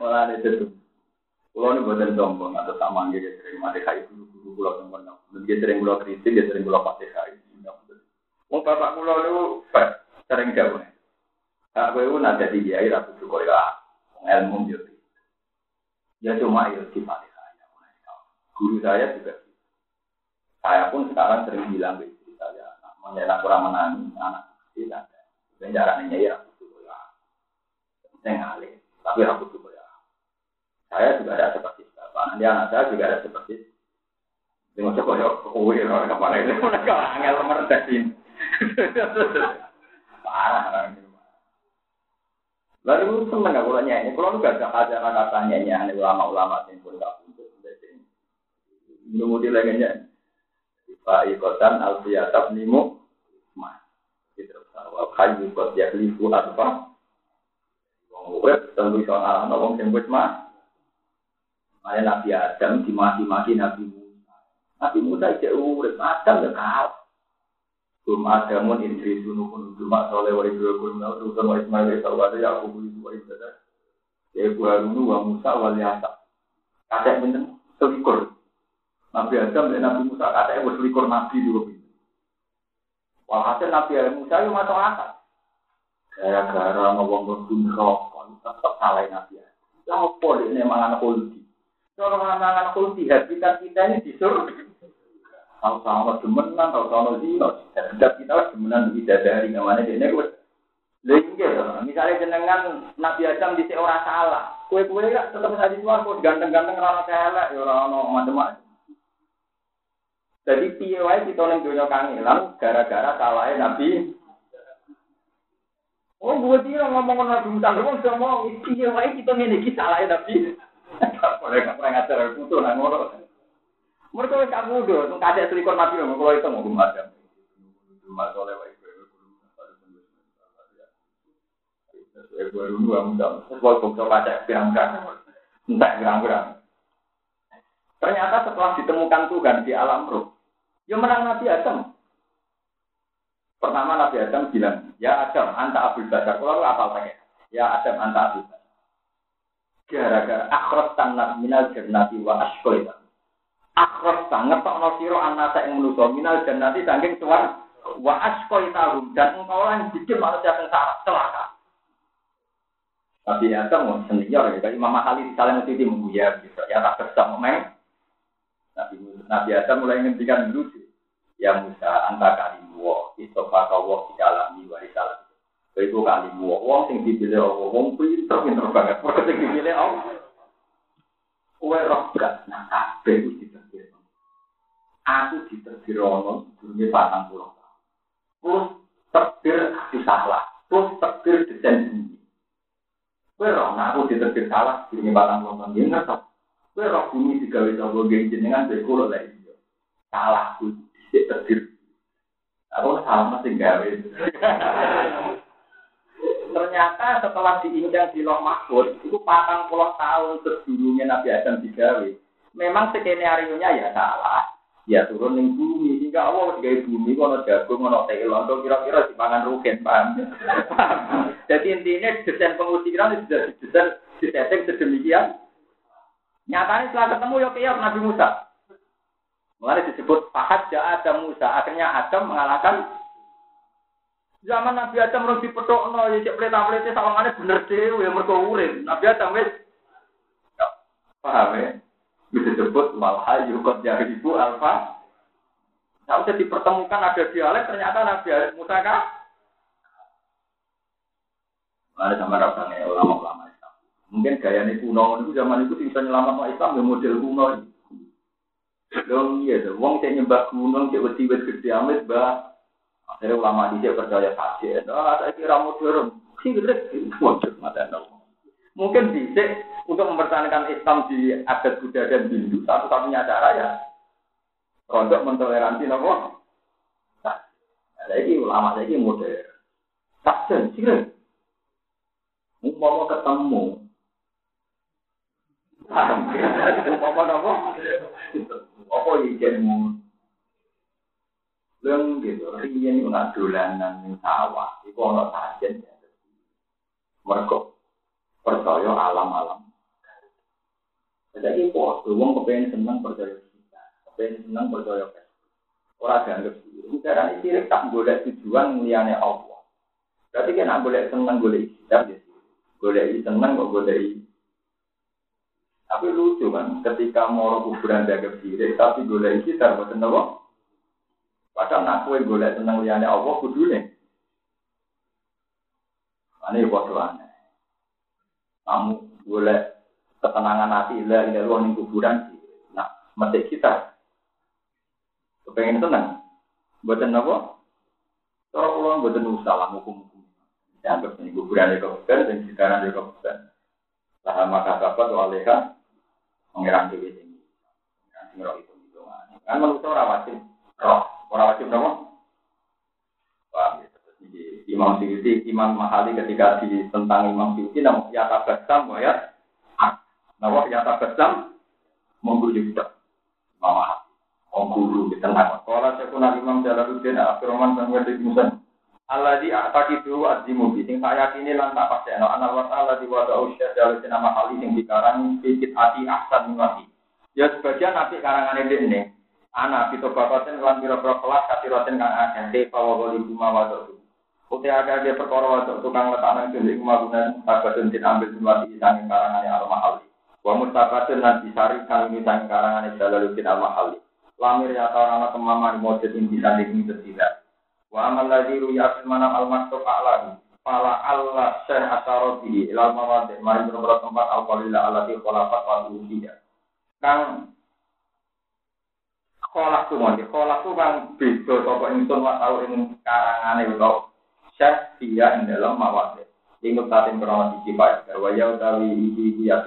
malah itu tuh Kulo ini buatan sombong atau sama dia sering mati kai guru guru kulo sombong. Dia sering kulo kritik, dia sering kulo pati kai. Mau bapak kulo itu sering jauh. Aku itu nanti dia ratu juga ya ilmu dia Ya cuma ya di saya. Guru saya juga. Saya pun sekarang sering bilang ke istri saya, menyenak kurang menangi anak tidak ada. Dan caranya ya aku tuh ya. Saya ngalih, tapi aku tuh ya. Saya juga ada seperti bapak. Nanti anak saya juga ada seperti dengan coba ya, kowe orang kepala itu mereka angel merdasin. Parah. Lalu seneng gak kalau nyanyi, kalau gak ada kata nyanyi ulama-ulama yang pun gak untuk Minum di lengannya. Pak ikotan alfiyatab nimu. Mah. Gitu. Wal kayu kot ya lifu apa? Wong urip tentu iso ana wong sing wis mah. Mane Nabi Adam dimaki-maki Nabi Musa. Nabi Musa cek urip Adam ya kalah. Kum adamun indri sunu kun cuma wa kun tuh sama Ismail kalau ya aku itu ada. Ya wa Musa. Kata benten selikur. Nabi Adam dan Nabi Musa selikur nabi. Walhasil Nabi Musa masuk akal. Gara-gara ngomong rokok, tetap salah Nabi Adam. Habitat kita ini disuruh Tahu sama demenan, tahu sama zino. Setiap kita demenan dari namanya dia gue. Lengge, misalnya jenengan Nabi Adam di orang salah, kue kue ya tetap saja tuan kok ganteng-ganteng rana kelek, ya rana macam-macam. Jadi piye wae kita ning donya kangelan gara-gara salahnya Nabi. Oh, gue tidak ngomong Nabi Musa, gue ngomong piye wae kita ngene iki salahnya Nabi. Boleh nggak pernah ngajar putu nang ngono. Mereka wis kamu do, tung kadek selikon nabi mau kalau itu mau muda, sebuah bukti pada pirang-pirang, entah pirang-pirang. Ternyata setelah ditemukan Tuhan di alam roh, yang menang Nabi Adam. Pertama Nabi Adam bilang, ya Adam, anta Abdul Basar. Kalau apa pakai? Ya Adam, anta Abdul Basar. Gara-gara akhrat tanah minal jernati wa ashkoitan akhras sangat tak no siro anasa yang menuso minal dan nanti saking suar wa askoi tahum dan engkau lah yang bikin manusia sengsara celaka. Tapi ya kamu senior ya, Imam Mahali di salam itu ya, gitu. ya tak bersama memang. Nabi Nabi Adam mulai ngendikan dulu ya Musa anta kalimu itu fakawo di dalam jiwa di dalam itu kalimu wong sing dipilih Allah wong pinter pinter banget perkara sing dipilih Allah kowe roh gak nah kabeh aku diterbir ono dunia batang pulau. Terus terbir di salah. Terus terbir desain bumi. Nah aku diterbir salah dunia batang pulau tahun dia ngerti roh bumi digawe coba geng jenengan berkulo lah salah aku diterbir aku salah masih gawe. Ternyata setelah diinjak di loh mahfud itu patang puluh tahun sebelumnya Nabi Adam digawe. Memang skenario nya ya salah ya turun ning bumi. Hingga Allah gawe bumi kono jagung kono telon kira-kira dipangan rugen paham? Jadi intinya desain pengusiran sudah didesain disetting sedemikian. Nyatanya setelah ketemu ya kayak Nabi Musa. Mulai disebut pahat ja Adam Musa. Akhirnya Adam mengalahkan zaman Nabi Adam harus dipetokno ya cek pelita-pelita sawangannya bener deh ya mergo urip. Nabi Adam wis paham ya disebut malah yukot dari ibu alfa. Nah, usah dipertemukan ada dialek ternyata Nabi Musa kah? Ada sama rasanya ulama-ulama Islam. Mungkin gaya ini kuno itu zaman itu bisa nyelamat Islam ya model kuno. Dong iya, wong saya nyembah kuno, cek wedi wet gede amit, bah. Akhirnya ulama di percaya saja. Nah, saya kira modern. Sirik, modern mata Mungkin bisa untuk mempertahankan Islam di adat Buddha dan Hindu satu-satunya cara ya untuk mentoleransi nopo. Nah, ini ulama ini modern. Saksen sih mau ketemu. Mau nopo? Apa izinmu? Leng gitu, riyen nak dolanan ning sawah, iku ana sajen. Mergo percaya alam-alam. Jadi kok, wong kepengen seneng percaya kita, kepengen seneng percaya kita. Orang dianggap sirik. Karena sirik tak boleh tujuan liane Allah. Berarti kan boleh seneng boleh kita, ya boleh seneng kok boleh tapi lucu kan, ketika mau kuburan dianggap sirik, tapi boleh kita, buat apa? Padahal nak kue boleh seneng liane Allah, kudune. Ini bodoh aneh kamu boleh ketenangan hati lah ini luar ning kuburan. Nah mati kita. Kepengen tenang. Buatan apa? Kalau ulang buatan usaha hukum hukum ya anggap ini kuburan di kabupaten dan sekarang di kabupaten lah maka dapat waleha mengira dewi ini mengira itu itu Kan manusia orang wajib roh, orang wajib nopo. Paham ya? Imam Syuuti, Imam Mahali ketika di tentang Imam Syuuti, namun ya tabasam, ya, namun ya tabasam, mengguyur Imam Mahali, mengguru di tengah. Kalau saya pun Imam Jalaluddin, Abdurrahman dan Wadi Musa, Allah di atas itu azimu sing saya kini lan tak pasti no anak wa taala di wada usya dalu nama hali sing dikarang sedikit hati ahsan mati. Ya sebagian nanti karangan ini. Anak itu bapaten lan pira-pira kelas kasiroten kang akeh. De pawali kuma wada Uti ada dia perkara wajib tukang letak nang sini kuma guna mustabatun tin ambil semua di sang karangan al mahali. Wa mustabatun nan disari kang ini sang karangan jalaluddin al mahali. Lamir ya tarana temaman mojid inti sanding tidak. Wa amal ladzi ruya manam al maktub a'lahu. Fala Allah syekh asaroti ilal mawadi mari beberapa tempat al qalila alati khalaqat wa usiya. Kang kolak tuh mau kolak tuh kan beda sapa ingsun wa tau ing karangane utawa syekh dia ing dalam mawade. Ingat tatin krono siji bae. Waya utawi iki iki ya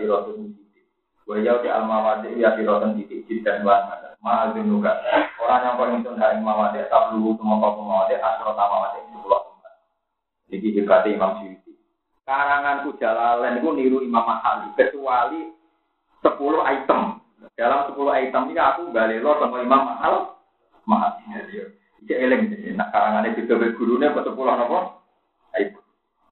Waya di al mawade ya tirotun titik jidan wan Mahal juga. Orang yang paling itu dari mawade tak kau mawade asal utama mawade sepuluh tempat. Jadi dikati Imam Syuuti. Karanganku Jalalain itu niru Imam Mahali kecuali sepuluh item. Dalam sepuluh item ini aku balik lo sama Imam Mahal. Mahal. Iki eling nak karangan itu gurune kok sepuluh napa? Ayo.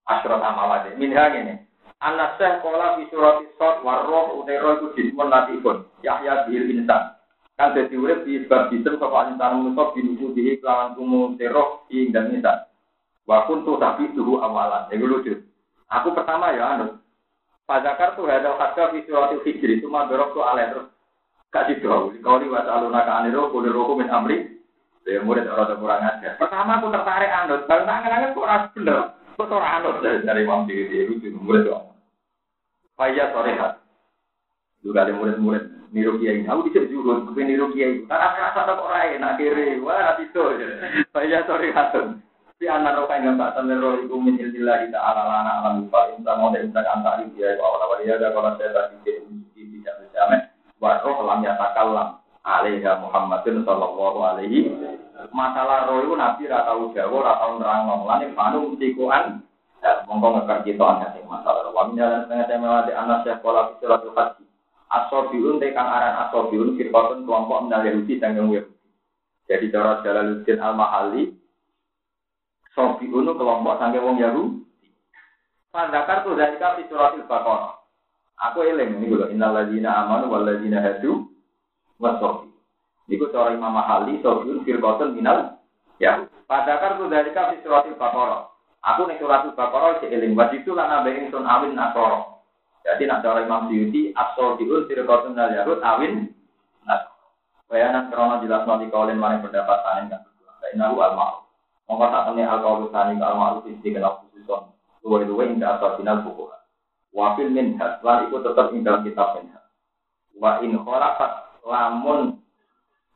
Asrat amalade. Minha ngene. Anak saya kola di surat isot warroh utero itu jismun latifun. Yahya bil insan. Kan jadi urip di sebab bisem sapa insan manusa binuku di kelawan kumu teroh ing dan insan. Wa kuntu tapi dulu awalan. Iku lucu. Aku pertama ya anu. Pazakar tuh ada kata di surat hijri itu mah dorok tuh aleh terus kasih tahu. Kau wasaluna ka aniro kuliroku min amri Ya murid orang kurang ajar. Pertama aku tertarik anut, baru tangan-tangan kok ras bener. Kok ora anut dari di di murid dong. Faya sorehat. Juga ada murid-murid niru kiai. Aku bisa jurut, tapi niru kiai. Karena rasa tak orang enak kiri. Wah, nanti itu. Faya sorehat. Si anak roka yang tak tahu roh itu min ilmilah kita ala lana alam lupa. Inta mau dan inta antari dia. Kalau awal dia ada kalau saya tadi tidak. Wah, roh lam yatakalam alaiha Muhammadin sallallahu alaihi masalah roh itu nabi ra tau jawa ra tau nerangno lan panu tikuan monggo ngekar kita ana sing masalah wa min jalan setengah tema di anas ya pola fisiratul haji asobiun te kang aran asobiun firqatun kelompok minal Yahudi sanggung Yahudi jadi cara Jalaluddin al-Mahali sobiun kelompok sanggung wong Yahudi Pandakar tuh dari kafi suratil Baqarah. Aku eling ini gue innal ladzina amanu wal ladzina hadu wasofi. Iku cara Imam Mahali, Sofiun, Firqotun, Minal, ya. Pada kartu dari kafir suratul Baqarah. Aku nih suratul Baqarah eling wajib itu lan nabe sun awin nasoro. Jadi nak cara Imam Syuuti, Absoldiun, Firqotun, Minal Yahud, awin nasoro. Bayanan krono jelas nanti kalian mana pendapat tani kan berdua. Kainahu al-ma'ruf. Tak temui al-qaulu tani al-ma'ruf isi kenal khususon. Luwe-luwe indah asal final buku. Wafil min lan ikut tetap tinggal kitab min Wa in kholafat lamun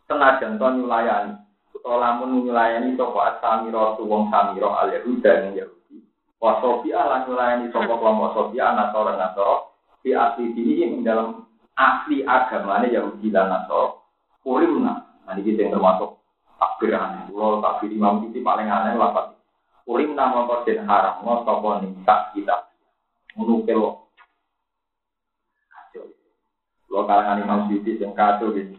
senajan to nyulayani utawa lamun nyulayani sapa asamira wong samira al yahuda ing yahudi. Wa sofia lan nyulayani sapa kelompok sofia nasara nasara. Di asli ini ing dalam asli agamanya Yahudi Nasara. Ulimna nah ini kita yang termasuk takbir aneh. Kalau takbir imam itu paling aneh lapat ulimna mongko den haram ngono ning tak kita. Menukil Lo kalangan Imam Syuuti yang kacau gitu.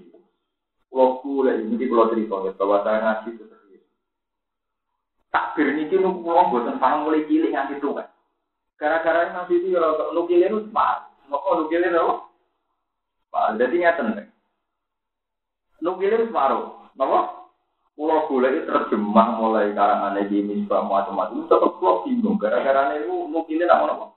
Kalau kuliah ini kalau cerita bahwa saya ngaji itu serius. Takbir ini kan pulau buatan paham mulai cilik nganti tua. Gara-gara Imam Syuuti ya nukilin itu pak. Mau nukilin apa? Pak, jadi ngeten kan. Nukilin separuh. Kenapa? Pulau itu terjemah mulai karangan di misbah macam-macam. Tetap pulau bingung. Gara-gara itu nukilin apa-apa.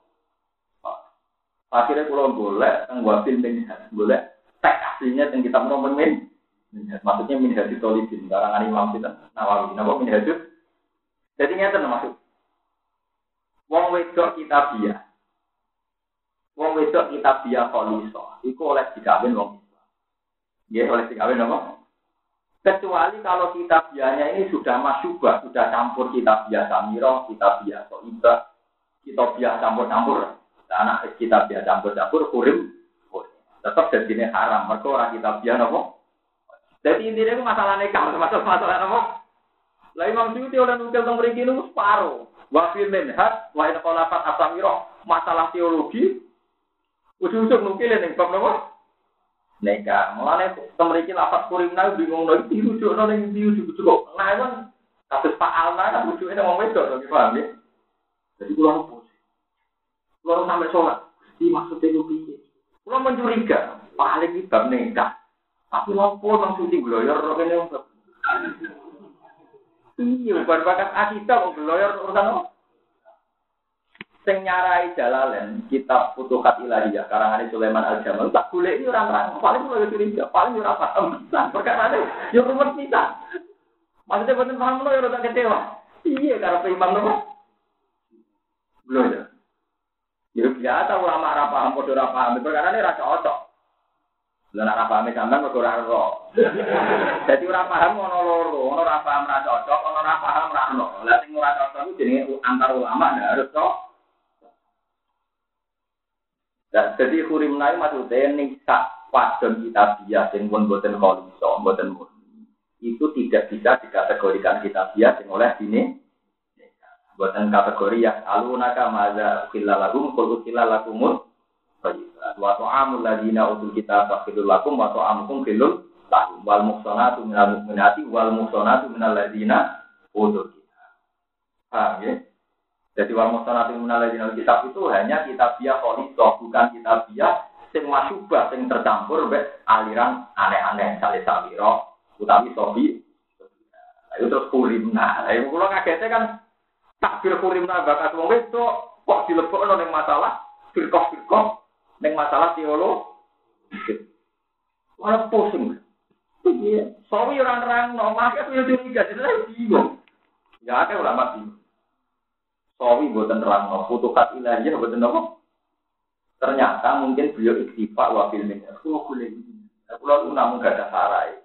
Akhirnya kalau boleh, ngwafil minhaj, boleh teks aslinya yang kita min. Maksudnya minhaj itu tolibin, karangan imam kita, nawawi, nama minhaj Jadi ngerti maksud. Wong wedok kita biya. Wong wedok kita biya kholiso. Iku oleh dikawin wong Islam. Ya oleh dikawin apa? Kecuali kalau kita biaya ini sudah masyubah, sudah campur kita biasa samiro, kita biasa soibah, kita biasa campur-campur anak kita biasa campur-campur kurim tetap jadi haram mereka orang kita biasa Jadi intinya itu masalah nikah, masalah masalah apa? Lah Imam Suyuti oleh nukil tentang mriki niku separo. Wa fil minhaj wa in khalafat asamiro masalah teologi ujug-ujug nukil ning bab napa? Nikah. Mulane tentang mriki lafat kurimna bingung lho iki rujukno ning ndi ujug-ujug. Nah kan kasus Pak Alna kan nang wong wedok to paham ya? Jadi kula nopo? Kula sampe sholat. Di maksudnya itu piye? Kula mencuriga, paling iki bab Tapi nopo nang suci gloyor kene wong. Iya, bar bakat akidah wong gloyor urusan apa? Sing nyarai jalalen kitab Futuhat Ilahiyah karangan Sulaiman Al Jamal tak golek iki ora terang. Paling kula curiga, paling ora paham. Perkara ini yo rumet bisa. Maksudnya boten paham lho yo tak kecewa. Iya, karo imam? Belum ya. Ya biasa ulama ora paham padha ora paham. Perkara ini ra cocok. Lah ora paham sampean mergo ora ro. Dadi ora paham ono loro, ono ora paham ra cocok, ono ora paham ra ono. Lah sing ora cocok itu jenenge antar ulama ndak harus kok. Dan jadi hurim nai maksudnya nikah wadon kita bias yang pun boten kholiso, boten murni. Itu tidak bisa dikategorikan kita bias yang oleh sini. Buatan kategori yang alunaka maza khilalagum, kul khilalagumul thayyibat. Wa ta'amul ladina utul kita fakhidul lakum wa ta'amukum khilul lahum. Wal muhsanatu minal mu'minati wal muhsanatu minal ladina utul kita. Paham ya? Jadi wal muhsanatu minal ladina utul kitab itu hanya kitabiah kholisoh, bukan kitabiah sing masyubah, sing tercampur be aliran aneh-aneh, misalnya sabiro, utawi sobi. Itu terus. Nah, yang kalau ngagetnya kan takbir kulimna bakat wong itu kok dilebokno ning masalah firqah-firqah Neng masalah teologi. Malah pusing. Iya, sawi orang orang no, makanya punya curiga, jadi saya bingung. Ya ada ulama bingung. Sawi buatan terang no, futuhat ilahiyah buatan no. Ternyata mungkin beliau ikhtifak wa filmin. Aku boleh ini. Pulau itu namun gak ada sarai.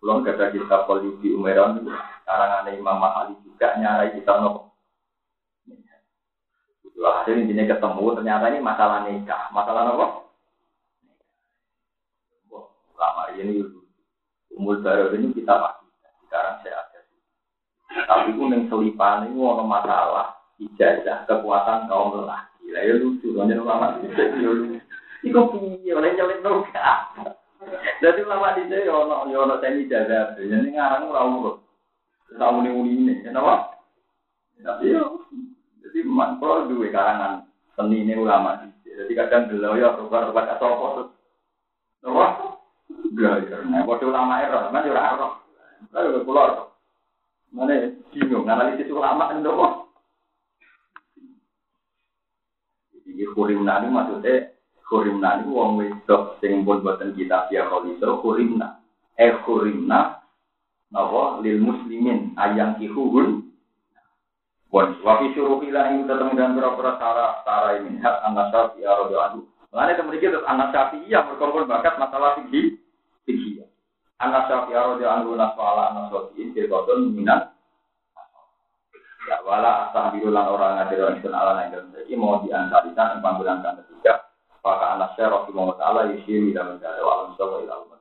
Pulau gak ada kitab Polibi Umeron, karangan Imam Mahali juga nyarai kitab no. Hasil intinya ketemu, ternyata ini masalah nikah. Masalah apa? Wah, lama ini umur baru ini kita pasti. Sekarang saya ada. Tapi itu yang selipan ini ada masalah ijazah kekuatan kaum lelaki. Lah ya lucu, hanya ulama itu ya. Iku piye oleh nyelip nuka. Jadi ulama di sini ono yo ono saya ijazah. Jadi ngarang ora urut. Tahu nih ini, kenapa? Tapi yo jadi man kalau dua karangan seni ini ulama Jadi kadang beliau ya rubah-rubah atau apa terus. Apa? Belajar. Nah, waktu ulama error, mana ora error. Lalu keluar. Mana bingung analisis ulama itu apa? Jadi kurimna ini maksudnya kurimna ini wong wedok sing pun buatan kita via kholiso kurimna. Eh kurimna napa lil muslimin ayang kihun Wan wafi suruh itu datang dan berapa cara cara ini hak anak sapi ya rodo adu. Mengenai kemudian terus anak sapi yang berkompon bakat masalah tinggi tinggi. Anak sapi ya rodo anak sapi ini berkompon minat. Ya wala asal birulang orang ngajar orang itu ala yang jadi mau diantarikan yang panggilan ketiga. Maka anak saya Rasulullah Taala yusiri menjadi alam semua